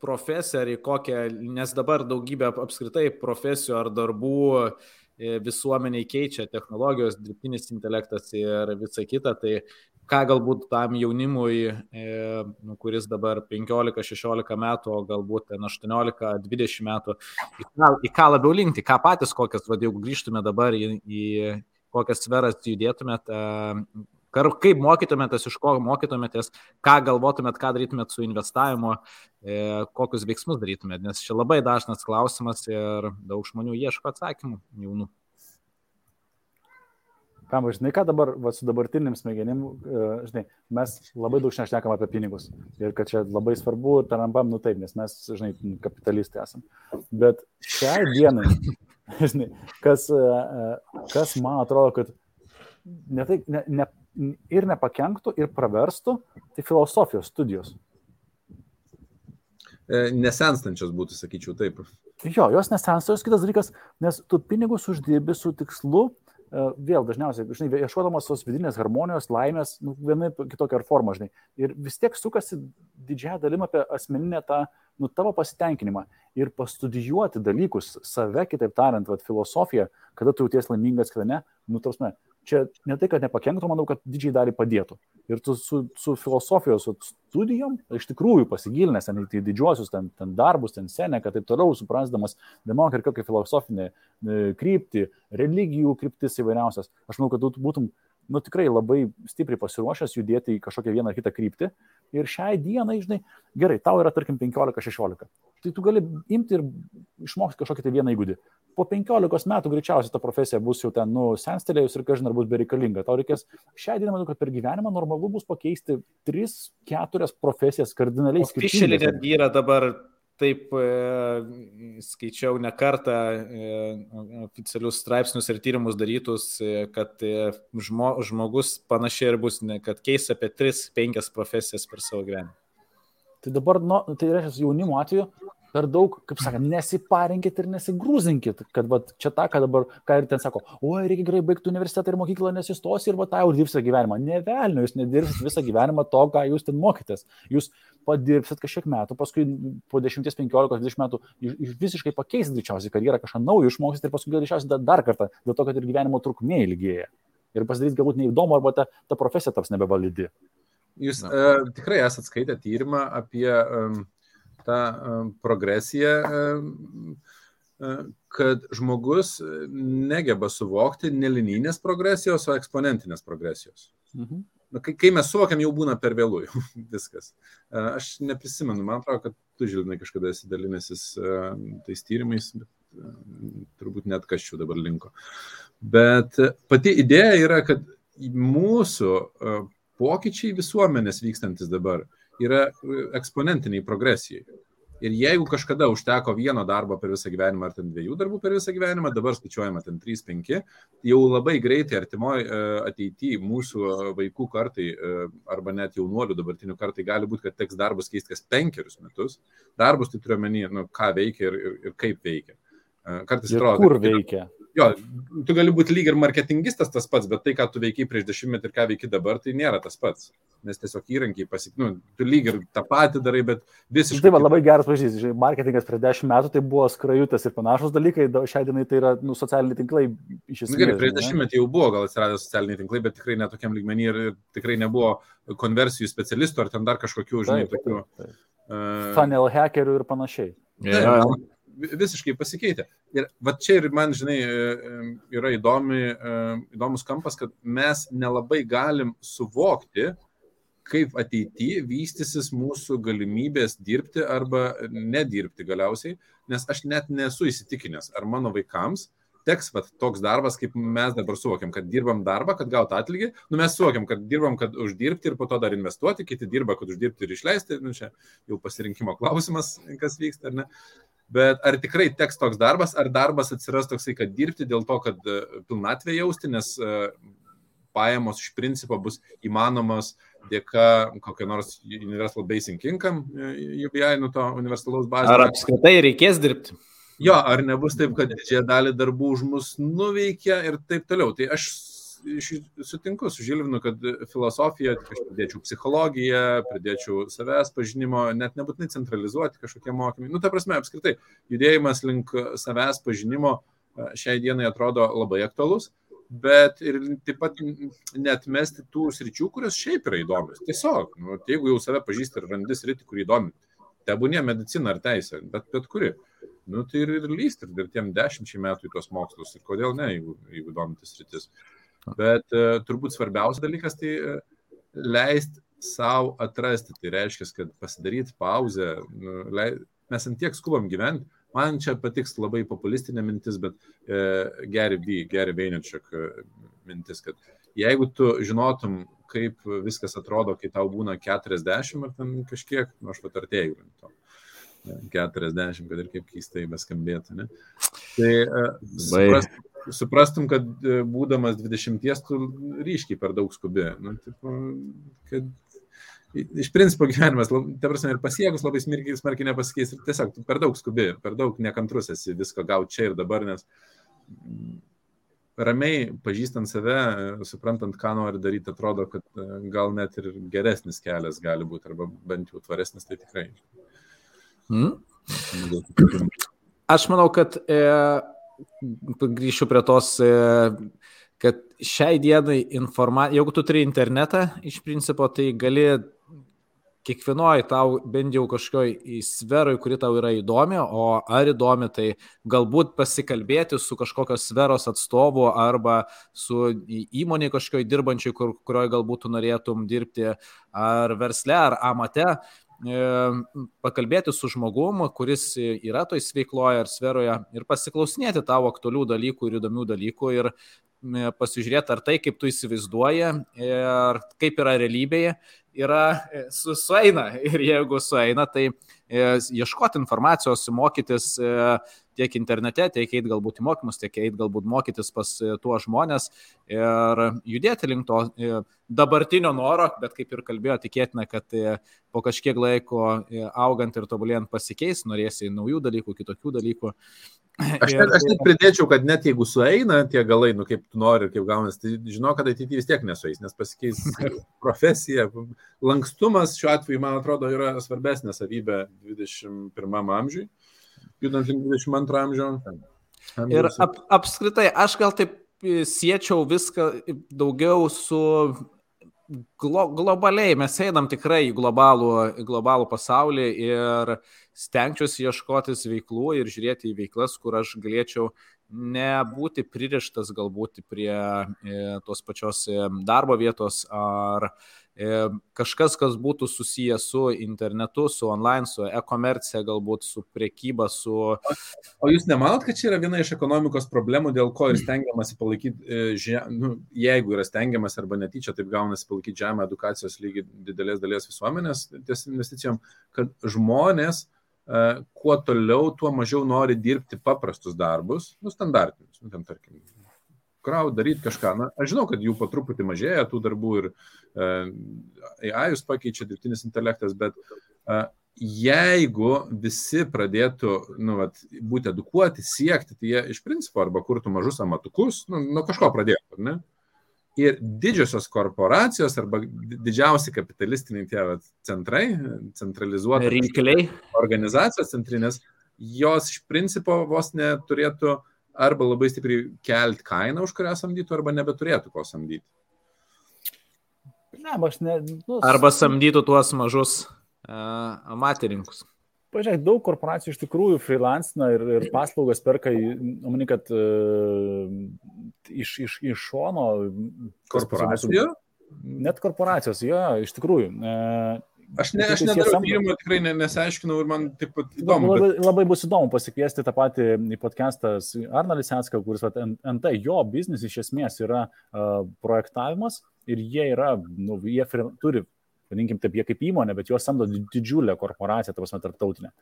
Speaker 3: profesiją, ar į kokią, nes dabar daugybė apskritai profesijų ar darbų e, visuomeniai keičia technologijos, dirbtinis intelektas ir visa kita, tai ką galbūt tam jaunimui, e, nu, kuris dabar 15-16 metų, o galbūt ten 18-20 metų, į ką, į ką labiau linkti, ką patys kokias, vad jeigu grįžtume dabar į, į kokias sferas judėtumėt, e, kaip mokytumėtės, iš ko mokytumėtės, ką galvotumėt, ką darytumėt su investavimu, e, kokius veiksmus darytumėt, nes čia labai dažnas klausimas ir daug žmonių ieško atsakymų jaunų.
Speaker 1: Kam, žinai, ką dabar va, su dabartinim smegenim, e, žinai, mes labai daug šnekam apie pinigus. Ir kad čia labai svarbu, tarampam, nu taip, nes mes, žinai, kapitalistai esame. Bet šiai dienai, žinai, kas, e, e, kas man atrodo, kad ne tai, ne, ne, ir nepakenktų, ir praverstų, tai filosofijos studijos.
Speaker 4: Nesenstančios būtų, sakyčiau, taip.
Speaker 1: Jo, jos nesensta, jos kitas dalykas, nes tu pinigus uždirbi su tikslu, vėl dažniausiai, žinai, ieškodamas tos vidinės harmonijos, laimės, nu, vienai kitokia forma, žinai. Ir vis tiek sukasi didžiąją dalim apie asmeninę tą, nu, tavo pasitenkinimą. Ir pastudijuoti dalykus, save, kitaip tariant, vat, filosofiją, kada tu jauties laimingas, kada ne, nu, tarsi, čia ne tai, kad nepakenktų, manau, kad didžiai dalį padėtų. Ir tu su, su filosofijos su studijom, iš tikrųjų pasigilinęs ten į didžiuosius ten, ten darbus, ten seneką, taip toliau, suprasdamas vienokią ir kokią filosofinę e, kryptį, religijų kryptis įvairiausias, aš manau, kad tu būtum, nu tikrai labai stipriai pasiruošęs judėti į kažkokią vieną ar kitą kryptį. Ir šiai dienai, žinai, gerai, tau yra, tarkim, 15-16. Tai tu gali imti ir išmokti kažkokį tai vieną įgūdį. Po 15 metų greičiausiai ta profesija bus jau ten, nu, senstelėjus ir kažin ar bus bereikalinga. Tau reikės, šią dieną matau, kad per gyvenimą normalu bus pakeisti 3-4 profesijas kardinaliai skirtingas.
Speaker 3: Oficialiai netgi yra dabar taip e, skaičiau ne kartą e, oficialius straipsnius ir tyrimus darytus, e, kad e, žmo, žmogus panašiai ir bus, ne, kad keis apie 3-5 profesijas per savo gyvenimą.
Speaker 1: Tai dabar, nu, tai reiškia, jaunimo atveju per daug, kaip sakant, nesiparinkit ir nesigrūzinkit, kad va, čia tą, ką dabar, ką ir ten sako, oi, reikia gerai baigti universitetą ir mokyklą, nesistos ir va, tą jau dirbsite gyvenimą. Nevelniu, jūs nedirbsit visą gyvenimą to, ką jūs ten mokytės. Jūs padirbsit kažkiek metų, paskui po 10, 15, 20 metų visiškai pakeisit greičiausiai karjerą, kažką naujo išmoksit ir paskui greičiausiai dar, dar kartą, dėl to, kad ir gyvenimo trukmė ilgėja. Ir pasidarys galbūt neįdomu, arba ta, ta profesija taps nebevalidi.
Speaker 4: Jūs uh, tikrai esate skaitę tyrimą apie um, tą progresiją, kad žmogus negeba suvokti nelinijinės progresijos, o eksponentinės progresijos. Mhm. Kai, kai mes suvokiam, jau būna per vėlų viskas. Aš neprisimenu, man atrodo, kad tu, Žilnai, kažkada esi dalinęsis tais tyrimais, bet turbūt net kažčiau dabar linko. Bet pati idėja yra, kad mūsų pokyčiai visuomenės vykstantis dabar yra eksponentiniai progresijai. Ir jeigu kažkada užteko vieno darbo per visą gyvenimą ar ten dviejų darbų per visą gyvenimą, dabar skaičiuojama ten 3-5, jau labai greitai artimoje ateityje mūsų vaikų kartai arba net jaunuolių dabartinių kartai gali būti, kad teks darbus keisti kas penkerius metus. Darbus tai turiu menį, nu, ką veikia ir, ir, ir kaip veikia.
Speaker 1: Kartais atrodo. Kur veikia?
Speaker 4: jo, tu gali būti lyg ir marketingistas tas pats, bet tai, ką tu veikiai prieš dešimtmetį ir ką veiki dabar, tai nėra tas pats. Nes tiesiog įrankiai pasik, nu, tu lyg ir tą patį darai, bet visiškai.
Speaker 1: Tai va, labai geras pavyzdys. Marketingas prieš dešimt metų tai buvo skrajutas ir panašus dalykai, šią dieną tai yra nu, socialiniai tinklai iš esmės.
Speaker 4: Na gerai, prieš dešimtmetį jau buvo gal atsiradę socialiniai tinklai, bet tikrai netokiam lygmenį ir, ir tikrai nebuvo konversijų specialistų ar ten dar kažkokių, žinai, taip, tokių. Taip, taip.
Speaker 1: Uh, Funnel hackerių ir panašiai.
Speaker 4: Yeah. Visiškai pasikeitė. Ir va čia ir man, žinai, e, yra įdomi, e, įdomus kampas, kad mes nelabai galim suvokti, kaip ateityje vystysis mūsų galimybės dirbti arba nedirbti galiausiai, nes aš net nesu įsitikinęs, ar mano vaikams teks vat, toks darbas, kaip mes dabar suvokiam, kad dirbam darbą, kad gautų atlygį, nu mes suvokiam, kad dirbam, kad uždirbti ir po to dar investuoti, kiti dirba, kad uždirbti ir išleisti, nu čia jau pasirinkimo klausimas, kas vyksta, ar ne. Bet ar tikrai teks toks darbas, ar darbas atsiras toksai, kad dirbti dėl to, kad e, pilnatvė jausti, nes e, pajamos iš principo bus įmanomos dėka kokio nors Universal Basic Income, e, UBI, nu to universalaus bazės.
Speaker 3: Ar apskritai reikės dirbti?
Speaker 4: Jo, ar nebus taip, kad didžiąją dalį darbų už mus nuveikia ir taip toliau. Tai aš sutinku su Žilvinu, kad filosofija, aš pridėčiau psichologiją, pridėčiau savęs pažinimo, net nebūtinai centralizuoti kažkokie mokymai. Nu, ta prasme, apskritai, judėjimas link savęs pažinimo šiai dienai atrodo labai aktualus, bet ir taip pat netmesti tų sričių, kurios šiaip yra įdomios. Tiesiog, nu, jeigu jau save pažįsti ir randi sritį, kurį įdomi, tebūnė medicina ar teisė, bet bet kuri. Nu, tai ir, ir lyst, ir, ir tiem dešimčiai metų į tuos mokslus, ir kodėl ne, jeigu, jeigu domintis rytis. Uh, Bet uh, turbūt svarbiausias dalykas tai uh, leisti savo atrasti. Tai reiškia, kad pasidaryti pauzę, nu, mes ant tiek skubam gyventi. Man čia patiks labai populistinė mintis, bet uh, Gary B, Gary Vaynerchuk uh, mintis, kad jeigu tu žinotum, kaip viskas atrodo, kai tau būna 40 ar ten kažkiek, nu, aš patartėjau to. 40, kad ir kaip keistai beskambėtų. Ne? Tai uh, suprast, suprastum, kad e, būdamas 20, tu ryškiai per daug skubi. Nu, tipo, kad iš principo gyvenimas, ta prasme, ir pasiekus labai smarkiai, smarkiai nepasikeis ir tiesiog tu per daug skubi, per daug nekantrus esi visko gauti čia ir dabar, nes mm, ramiai pažįstant save, suprantant, ką nori daryti, atrodo, kad e, gal net ir geresnis kelias gali būti, arba bent jau tvaresnis, tai tikrai.
Speaker 3: Hmm? Aš manau, kad e, grįšiu prie tos, e, kad šiai dienai informacija, jeigu tu turi internetą, iš principo, tai gali kiekvienoje tau bent jau kažkokioj sferoje, kuri tau yra įdomi, o ar įdomi, tai galbūt pasikalbėti su kažkokios sferos atstovu arba su įmonė kažkokioj dirbančiai, kur, kurioje galbūt norėtum dirbti, ar versle, ar amate, pakalbėti su žmogumu, kuris yra toj veikloje ar sferoje ir pasiklausinėti tavo aktualių dalykų ir įdomių dalykų ir pasižiūrėti, ar tai, kaip tu įsivaizduoji ir kaip yra realybėje, yra e, su, sueina. Ir jeigu sueina, tai ieškoti informacijos, mokytis e, tiek internete, tiek eiti galbūt į mokymus, tiek eiti galbūt mokytis pas tuos žmonės ir judėti link to dabartinio noro, bet kaip ir kalbėjo, tikėtina, kad po kažkiek laiko augant ir tobulėjant pasikeis, norėsi naujų dalykų, kitokių dalykų.
Speaker 4: Aš net, aš net pridėčiau, kad net jeigu sueina tie galai, nu kaip tu nori kaip gaunasi, tai žinau, kad ateityje vis tiek nesueis, nes pasikeis profesija. Lankstumas šiuo atveju, man atrodo, yra svarbesnė savybė 21 amžiui, judant link 22 amžiaus.
Speaker 3: Ir ap, apskritai, aš gal taip siečiau viską daugiau su glo, globaliai, mes einam tikrai į globalų, globalų pasaulį ir stengčiausi ieškotis veiklų ir žiūrėti į veiklas, kur aš galėčiau nebūti pririštas galbūt prie e, tos pačios e, darbo vietos ar e, kažkas, kas būtų susijęs su internetu, su online, su e-komercija, galbūt su priekyba, su...
Speaker 4: O jūs nemanot, kad čia yra viena iš ekonomikos problemų, dėl ko ir stengiamasi palaikyti, žem... nu, jeigu yra stengiamas arba netyčia, taip gaunasi palaikyti žemę edukacijos lygį didelės dalies visuomenės ties investicijom, kad žmonės E, kuo toliau, tuo mažiau nori dirbti paprastus darbus, nu, standartinius, nu, ten, tarkim, kraut, daryti kažką. Na, aš žinau, kad jų po truputį mažėja tų darbų ir e, AI jūs pakeičia dirbtinis intelektas, bet e, jeigu visi pradėtų nu, vat, būti edukuoti, siekti, tai jie iš principo arba kurtų mažus amatukus, nu, nuo kažko pradėtų, ne? Ir didžiosios korporacijos arba didžiausi kapitalistiniai tie centrai, centralizuotos
Speaker 3: rinkliai,
Speaker 4: organizacijos centrinės, jos iš principo vos neturėtų arba labai stipriai kelti kainą, už kurią samdytų, arba nebeturėtų ko samdyti.
Speaker 3: Ne, aš ne. Nu, arba samdytų tuos mažus uh, amaterininkus.
Speaker 1: Pažiūrėk, daug korporacijų iš tikrųjų freelancina ir, ir paslaugas perka, omeny, kad uh, iš, iš, iš šono.
Speaker 4: Korporacijų?
Speaker 1: Net korporacijos, jo, iš tikrųjų. Uh,
Speaker 4: Aš, ne, aš nedariau tyrimo, tikrai ne, nesiaiškinau ir man taip pat įdomu.
Speaker 1: Labai, bet... labai bus įdomu pasikviesti tą patį į podcastą Arną Lisenską, kuris vat, NT, jo biznis iš esmės yra uh, projektavimas ir jie yra, nu, jie turi vadinkim taip, jie kaip įmonė, bet juos samdo didžiulę korporaciją, ta prasme, tarptautinę.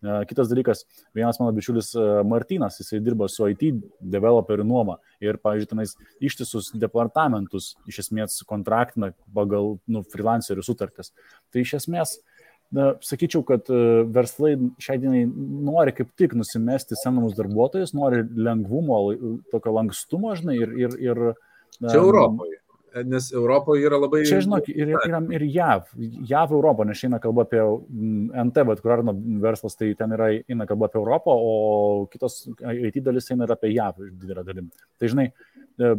Speaker 1: E, kitas dalykas, vienas mano bičiulis e, Martinas, jisai dirba su IT developerių nuoma ir, pavyzdžiui, tenais ištisus departamentus iš esmės kontraktina pagal nu, freelancerių sutartis. Tai iš esmės, na, sakyčiau, kad e, verslai šiai dienai nori kaip tik nusimesti senamus darbuotojus, nori lengvumo, tokio lankstumo, žinai, ir... ir, ir
Speaker 4: Čia Europoje nes Europoje yra labai...
Speaker 1: Čia, žinok, ir, ir, ir JAV. JAV Europą, nes eina kalba apie mm, NT, bet kur arno verslas, tai ten yra, eina kalba apie Europą, o kitos IT dalis eina ir apie JAV didelę dalim. Tai žinai, e,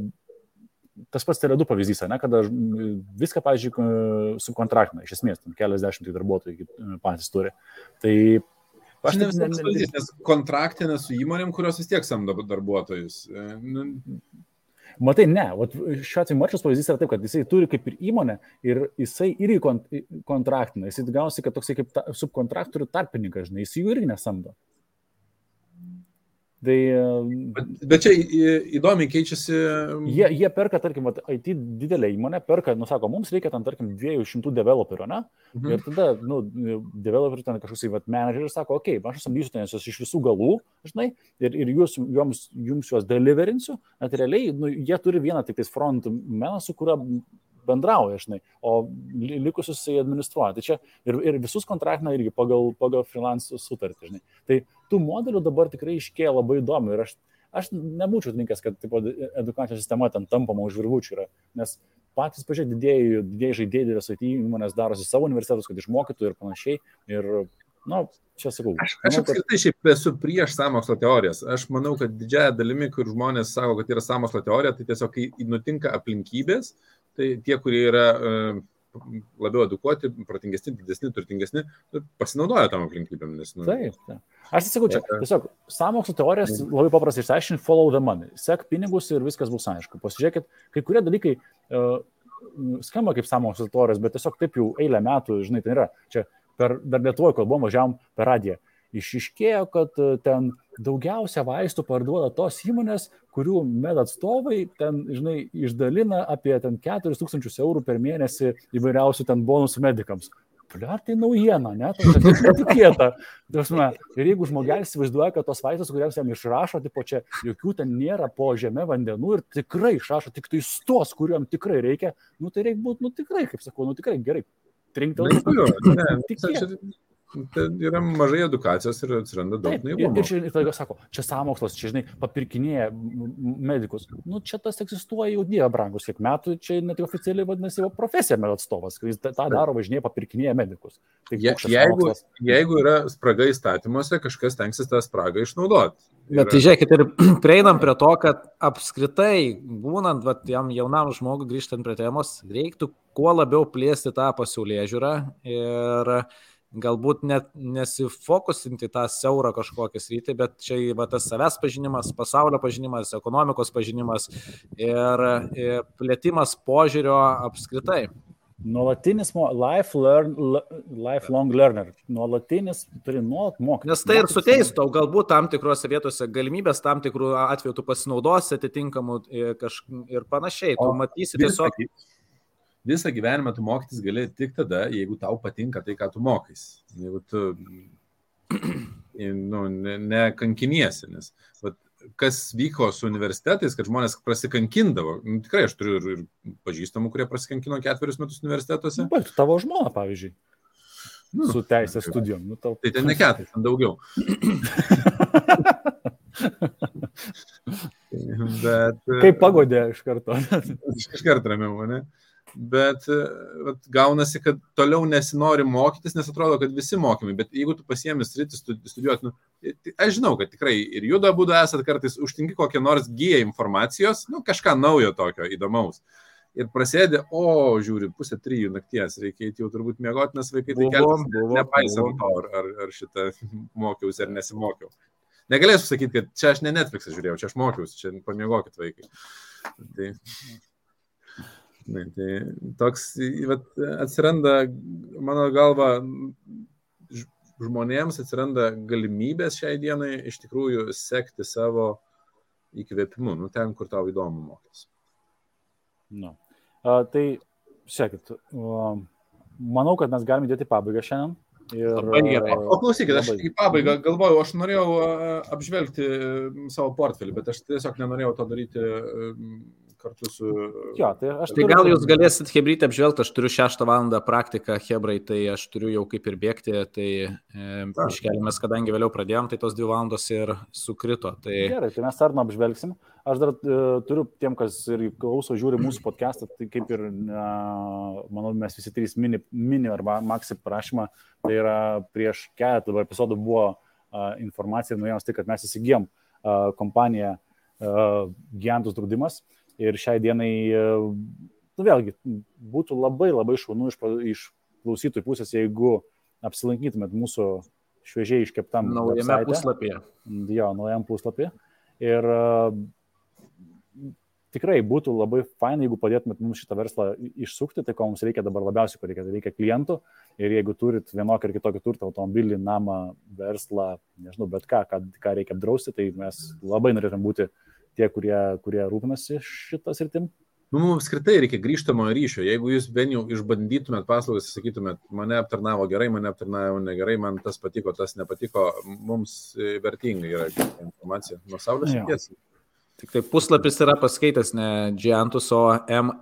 Speaker 1: tas pats Tele2 pavyzdys, ne, kada viską, pavyzdžiui, subkontraktina, iš esmės, keliasdešimt darbuotojų e, patys turi. Tai
Speaker 4: Aš ne visai pavyzdys, nes kontraktinė su įmonėm, kurios vis tiek samdo darbuotojus.
Speaker 1: Matai, ne, Vat šiuo atveju Marčios pavyzdys yra taip, kad jisai turi kaip ir įmonę ir jisai irgi kont kontraktina, jisai gausi, kad toksai kaip ta, subkontraktorių tarpininkas, žinai, jis jų irgi nesamdo. Tai,
Speaker 4: bet, bet čia įdomiai keičiasi.
Speaker 1: Jie, jie perka, tarkim, IT didelė įmonė, perka, nu sako, mums reikia ten, tarkim, 200 developerių, ne? Mhm. Ir tada, nu, developerių ten kažkoks, manageris sako, okei, okay, aš samdysiu ten jūs iš visų galų, žinai, ir, ir jūs, jums, jums juos deliverinsiu, net realiai, nu, jie turi vieną tik tais front meną, su kuriuo bendrauja, žinai, o likusius jisai administruoja. Tai čia ir, ir visus kontraktina irgi pagal, pagal freelance sutartį, žinai. Tai tų modelių dabar tikrai iškėja labai įdomu ir aš, aš nebūčiau linkęs, kad tipo, edukacijos sistema ten tampama už virvučių yra, nes patys pažiūrėjau, didėjai, didėjai žaidėjai, didelės IT įmonės darosi savo universitetus, kad išmokytų ir panašiai. Ir, na, nu, čia sakau.
Speaker 4: Aš, aš apskritai šiaip esu prieš samokslo teorijas. Aš manau, kad didžiaja dalimi, kur žmonės sako, kad yra samokslo teorija, tai tiesiog, kai nutinka aplinkybės, tai tie, kurie yra e, labiau edukuoti, protingesni, didesni, turtingesni, nu, pasinaudoja tam aplinkybėm. Nes, nu,
Speaker 1: taip, taip. Aš tai sakau, čia tiesiog samokslo teorijas labai paprastai išsiaiškinti, follow the money. Sek pinigus ir viskas bus aišku. Pasižiūrėkit, kai kurie dalykai uh, skamba kaip samokslo teorijos, bet tiesiog taip jau eilę metų, žinai, tai yra. Čia per, dar Lietuvoje, kol buvom važiavom per radiją, išiškėjo, kad e, ten daugiausia vaistų parduoda tos įmonės, kurių med atstovai ten, žinai, išdalina apie ten 4000 eurų per mėnesį įvairiausių ten bonusų medikams. Pliar tai naujiena, ne? Tai netikėta. Ir jeigu žmogelis įsivaizduoja, kad tos vaistus, kuriems jam išrašo, tipo čia jokių ten nėra po žemė vandenų ir tikrai išrašo tik tai tos, kuriuom tikrai reikia, nu tai reikia būti, nu tikrai, kaip sakau, nu tikrai gerai. Trinktelės.
Speaker 4: Tai yra mažai edukacijos ir atsiranda daug
Speaker 1: naivumo. Ir, ir, ir tada sako, čia samokslas, čia, žinai, papirkinėja medikus. Nu, čia tas egzistuoja jau dieve brangus, kiek metų, čia net oficialiai vadinasi profesija med atstovas, kuris tą daro važinėje, papirkinėja medikus.
Speaker 4: Tai Je, jeigu, jeigu yra spraga įstatymuose, kažkas tenksis tą spragą išnaudoti.
Speaker 3: Bet tai žiūrėkit, ir prieinam prie to, kad apskritai, būnant vat, jam jaunam žmogui grįžtant prie temos, reiktų kuo labiau plėsti tą pasaulyje žiūrą ir galbūt net nesifokusinti tą siaurą kažkokią sritį, bet čia va, tas savęs pažinimas, pasaulio pažinimas, ekonomikos pažinimas ir, ir plėtimas požiūrio apskritai.
Speaker 1: Nuolatinis life learn, lifelong learner. Nuolatinis turi nuolat mokyti.
Speaker 3: Nes tai ir suteis tau galbūt tam tikrose vietose galimybės, tam tikrų atveju tu pasinaudosi atitinkamų ir, kaž, ir panašiai. Tu o, matysi tiesiog. Visą,
Speaker 4: visą gyvenimą tu mokytis gali tik tada, jeigu tau patinka tai, ką tu mokais. Jeigu tu nu, nekankiniesi, ne nes vat, kas vyko su universitetais, kad žmonės prasikankindavo. Nu, tikrai aš turiu ir, ir pažįstamų, kurie prasikankino ketverius metus universitetuose.
Speaker 1: Bet tavo žmona, pavyzdžiui. Nu, su teisės studijom. Nu, tau...
Speaker 4: Tai ten ne keturis, ten daugiau.
Speaker 1: Bet, Kaip pagodė iš karto.
Speaker 4: iš karto ramiau, ne? Bet vat, gaunasi, kad toliau nesinori mokytis, nes atrodo, kad visi mokymai, bet jeigu tu pasiemi sritį studijuoti, nu, tai aš žinau, kad tikrai ir juda būdu esat kartais užtinki kokią nors gyją informacijos, nu, kažką naujo tokio įdomaus. Ir prasidė, o, žiūri, pusė trijų nakties, reikia jau turbūt miegoti, nes vaikai tai kelia, nepaisant to, ar, ar, ar šitą mokiausi ar nesimokiau. Negalėsiu sakyti, kad čia aš ne Netflix'ą žiūrėjau, čia aš mokiausi, čia pamiegokit vaikai. Tai... Ne, tai toks vat, atsiranda, mano galva, žmonėms atsiranda galimybės šiai dienai iš tikrųjų sekti savo įkvėpimu, nu ten, kur tau įdomu mokytis.
Speaker 1: Nu. A, tai, sekit, manau, kad mes galime dėti pabaigą šiandien. Ir,
Speaker 4: labai gerai. O klausykit, aš į pabaigą galvojau, aš norėjau apžvelgti savo portfelį, bet aš tiesiog nenorėjau to daryti kartu su...
Speaker 1: Jo, tai aš
Speaker 3: tai gal jūs galėsit Hebrytę apžvelgti, aš turiu 6 valandą praktiką Hebrai, tai aš turiu jau kaip ir bėgti, tai e, iškeliamės, kadangi vėliau pradėjom, tai tos 2 valandos ir sukrito. Tai...
Speaker 1: Gerai, tai mes Arno apžvelgsim. Aš dar e, turiu tiem, kas ir klauso, žiūri mūsų podcastą, tai kaip ir, e, manau, mes visi trys mini, mini arba maksi prašymą, tai yra prieš keletą epizodų buvo e, informacija ir naujienos tai, kad mes įsigijom e, kompaniją e, Giantus draudimas. E, Ir šiai dienai, e, nu vėlgi, būtų labai labai šaunu iš, iš klausytojų pusės, jeigu apsilankytumėt mūsų šviežiai iškeptam
Speaker 3: naujame website. puslapyje.
Speaker 1: Jo, naujam puslapyje. Ir uh, tikrai būtų labai fainai, jeigu padėtumėt mums šitą verslą išsukti, tai ko mums reikia dabar labiausiai, ko reikia, tai reikia klientų. Ir jeigu turit vienokį ar kitokį turtą, automobilį, namą, verslą, nežinau, bet ką, ką, ką reikia apdrausti, tai mes labai norėtume būti uh, tie, kurie, kurie rūpinasi šitas rytim?
Speaker 4: Nu, mums apskritai reikia grįžtamojo ryšio. Jeigu jūs bent jau išbandytumėt paslaugas, sakytumėt, mane aptarnavo gerai, mane aptarnavo negerai, man tas patiko, tas nepatiko, mums vertinga yra informacija nuo saulės švies.
Speaker 3: Tik tai puslapis yra paskaitęs ne Giantus, o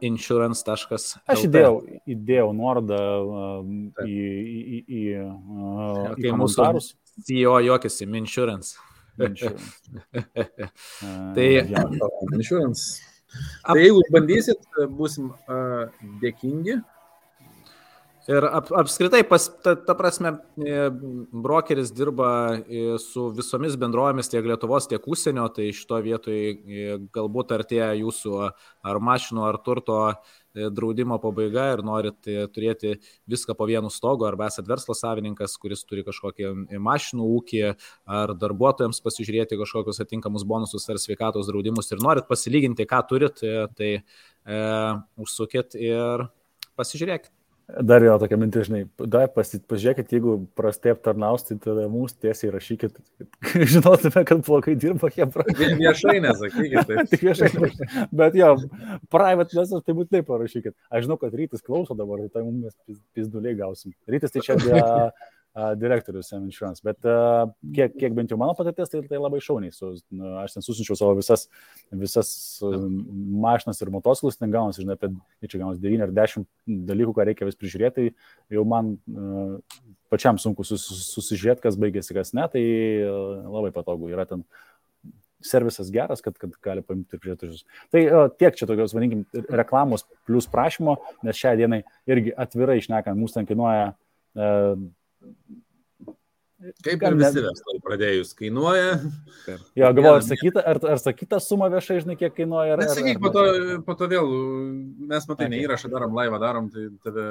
Speaker 3: minsurance.lt.
Speaker 1: Aš įdėjau, įdėjau nuorodą uh, į, į, į, į, uh,
Speaker 3: okay, į komentarus. CEO juokiasi, Minsurance.
Speaker 4: tai, insurance. Tai jeigu bandysit, busim uh, dėkingi.
Speaker 3: Ir ap, apskritai, pas, ta, ta prasme, e, brokeris dirba e, su visomis bendrovėmis tiek Lietuvos, tiek užsienio, tai šito vietoj e, galbūt artėja jūsų ar mašinų, ar turto draudimo pabaiga ir norit turėti viską po vienu stogu, arba esat verslo savininkas, kuris turi kažkokį mašinų ūkį, ar darbuotojams pasižiūrėti kažkokius atinkamus bonusus ar sveikatos draudimus ir norit pasilyginti, ką turit, tai e, užsukit ir pasižiūrėkit.
Speaker 1: Dar jo tokia mintis, žinai, dar pasi- pažiūrėkit, jeigu prastai aptarnaus, tai tada mums tiesiai rašykit, kad žinotume, kad blogai dirba Hebra.
Speaker 4: Vie- Viešai nesakykit. Tai.
Speaker 1: Tik viešai. Bet jo, private message tai būtinai parašykit. Aš žinau, kad rytis klauso dabar, tai mums mes pizduliai gausim. Rytis tai čia direktorius M Insurance, bet kiek, kiek bent jau mano patirtis, tai, tai labai šauniai. Su, nu, aš ten susinčiau savo visas, visas mašinas ir motociklus, ten gaunasi, žinai, apie, čia gaunasi 9 ar 10 dalykų, ką reikia vis prižiūrėti, tai jau man pačiam sunku sus, susižiūrėti, kas baigėsi, kas ne, tai labai patogu yra ten servisas geras, kad, kad gali paimti ir prižiūrėtus. Tai o, tiek čia tokios, vadinkim, reklamos plus prašymo, nes šią dieną irgi atvirai išnekant, mūsų ten kainuoja. E,
Speaker 4: Kaip ir visi verslai pradėjus kainuoja.
Speaker 1: jo, galvoju, ar sakyta, ar, ar sakyta suma viešai, žinai, kiek kainuoja. Ar,
Speaker 4: Nesakyk,
Speaker 1: ar,
Speaker 4: po to, po to vėl, mes matai,
Speaker 1: Okay.
Speaker 4: ne įrašą darom, laivą darom, tai tave...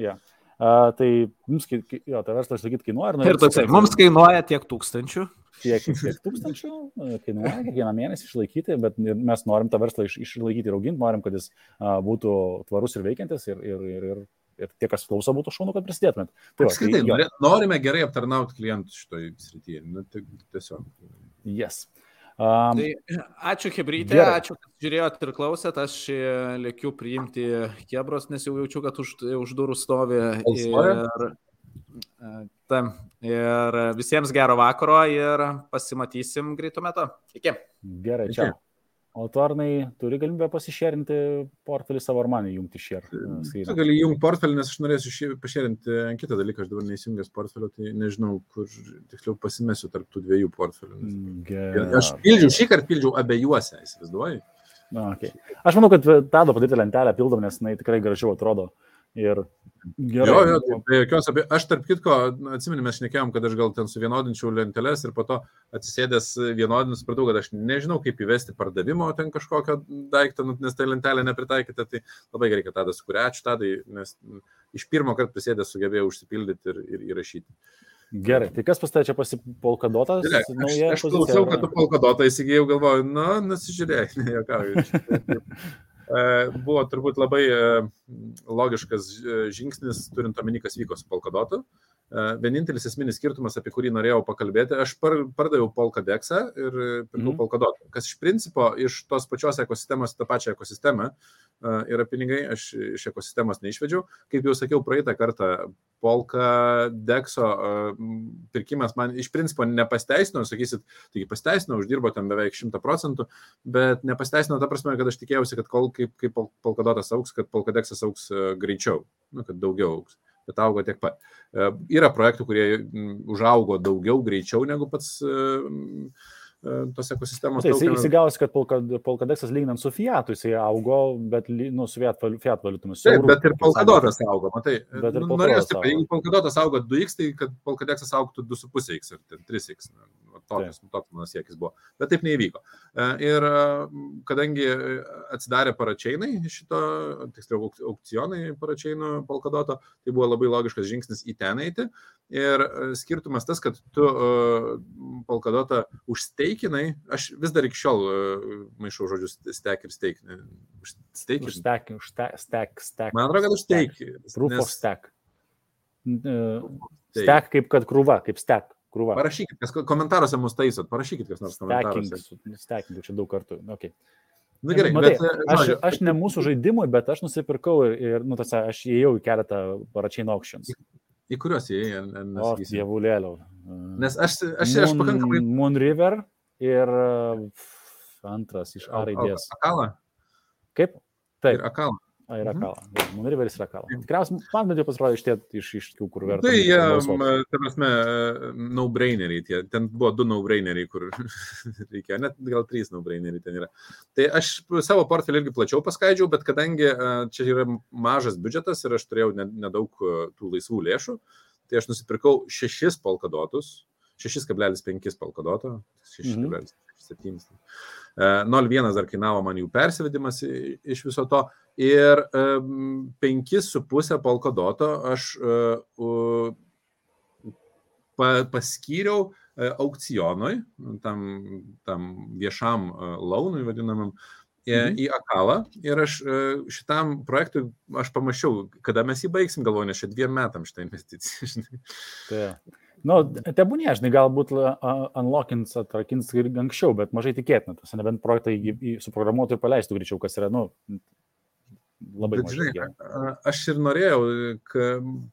Speaker 1: Ja. A, tai mums, jo, tai verslas sakyt, kainuoja. ar
Speaker 3: Ir toksai, mums kainuoja tiek tūkstančių.
Speaker 1: tiek, tiek tūkstančių e, kainuoja kiekvieną mėnesį išlaikyti, bet mes norim tą verslą iš, išlaikyti ir auginti, norim, kad jis a, būtų tvarus ir veikiantis ir, ir, ir, ir, ir tie, kas klauso, būtų šaunu, kad prisidėtumėt. Tai va,
Speaker 4: Apskritai,
Speaker 1: jo,
Speaker 4: nori- norime gerai aptarnauti klientus šitoj srityje. Nu, tai tiesiog.
Speaker 1: yes. Um,
Speaker 3: Tai ačiū Hebrytė,
Speaker 1: Gerai.
Speaker 3: ačiū, kad žiūrėjot ir klausėt. Aš e, lėkiu priimti Hebros, nes jau jaučiu, kad už, už durų stovi. Ir, e, tam, ir visiems gero vakaro ir pasimatysim greitų metų. Iki.
Speaker 1: gerai,
Speaker 4: Iki.
Speaker 1: O tu Arnai turi galimybę pasišerinti portfelį savo ar man įjungti šį ar
Speaker 4: Tu gali įjungti portfelį, nes aš norėsiu ant kitą dalyką, aš dabar neįsijungęs portfelio, tai nežinau, kur tiksliau pasimesiu tarp tų dviejų portfelių. nes-
Speaker 1: Mm.
Speaker 4: Aš pildžiau, šį kartą pildžiau abiejuose, įsivaizduoji.
Speaker 1: Na, okay. Aš manau, kad Tado padaryti lentelę pildom, nes jinai tikrai gražiau atrodo. Ir gerai.
Speaker 4: Jo, jo, tai be jokios abejos. Aš tarp kitko, atsimenu, mes šnekėjom, kad aš gal ten suvienodinčiau lenteles ir po to atsisėdęs vienodinus, supratau, kad aš nežinau, kaip įvesti pardavimo ten kažkokio daikto, nu, nes tai lentelė nepritaikyta, tai labai gerai, kad tada sukūrė, ačiū tadai, nes iš pirmo karto prisėdęs sugebėjau užsipildyti ir, ir įrašyti.
Speaker 1: Gerai. Tai kas pas tave čia pasipolkadotas?
Speaker 4: Aš, aš klausiau, kad tu polkadotą įsigijau, galvoju, na, nusižiūrėk, nejuokauju. E, Buvo turbūt labai e, logiškas e, žingsnis, turint omeny, kas vyko su polkadotu. E, Vienintelis esminis skirtumas, apie kurį norėjau pakalbėti, aš par, pardaviau polkadeksą ir e, pirkau
Speaker 1: Mhm.
Speaker 4: polkadotą, kas iš principo iš tos pačios ekosistemos, tą pačią ekosistemą e, yra pinigai, aš iš ekosistemos neišvedžiau. Kaip jau sakiau praeitą kartą, polka dekso e, pirkimas man iš principo nepasteisino, sakysit, taigi pasteisino, uždirbo ten beveik 100 procentų, bet nepasteisino ta prasme, kad aš tikėjausi, kad kol kaip, kaip pol- polkadotas auks, kad polkadeksas auks e, greičiau, nu, kad daugiau auks. Bet augo tiek pat. Yra projektų, kurie užaugo daugiau, greičiau negu pats tos ekosistemos.
Speaker 1: Tai jis įsigausi, kad polkad- polkadeksas lyginant su Fiatu, jisai augo, bet nu, su Fiat, Fiat valiutomis.
Speaker 4: Taip,
Speaker 1: siauru,
Speaker 4: bet ir polkadotas augo, matai. Nu, Norėjau taip, jeigu polkadotas augo 2x, tai kad polkadeksas augtų 2,5x ar ten 3x. na, va Toks, mano siekis buvo. Bet taip neįvyko. E, Ir e, kadangi e, atsidarė paračiainai šito, tiksliau auk- aukcionai paračiaino polkadoto, tai buvo labai logiškas žingsnis į ten eiti. Ir e, skirtumas tas, kad tu e, polkadotą užsteikinai, aš vis dar iki šiol e, maišau žodžius stek ir steik. Steik
Speaker 1: už stack, stack, stack.
Speaker 4: Man atrodo, kad užteik.
Speaker 1: Proof of stack. N- e,
Speaker 4: Taip.
Speaker 1: Stack kaip kad krūva, kaip stack. Krūva.
Speaker 4: Parašykit, kas komentaruose mus taisot, parašykit kas nors komentaruose.
Speaker 1: stacking, čia daug kartų. Okay.
Speaker 4: Na gerai,
Speaker 1: Matai,
Speaker 4: bet,
Speaker 1: Aš, aš ne mūsų žaidimui, bet aš nusipirkau ir, ir nu, tas, aš įėjau į keletą paračiai auctions.
Speaker 4: Į kuriuos jie,
Speaker 1: O, dievulėliau.
Speaker 4: Nes aš, aš, aš pakankamai...
Speaker 1: Moon River ir uh, antras iš A raidės.
Speaker 4: Akalą.
Speaker 1: Kaip? Taip,
Speaker 4: Ir akalą.
Speaker 1: Yra
Speaker 4: Mhm.
Speaker 1: kala. Moon Riveris yra kala. Tikriausiai man bent jau pasirodė iš tie, iš, iš tų, kur verta.
Speaker 4: Tai jie, ta prasme, no-braineriai, tie, ten buvo du no-braineriai, kur reikėjo, net gal trys no-braineriai ten yra. Tai aš savo portfelį irgi plačiau paskaidžiau, bet kadangi e, čia yra mažas biudžetas ir aš turėjau ne- nedaug e, tų laisvų lėšų, tai aš nusipirkau šešis polkadotus, 6,5 polkadoto, 6,7. E, 0,1 dar kainavo man jų persivedimas iš viso to. Ir um, 5,5 polkadoto aš uh, uh, pa, paskyriau aukcionui, tam, tam viešam launui vadinamam. mhm. į Akalą ir aš e, šitam projektui, aš pamačiau, kada mes jį baigsim, galvoju, nes čia dviem metam šitą investiciją.
Speaker 1: Tai, nu, tebūnė, žinai, galbūt unlockins, atrakins ir anksčiau, bet mažai tikėtina, tas nebent projektą suprogramuotų ir paleistų greičiau, kas yra, nu, labai
Speaker 4: Bet, žinai, aš ir norėjau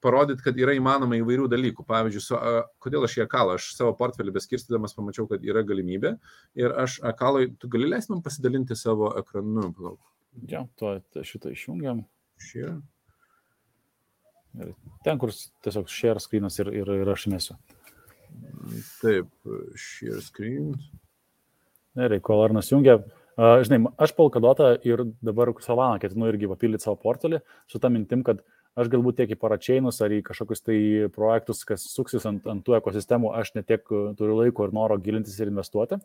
Speaker 4: parodyti, kad yra įmanoma įvairių dalykų. Pavyzdžiui, su, kodėl aš į akalą, aš savo portfelį beskirstydamas pamačiau, kad yra galimybė ir aš akaloj, tu gali leisti man pasidalinti savo ekranu.
Speaker 1: Ja, to, šitą išjungiam.
Speaker 4: Šie.
Speaker 1: Ir ten, kur tiesiog share screenas ir, ir, ir aš mėsiu.
Speaker 4: Taip, share screen.
Speaker 1: Gerai, kol Arnas jungia, Uh, žinai, aš Polkadotą ir dabar Savaną ketinu irgi papildyti savo portfelį su tą mintim, kad aš galbūt tiek į paračeinus ar į kažkokius tai projektus, kas suksis ant, ant tų ekosistemų, aš netiek turiu laiko ir noro gilintis ir investuoti,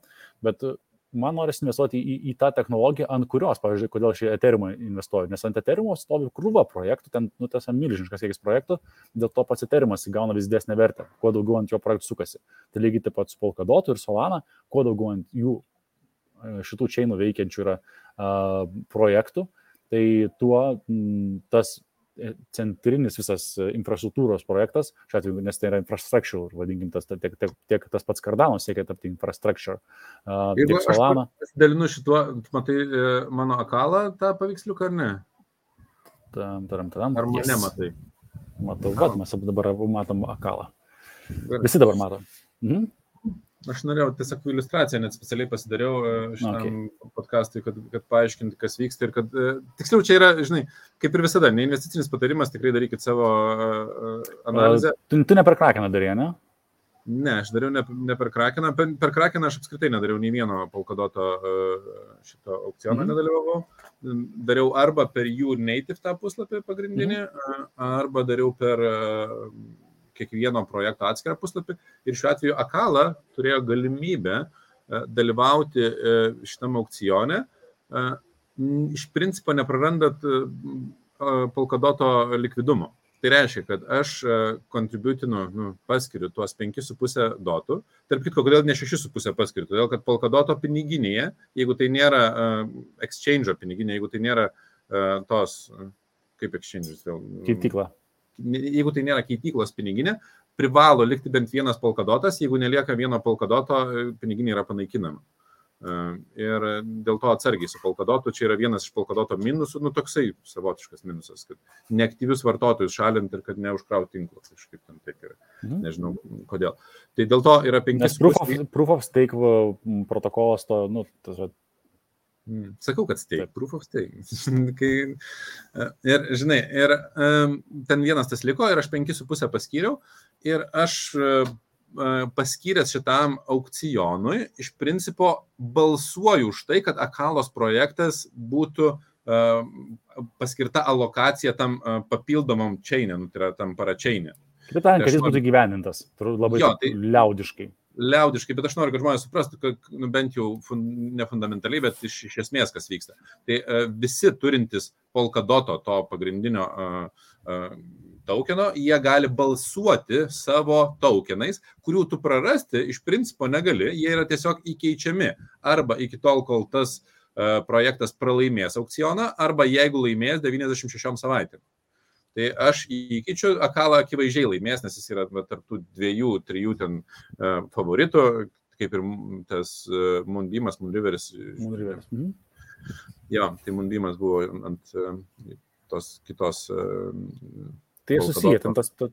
Speaker 1: bet man norisi investuoti į, į tą technologiją, ant kurios, pavyzdžiui, kodėl aš į Ethereum investuoju, nes ant Ethereum stovi krūva projektų, ten, nu, tas milžiniškas kiekis projektų, dėl to pats Ethereum įgauna vis didesnę vertę, kuo daugiau ant jo projektų sukasi. Tai lygiai taip pat su Polkadotu ir Solana, kuo daugiau ant jų šitų čeinų veikiančių yra projektų, tai tuo tas e, centrinis visas infrastruktūros projektas, šiuo atveju, nes tai yra infrastructure, vadinkim, tas, tiek, tiek, tiek tas pats Cardano siekia tapti infrastructure. Uh,
Speaker 4: Jeigu aš dalinu šituo, matai e, mano akalą tą paveiksliuką ar ne?
Speaker 1: Tam, tam, tam.
Speaker 4: Ar mane yes. matai?
Speaker 1: Matau, vad, mes dabar matom akalą. Visi dabar matom. Mhm.
Speaker 4: Aš norėjau tiesiog iliustraciją, net specialiai pasidariau e, šitam okay. podcastui, kad, kad paaiškinti, kas vyksta ir kad, e, tiksliau, čia yra, žinai, kaip ir visada, ne investicinis patarimas, tikrai darykit savo uh, analizę.
Speaker 1: Tu, tu ne per krakeną darė, ne?
Speaker 4: Ne, aš dariau ne, ne per krakeną, per, per krakeną aš apskritai nedariau nei vieno polkadoto uh, šito aukciono, mm -hmm. nedalyvavau. Dariau arba per jų native tą puslapį pagrindinį, mm -hmm. arba dariau per kiekvieno projekto atskirą puslapį. Ir šiuo atveju Akala turėjo galimybę e, dalyvauti e, šitam aukcione, e, iš principo neprarandat Polkadoto likvidumo. Tai reiškia, kad aš kontributinu, nu, paskiriu tuos 5,5 dotų. Tarp kitko, kodėl ne 6,5 paskiriu? Todėl, kad Polkadoto piniginėje, jeigu tai nėra uh, exchange piniginė, jeigu tai nėra uh, tos, kaip exchange, vėl.
Speaker 1: Keitykla
Speaker 4: jeigu tai nėra keityklos piniginė, privalo likti bent vienas polkadotas, jeigu nelieka vieno polkadoto, piniginė yra panaikinama. E, ir dėl to atsargiai su polkadotu, čia yra vienas iš polkadoto minusų, nu toksai savotiškas minusas, kad neaktyvius vartotojus šalint ir kad neužkrauti tinklą, kažkaip tam taip yra. Mhm. Nežinau kodėl. Tai dėl to yra penkis.
Speaker 1: Proof of, proof of stake protokolas to, nu, tas.
Speaker 4: Sakau, kad stake, proof of stake. Kai, e, ir, žinai, ir ten vienas tas liko ir aš 5,5 paskyriau ir aš uh, paskyręs šitam aukcionui, iš principo balsuoju už tai, kad Akalos projektas būtų paskirta alokacija tam papildomam čeinė, nu, tai yra tam paračeinė.
Speaker 1: Kitaip tariant, kad jis būtų gyvenintas, labai jo, tai, liaudiškai
Speaker 4: liaudiškai, bet aš noriu, kad žmonės suprastų, kad nu, bent jau fun, ne fundamentaliai, bet iš, iš esmės kas vyksta. Tai uh, visi turintys Polkadoto, to pagrindinio uh, uh, tokeno, jie gali balsuoti savo tokenais, kurių tu prarasti iš principo negali, jie yra tiesiog įkeičiami arba iki tol, kol tas uh, projektas pralaimės aukcioną, arba jeigu laimės 96 savaitėm. Tai aš įkeičiu, Akalą akivaizdžiai laimės, nes jis yra va, tarptų dviejų, trijų ten uh, favoritų, kaip ir tas uh, Mundimas, Mundiveris.
Speaker 1: Mundiveris. Mhm.
Speaker 4: Jo, tai Mundimas buvo ant uh, tos kitos. Uh,
Speaker 1: Tai susiję, ten tas. Ta...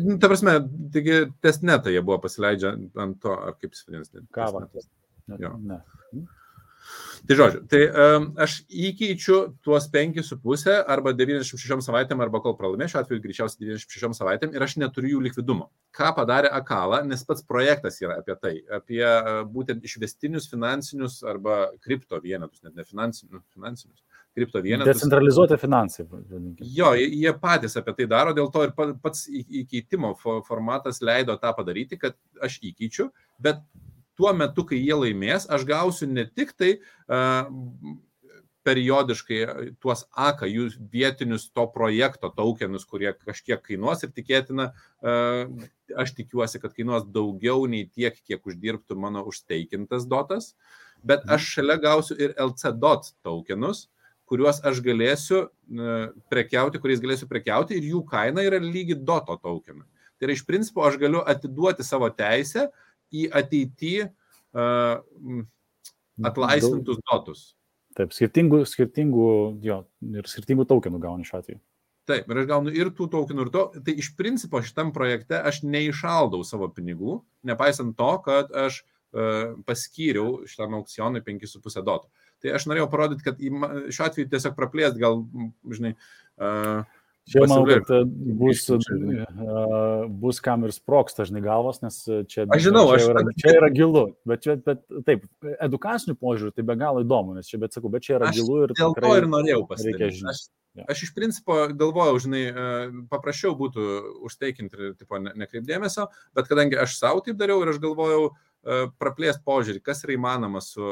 Speaker 4: Nu, ta prasme, taigi testnetą jie buvo pasileidžia ant to, ar kaip vadinasi.
Speaker 1: Kavą. Ne. ne.
Speaker 4: Tai žodžiu, tai um, aš įkeičiu tuos 5,5 arba 96 savaitėm, arba kol pralaimė, šiuo atveju greičiausiai 96 savaitėm ir aš neturiu jų likvidumo. Ką padarė Akala, nes pats projektas yra apie tai, apie uh, būtent išvestinius finansinius arba kripto vienetus, net ne finansinius. finansinius kripto vienetus.
Speaker 1: Decentralizuoti finansai.
Speaker 4: Jo, jie patys apie tai daro, dėl to ir pats įkeitimo formatas leido tą padaryti, kad aš įkeičiu, bet tuo metu, kai jie laimės, aš gausiu ne tik tai uh, periodiškai tuos AKA, jų vietinius to projekto tokenus, kurie kažkiek kainuos ir tikėtina, aš tikiuosi, kad kainuos daugiau nei tiek, kiek uždirbtų mano užteikintas dotas. bet aš šalia gausiu ir LC.dot tokenus, kuriuos aš galėsiu prekiauti, kuriais galėsiu prekiauti ir jų kaina yra lygi doto tokenui. Tai yra iš principo aš galiu atiduoti savo teisę į ateitį atlaisvintus dotus.
Speaker 1: Taip, skirtingų, skirtingų, jo, ir skirtingų tokenų gauni šiuo atveju.
Speaker 4: Taip, ir aš gaunu ir tų tokenų, ir to. Tai iš principo šitam projekte aš neišaldau savo pinigų, nepaisant to, kad aš uh, paskyriau šitam aukcionui 5,5 dotų. Tai aš norėjau parodyti, kad šiuo atveju tiesiog praplėst gal, žinai, uh,
Speaker 1: Čia manau, kad bus, bus kam ir sproks dažnai galvas, nes čia,
Speaker 4: aš žinau,
Speaker 1: čia,
Speaker 4: aš...
Speaker 1: yra, čia yra gilu, bet, čia, bet taip, edukacinių požiūrių tai be galo įdomu, nes čia, bet sakau, bet čia yra
Speaker 4: aš
Speaker 1: gilu ir
Speaker 4: dėl to ir norėjau pasakyti. Aš,
Speaker 1: Ja.
Speaker 4: aš iš principo galvojau, žinai, paprasčiau būtų užteikinti ir tipo, nekreipdėmesio, bet kadangi aš savo taip dariau ir aš galvojau praplėst požiūrį, kas yra įmanoma su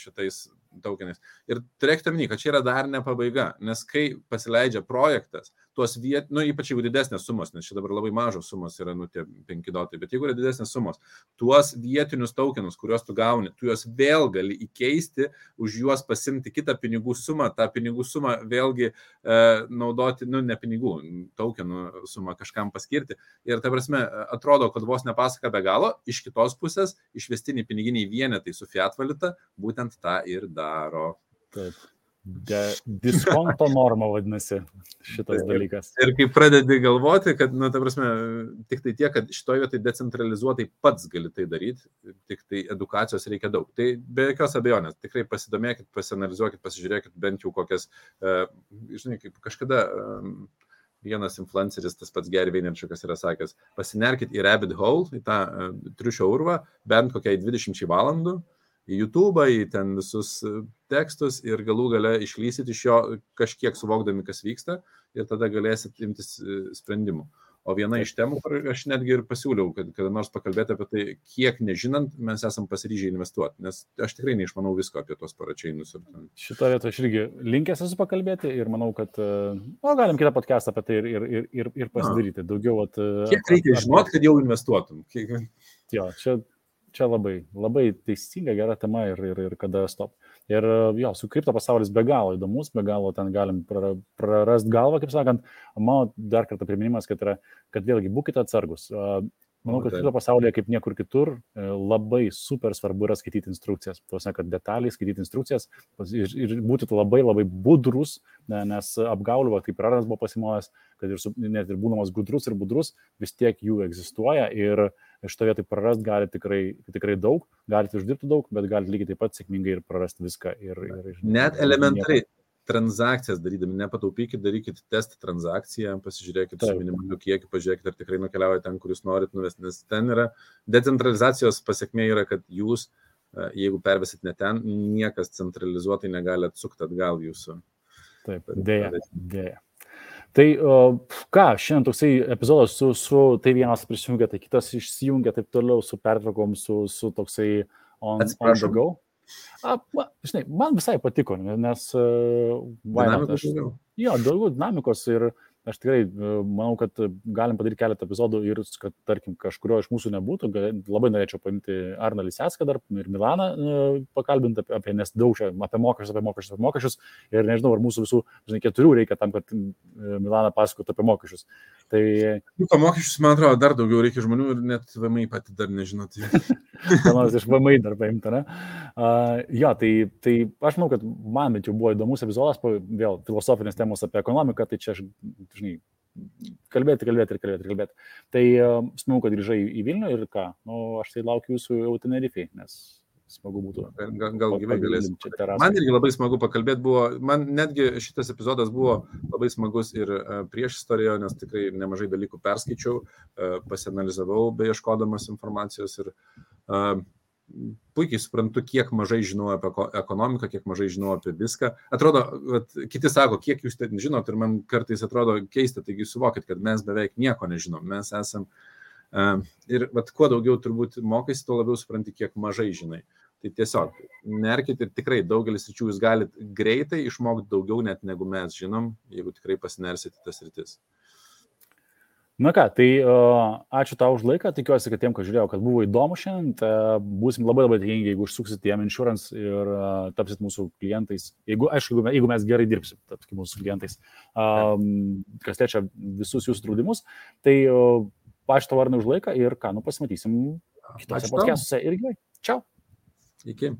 Speaker 4: šitais tokenais. Ir turėkite omeny, kad čia yra dar ne pabaiga, nes kai pasileidžia projektas, tuos viet, nu, ypač jeigu didesnės sumos, nes čia dabar labai mažos sumos yra, nu, tie penki dotai, bet jeigu yra didesnės sumos, tuos vietinius tokenus, kuriuos tu gauni, tu juos vėl gali įkeisti, už juos pasimti kitą pinigų sumą, tą pinigų sumą vėlgi e, naudoti, nu, ne pinigų, tokenų sumą kažkam paskirti. Ir ta prasme, atrodo, kad vos nepasaka be galo, iš kitos pusės išvestiniai piniginiai vienetai su fiat valiuta būtent tą ir daro.
Speaker 1: Taip. De, diskonto norma vadinasi šitas dalykas.
Speaker 4: Ir kai pradedi galvoti, kad, na, nu, ta prasme, tik tai tiek, kad šitoje vietoje decentralizuotai pats gali tai daryti, tik tai edukacijos reikia daug. Tai be jokios abejonės, tikrai pasidomėkit, pasianalizuokit, pasižiūrėkit bent jau kokias, uh, žinai, kaip kažkada um, vienas influenceris, tas pats Gary Vaynerchukas yra sakęs, pasinerkit į rabbit hole, į tą uh, triušio urvą, bent kokiai 20 valandų, uh, į YouTube, į ten visus e, tekstus ir galų gale išlysit iš jo kažkiek suvokdami, kas vyksta ir tada galėsit imtis e, sprendimų. O viena iš temų, kur aš netgi ir pasiūliau, kad kada nors pakalbėti apie tai, kiek nežinant, mes esam pasiryžę investuoti, nes aš tikrai neišmanau visko apie tos paračiainus.
Speaker 1: Šitą vietą aš irgi linkęs esu pakalbėti ir manau, kad, e, o galim kitą podcastą apie tai ir, ir, ir, ir, ir pasidaryti. Daugiau, at,
Speaker 4: kiek reikia žinoti, kad jau investuotum? Kiek...
Speaker 1: Jo, čia čia labai, labai teisinga, gera tema ir, ir, ir kada stop. Ir jo, su kripto pasaulis be galo įdomus, be galo ten galim prarasti galvą, kaip sakant. Mano dar kartą priminimas, kad, yra, kad vėlgi būkite atsargus. Manau, kad kripto pasaulyje, kaip niekur kitur, e, labai super svarbu yra skaityti instrukcijas. Tuose, kad detaliai skaityti instrukcijas ir, ir būti labai labai budrus, nes apgauliu, kaip Raras buvo pasimojęs, kad ir, su, net ir būdamas gudrus ir budrus, vis tiek jų egzistuoja ir iš to vietoj prarast gali tikrai, tikrai daug, galite uždirbti daug, bet galite lygiai taip pat sėkmingai ir prarasti viską. Ir, ir,
Speaker 4: net elementariai. Transakcijas darydami, nepataupykit, darykit testą transakciją, pasižiūrėkit su minimaliu kiekiu, pažiūrėkit, ar tikrai nukeliauja ten, kur jūs norit nuvesti, nes ten yra decentralizacijos pasiekmė yra, kad jūs, e, jeigu pervesit ne ten, niekas centralizuotai negali atsukti atgal jūsų.
Speaker 1: Taip, dėja, dėja. Tai ką, šiandien toksai epizodas su, su tai vienas prisijungia, tai kitas išsijungia, taip toliau su pertraukom, su, su toksai on, on the go. A, ma, žinai, man visai patiko, nes... Uh, jo, daugiau dinamikos ir aš tikrai uh, manau, kad galim padaryti keletą epizodų ir, kad, tarkim, kažkurio iš mūsų nebūtų. Labai norėčiau paimti Arną Lisecką dar ir Milaną uh, pakalbinti apie, apie nes daug čia, apie mokesčius, apie mokesčius, apie mokesčius. Ir nežinau, ar mūsų visų, žinai, keturių reikia tam, kad Milaną pasakotų apie mokesčius. Tai...
Speaker 4: Nu, to mokesčius, man atrodo, dar daugiau reikia žmonių ir net VMI pati dar nežinot.
Speaker 1: ką nors iš VMI dar paimti, ne? Uh, jo, tai, tai aš manau, kad man bent jau buvo įdomus epizodas, vėl filosofinės temos apie ekonomiką, tai čia aš, žinai, kalbėti, kalbėti ir kalbėti kalbėti. Tai uh, smagu, kad grįžai į Vilnių ir ką, nu, aš tai laukiu jūsų jau Tenerifei, nes smagu būtų.
Speaker 4: Gal, gal gyvai galėsim. Man irgi labai smagu pakalbėti buvo, man netgi šitas epizodas buvo labai smagus ir uh, prieš istoriją, nes tikrai nemažai dalykų perskaičiau, uh, pasianalizavau, beieškodamas informacijos ir uh, puikiai suprantu, kiek mažai žinau apie ekonomiką, kiek mažai žinau apie viską. Atrodo, vat, kiti sako, kiek jūs ten žinot ir man kartais atrodo keista, taigi suvokit, kad mes beveik nieko nežinom. Mes esam uh, ir vat, kuo daugiau turbūt mokaisi, tuo labiau supranti, kiek mažai žinai. Tai tiesiog nerkit ir tikrai daugelis ryčių jūs galite greitai išmokti daugiau net negu mes žinom, jeigu tikrai pasinersit į tas rytis.
Speaker 1: Na ką, tai uh, ačiū tau už laiką, tikiuosi, kad tiem, kas žiūrėjo, kad buvo įdomu šiandien, tai būsim labai labai dėkingi, jeigu užsuksit į M-Insurance ir uh, tapsit mūsų klientais. Jeigu, aišku, jeigu, jeigu mes gerai dirbsim, tapsit mūsų klientais, um, kas liečia visus jūsų draudimus, tai uh, pašto varnai už laiką ir ką, nu pasimatysim kitose
Speaker 4: Ačiū tau.
Speaker 1: podcastuose irgi. Čiau.
Speaker 4: Iki.